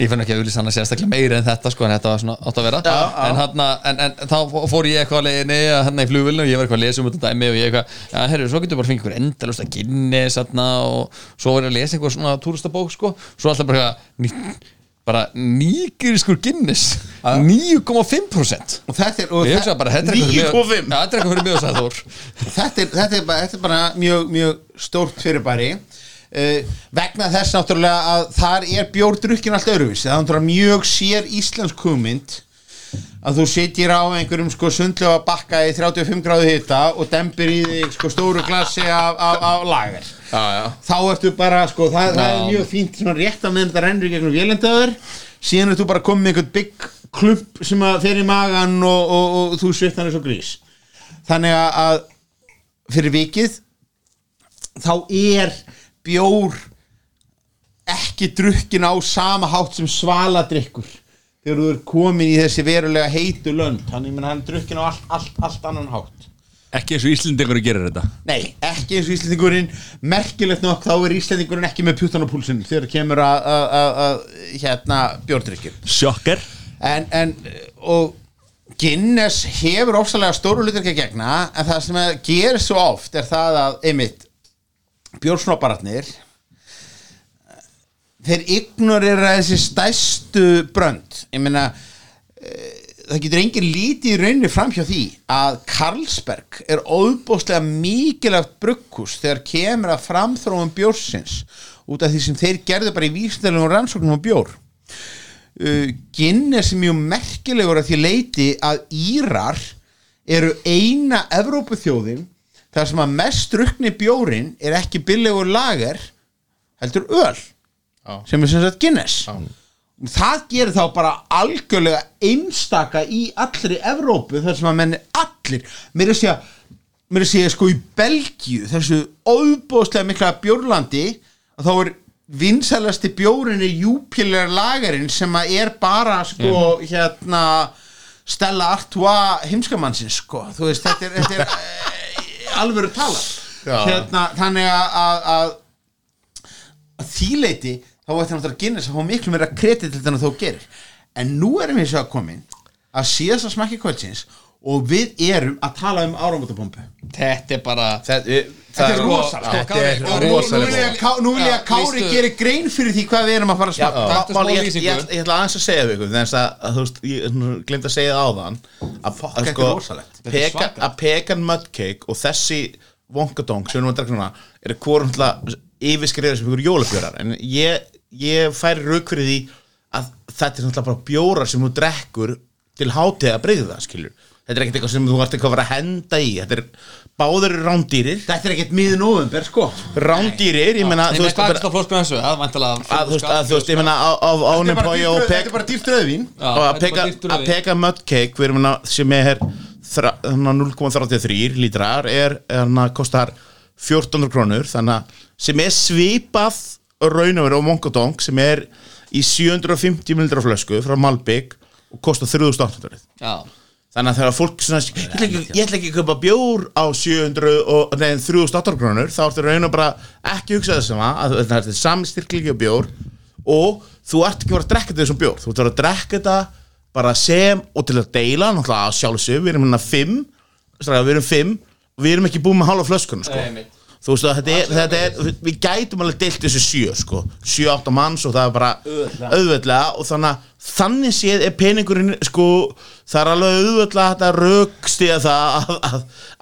Ég finn ekki að auðvitað hann að sérstaklega meira en þetta sko, en þetta var svona átt að vera. En, hana, en, en þá fór ég eitthvað að leiðinni hérna í flugvillinu og ég var eitthvað að lesa um þetta dæmi og ég eitthvað, já herru, svo getur bara fengið einhver endalust að hérna, og svo var ég að lesa einhver svona túristabók sko, svo alltaf bara eitthvað, ný, bara nýgiriskur Guinness. 9,5% og þetta er og ég hugsa bara, þetta er eitthvað fyrir mig- 9,5. Já, þetta er eitthvað fyrir mig og Þór. Þetta er, þetta er, bara, þetta er bara mjög, mjög stórt fyrirbæri. Uh, vegna þess náttúrulega að þar er bjórdrukkin allt öðruvísi. Það er náttúrulega mjög sér íslensk hugmynd að þú sitjir á einhverjum sko sundlega bakka í 35 gráðu hita og dembir í þig sko stóru glassi af, af, af lager. Já, já. Þá ertu bara sko það, það er mjög fínt svona rétt að meðan þetta rennur gegnum vélendaður síðan ertu bara komið með einhvern bygg klump sem að fer í magan og, og, og þú svitnar eins og grís. Þannig að fyrir vikið þá er bjór ekki drukkin á sama hátt sem svaladrykkur þegar þú er komin í þessi verulega heitu lönd. Þannig að hann er drukkin á allt, allt, allt annan hátt. Ekki eins og Íslendingur gerir þetta. Nei, ekki eins og Íslendingurinn. Merkilegt nokk þá er Íslendingurinn ekki með pjútan á púlsinn þegar kemur að- hérna bjórdrykkjum. Sjokker en, en og Guinness hefur ofsalega stóru að gegna en það sem gerir svo oft er það að einmitt bjórsnoppararnir þeir ignorera þessi stæstu brönd ég meina eh, það getur engin lítið í rauninni fram hjá því að Carlsberg er óbúslega mikilvægt brugghús þegar kemur að framþróum bjórsins út af því sem þeir gerðu bara í vísindalegum rannsóknum á bjór uh, Guinness er mjög merkilegur að því leiti að Írar eru eina Evrópuþjóðin þar sem að mest drukni bjórin er ekki billegur lager heldur öl Já. Sem er sem sagt Guinness. Já. það gerir þá bara algjörlega einstaka í allri Evrópu þar sem að menn allir. Mér er að segja mér er að segja sko í Belgíu þessu óbóðslega mikla bjórlandi að þá er vinsælasti bjórin er Jupiler lagerinn sem að er bara sko hérna Stella Artois heimskamannsins sko. Þú veist þetta er, þetta er e, alvöru tala. Hérna þannig að, að að þýleiti þá ætti náttúrulega Guinness að fá miklu meira kredit til þannig að þó gerir. En nú erum við svo að komin að síðast að smakki kvöldsins og við erum að tala um áramótabombu. Þetta er bara Þetta Þetta er er rosalega að nú vil ég að Já, Kári geri grein fyrir því hvað við erum að fara að Já, smakka má- smá ég, lýsingu. ég, ég ætla aðeins að segja við ykkur þannig að, að þú veist, ég glemt að segja það áðan að, Fuck, að, sko, að pekan mudcake og þessi wonkadong sem við erum að drekka núna eru hvorum til yfirskriðar sem ykkur jólabjórar en ég, ég færi rauk fyrir því að þetta er náttúrulega bara bjórar sem þú drekkur til hátíða að breyða skilur. Þetta er ekkert eitthvað sem þú ert eitthvað að fara að henda í. Þetta er báður rándýrir. Þetta er ekkert miður november sko. Rándýrir, ég meina Nei, þú veist er er að þú veist, að ég meina á, á, á Þetta er bara Nepói dýrt og pek þetta er bara dýrt rauðvín. Að er peka, að mudcake við erum hérna sem er þra- hérna 0,33 lítrar er, hérna kostar 1400 krónur þannig að sem er svipað raunaveri og mongodong sem er í 750 ml flösku frá Malbygg og kostar 3800 Já, þannig að þegar fólk svona, ég ætla ekki, að kaupa bjór á 700 og neðin 3800 krónur þá ertu raun og bara ekki hugsa þessum að þetta er sami styrklíki á bjór og þú ert ekki að vera að drekka þetta þessum bjór. Þú ert að drekka þetta bara sem og til að deila náttúrulega sjálfsög við erum hérna 5 strákar, við erum 5 við erum ekki búin með halva flöskun sko. Þú veist þetta er, þetta er við gætum alveg deilt þessu sjö sko. sjö, átta manns og það er bara auðveldlega og þannig að þannig séð er peningurinn sko, það er alveg auðveldlega að rökstiða það að, að,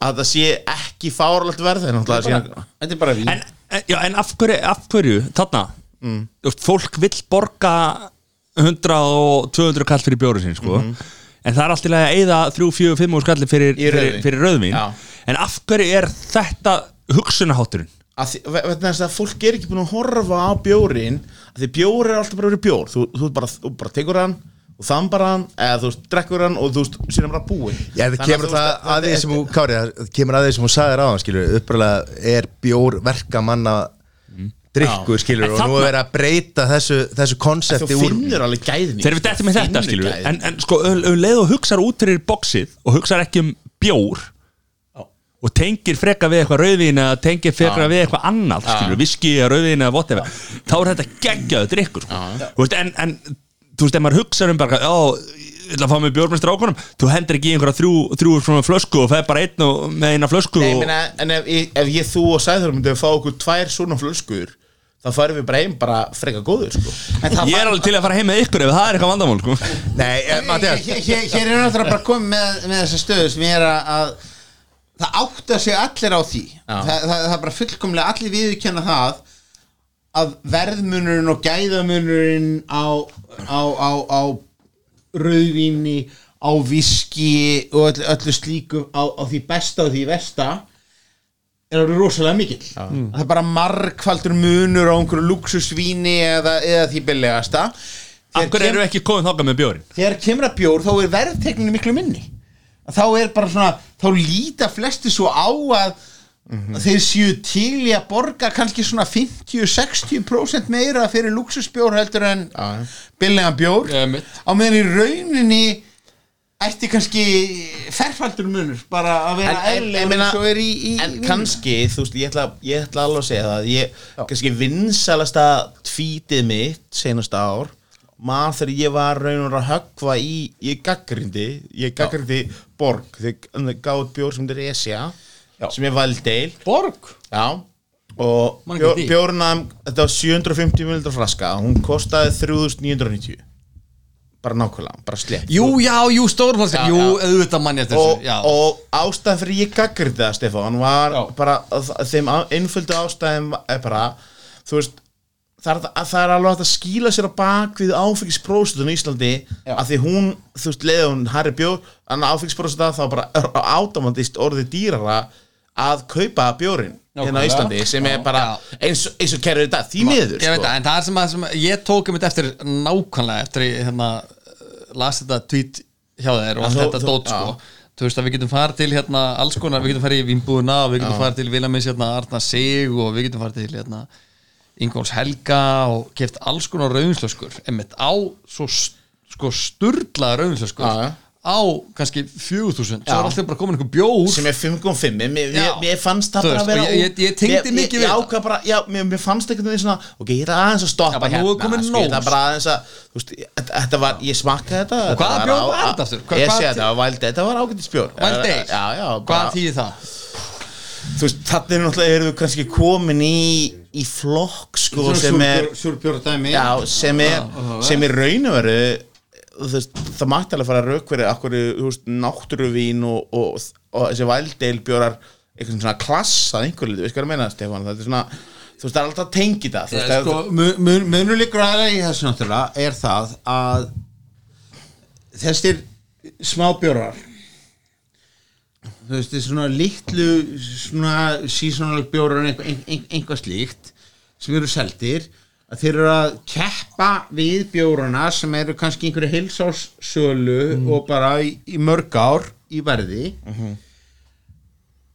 að það sé ekki fáralegt verð Þetta er bara vín en, en, já, en af hverju, af hverju þarna, mm. fólk vill borga 100 og 200 kall fyrir bjóru sín sko. En það er alltaf að eigða 3, 4, 5 úr skalli fyrir, fyrir, fyrir rauðvín. En af hverju er þetta hugsunahátturinn að því, ve- vegna þess að fólk er ekki búin að horfa á bjórin að því bjór er alltaf bara verið bjór. Þú, þú, bara, þú bara tekur hann og þambar hann eða þú veist, drekkur hann og þú veist, síðan bara búin Já, það kemur það að því sem þú, Kári, það kemur að því sem þú sagðir á hann, skilur, uppræðlega er bjór verkamanna drikkur, skilur, En og nú þarna- er verið að breyta þessu, konsepti úr finnur alveg gæðin í þegar við dettum með þetta skilur gæðin. en, en sko, leið og hugsar út fyrir bóksið og hugsar ekki um bjór og tengir freka við eitthvað rauðvín eða tengir freka við eitthvað annað skilur, viski eða rauðvín eða whatever þá er þetta geggjaðu drikkur sko. Þú veist, en, en þú veist, ef maður hugsar um bara, já, ég ætla að fá mig bjór með strákunum þú hendur ekki í einhverja þrjú, þrjú svona flösku og það er bara einn og, með eina flösku Nei, ég og, meina, en ef, ég- ef ég, þú og Sæður myndum fá okkur tvær svona flöskur þá færum við bara heim bara freka góður sko. En það ég er alveg til að fara heim með ykkur ef það er eitthvað vandamál sko. Nei, eh, Mattias, hér, er náttúrulega bara komið með, með þessa stöðu sem er að, að það átta sig allir á því það, það, það er bara fullkomlega allir viðurkenna það að verðmunurinn og gæðamunurinn á, á, á, á rauðvíni á viski og öllu, öllu slíku á, á því besta og því versta er alveg rosalega mikill. Það er bara margfaldur munur á einhverju luxusvíni eða, eða því billegasta. Af hverju eru ekki komið þáka með bjórin þegar kemur að bjór þá er verðtekninu miklu minni. Þá er bara svona þá líta flesti svo á að þeir séu til í að borga kannski svona 50-60% meira fyrir luxusbjór heldur en Já. billega bjór. Einmitt. á meðan í rauninni ætti kannski ferfaldur munur? Bara að vera En- en- ég eðlilega meina, eins og er í, í en víninu. kannski, þú veist, ég ætla, ég ætla alveg að segja það ég, kannski vinsalasta tvítið mitt senast ár maður þegar ég var raunur að höggva í ég gaggrindi, ég gaggrindi Borg, þau gáðu bjór sem þetta er Esja, sem er Valdeil Borg? Já. Og Man bjó, ekki því. bjórna þetta var 750 ml flaska hún kostaði 3990 bara nákvæmlega, bara slett Jú, já, jú, stórflaska Já, Jú, auðvitað mann ég og, og ástæðan fyrir ég gaggrið það Stefán var Já. bara þeim einföldu ástæðum er bara þú veist það er, að, það er alveg að skýla sér á bak við áfengispróstun í Íslandi Já. að því hún, þú veist, leiði hún Harry Bjór, en áfengispróstun þá bara átamandist orðið dýrara að kaupa bjórin hérna á. Íslandi sem er bara eins, eins og kerfið þetta, því miður Ég veit sko. það, en það er sem að, sem ég tók um þetta eftir nákvæmlega eftir ég hérna, las þetta tweet hjá þér og allt þú- þetta þú- dót sko þú veist að við getum farið til hérna alls konar, við getum farið í Vínbúðuna og við getum farið til Vilamis hérna Arna Sig og við getum farið til hérna Ingóls Helga og keft alls konar rauðinslöskur einmitt á svo st- sko sturlaða rauðinslöskur Já, já. Á kannski 4000 svo Já. er alltaf bara komin einhver bjór sem er 5.5 mér, mér, fannst það bara að vera og ég- ég- ég tengdi mér- mikið ég, við ákvað bara, já, mér, mér fannst einhvern veginn svona ok, ég er aðeins að stoppa Já, er komið sko, ég ætla bara aðeins að þú veist, þetta- var, ég smakkaði þetta Og hvaða bjór á- var þetta aftur? Hva- ég hvað- sé þetta, var Wild Ale, þetta var ágættis bjór Wild Ale? já, já, Hvað þýðir það? þú veist, þannig er náttúrulega eru við kannski komin í í flokk, sko, sem er sem er, sem veist, það mætti alveg fara rauk fyrir akkur, náttúruvín og, og, og þessi vældeilbjórar einhvern svona klass að einhver litu, veist hvað ég meina, Stefán, þetta er svona þú veist, það er alltaf að tengi það það- sko, mun- mun- munur líkur aðra í þessu náttúrulega er það að þessir smábjórar þú veist, þessi svona litlu svona seasonal bjórar einhver, ein, einhver slíkt sem eru seldir að þeir eru að keppa við bjórana sem eru kannski einhverju heilsássölu og bara í, í mörg ár í verði.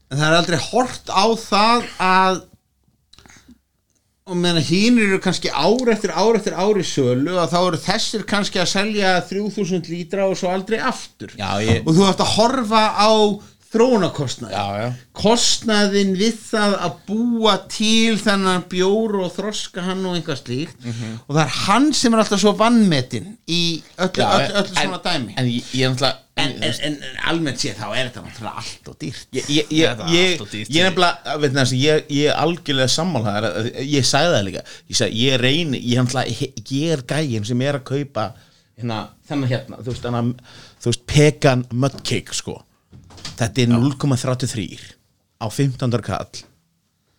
En það er aldrei hort á það að og meðan hínir eru kannski ár eftir ár eftir ár í sölu að þá eru þessir kannski að selja 3000 lítra og svo aldrei aftur. Já, ég- og þú ætti að horfa á þróunarkostnaði. Kostnaðin við það að búa til þennan bjór og þroska hann og einhvað slíkt. Mhm. og það er hann sem er alltaf svo vannmetin í öllu, Já, öllu, öllu en- svona dæmi. En ég, ég er náttúrulega en, en, en, en almennt séð þá er þetta náttúrulega allt og dýrt. Ég, ég, er nefnilega, ég, ég er algjörlega sammálaðar ég sagði það líka. Ég, sagði, ég reyni, ég, er gægin sem er að kaupa hérna, þennan hérna, þú veist pekan mudcake, sko þetta er 0,33 á 15. kall.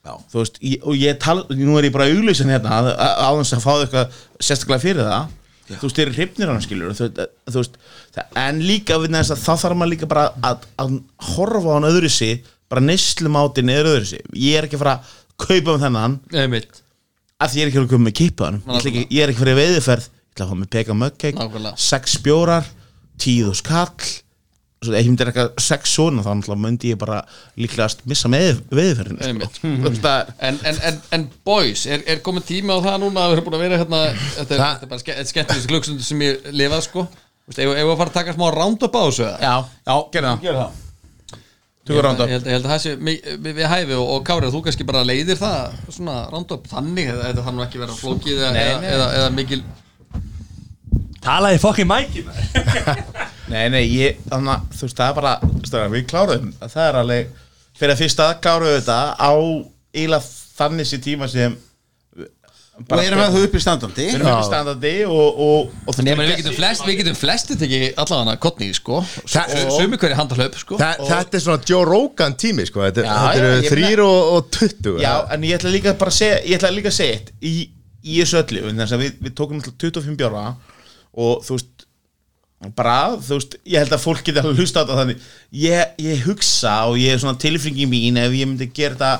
Já. þú veist, ég, og ég tal nú er ég bara auglýsin hérna að, að, þess að fá eitthvað sérstaklega fyrir það. Þú veist, þeir eru hrifnir hann skilur þú, þú veist, það, en líka við næst að þá þarf maður líka bara að, að horfa á hann öðru sig bara neyslumátin er öðru sig. Ég er ekki að fara að kaupa með þennan. Einmitt. að því ég er ekki að koma með kipaðan ég, ætla ekki- ég er ekki að fara í veiðiferð. Ég ætla að fá með peka Nákvæmlega. sex bjórar, tíð og skall svo ef ég myndi eitthvað sex svona þá myndi ég bara líklegast missa með Einmitt. sko. Það er- En, en, en, en boys, er, er komið tími á það núna að við erum búin að vera hérna þetta er, þetta er bara ske, skemmtilegst glukkstundu sem ég lifað sko. Ef við að fara að taka smá round-up á þessu eða? Já, já, gerðu það. Gerðu það. Ég held, round að, up ég, held, ég held að það sé við, við hæfi og, og Kári, þú kannski bara leiðir það svona round-up þannig eða þarf nú ekki að vera flókið eða, eða, eða, eða mikil Talaði fokkin mæki Nei, nei, ég, þannig að þú veist, það er bara stöðar, við kláruðum, það er alveg fyrir að fyrsta kláruðu þetta á íla þannig sér tíma sem og erum við það upp í standandi? Við erum upp í standandi og, og, og Nei, menn, við getum flest, við getum flestir tekið allavega kotni, sko. Sumi hverju handahlaup, sko. Þa, Þetta er svona Joe Rogan tími sko. Þetta, Já, þetta eru þrýr og, og tuttugu Já, en ég ætla líka bara að segja ég ætla líka að segja eitt í, í þessu öllu að við, við tókum náttúrulega 25 bjóra og þú veist bara, þú veist, ég held að fólk geti alveg hlusta á þetta þannig, ég, ég hugsa og ég er svona tilfringi mín ef ég myndi gera þetta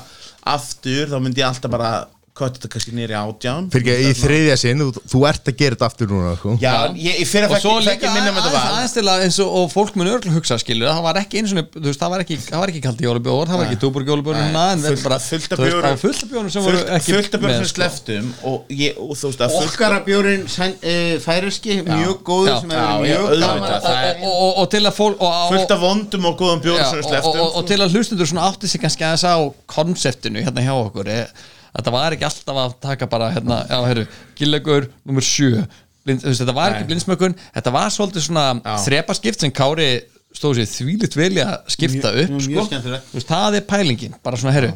aftur þá myndi ég alltaf bara kvæta þetta kannski í átján? Fyrir ekki, í þriðja sinn, þú, þú ert að gera þetta aftur núna sko. Já, ég, ég fyrir að líka ekki minna með aðeins þetta val. aðeins til að eins og, og fólk mun örgulega hugsa skilur það var ekki eins og þú veist það var ekki, það var ekki kaldi jólubjóður það var ekki túborg jólubjóður en Fullt- bara fullt af það var fullt af bjórum sem voru fullt ekki fullt af björn sem með, sko. sleftum og, ég, og þú veist að fullt okkar að bjórin e, færiski, mjög góður sem já, mjög gaman það er- og, og, og til að fólk og, og, fullt af vondum og góðum Já, sem sleftum og, og til að hlustundur svona átti sig kannski aðeins á konseptinu hérna hjá okkur er, þetta var ekki alltaf að taka bara hérna, já, herru, gillegur nummer sjö. Blind, þú veist, þetta var ekki blindsmökun þetta var svolítið svona þrepaskipt sem Kári stóð sér þvílitt velja að skipta upp mjög sko. skemmtilegt. Þú veist, það er pælingin, bara svona herru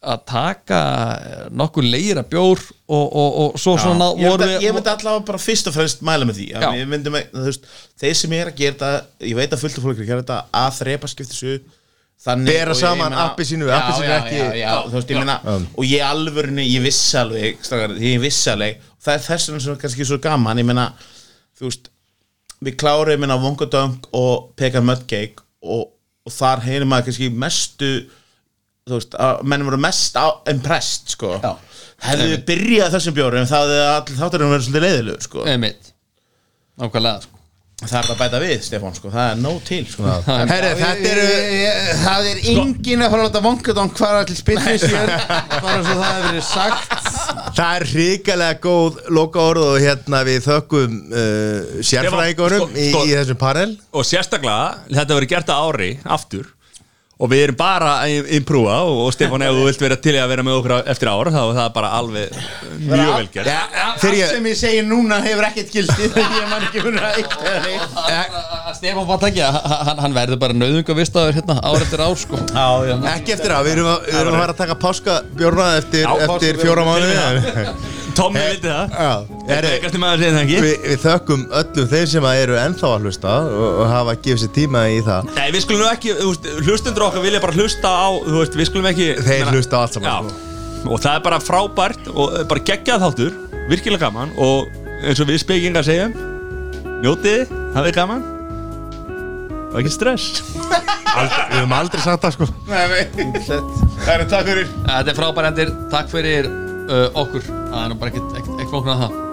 að taka nokkur leira bjór og, og, og svo svona ég myndi, ég myndi allavega bara fyrst og fremst mæla með því. Já. með, veist, þeir sem er að gera þetta ég veit að fullt af fólk er að gera þetta að þrepa skipti svo þannig Bera saman við Já, appelsínu já, ekki. já, já, þú veist, ég meina og ég alvörinu, ég vissi alveg strákar, ég vissi alveg, það er þess vegna sem er kannski svo gaman, ég meina þú veist, við klárum ég meina vongadöng og pekan mudcake og, og þar heyrir maður kannski mestu þú veist, að menn voru mest impressed, sko. Hefðu við byrjað þessum bjórum þá hefði allir þátturinn verið svolítið leiðilegur, sko. Einmitt. Nákvæmlega sko. Það er það að bæta við, Stefán, sko, það er nóg til, sko. Herri, þetta eru það er engin að fara að láta vongadón hvar allir spillir sér bara svo það hefur verið sagt. Það er hrikalega góð loka orð og hérna við þökkum uh, sérfræðingunum Sko, í, sko. í þessum panel. Og sérstaklega, þetta verið gert að ári aftur Og við erum bara að imprúa og, og Stefán, ef þú vilt vera til að vera með okkur eftir ára þá er það bara alveg mjög vel gert. Þegar allt ég, sem ég segi núna hefur ekkert gildi þegar ég man ekki að eða neitt. Að Stefán var ekki hann, hann verður bara nauðungavistaður hérna ár eftir ár sko. Ekki eftir að, við erum að, við erum að taka páskabjórna eftir, fjóra mánuði Tommi vildi það. Er að það ekki? við, við þökkum öllum þeir sem að eru ennþá að hlusta og, og hafa gefið sér tíma í það. Nei, við skulum nú ekki, hlustundur okkar vilja bara hlusta á, þú veist, við skulum ekki Þeir meina- hlusta á allt saman, Já, og það er bara frábært og bara geggjað þáttur, virkilega gaman og eins og við spekingar segjum njótið, hafið gaman. Og ekki stress. Aldrei, Við höfum aldrei sagt það sko. Það er takk fyrir. Þetta er frábærendir, takk fyrir okkur. Það er bara ekkert flóknar að það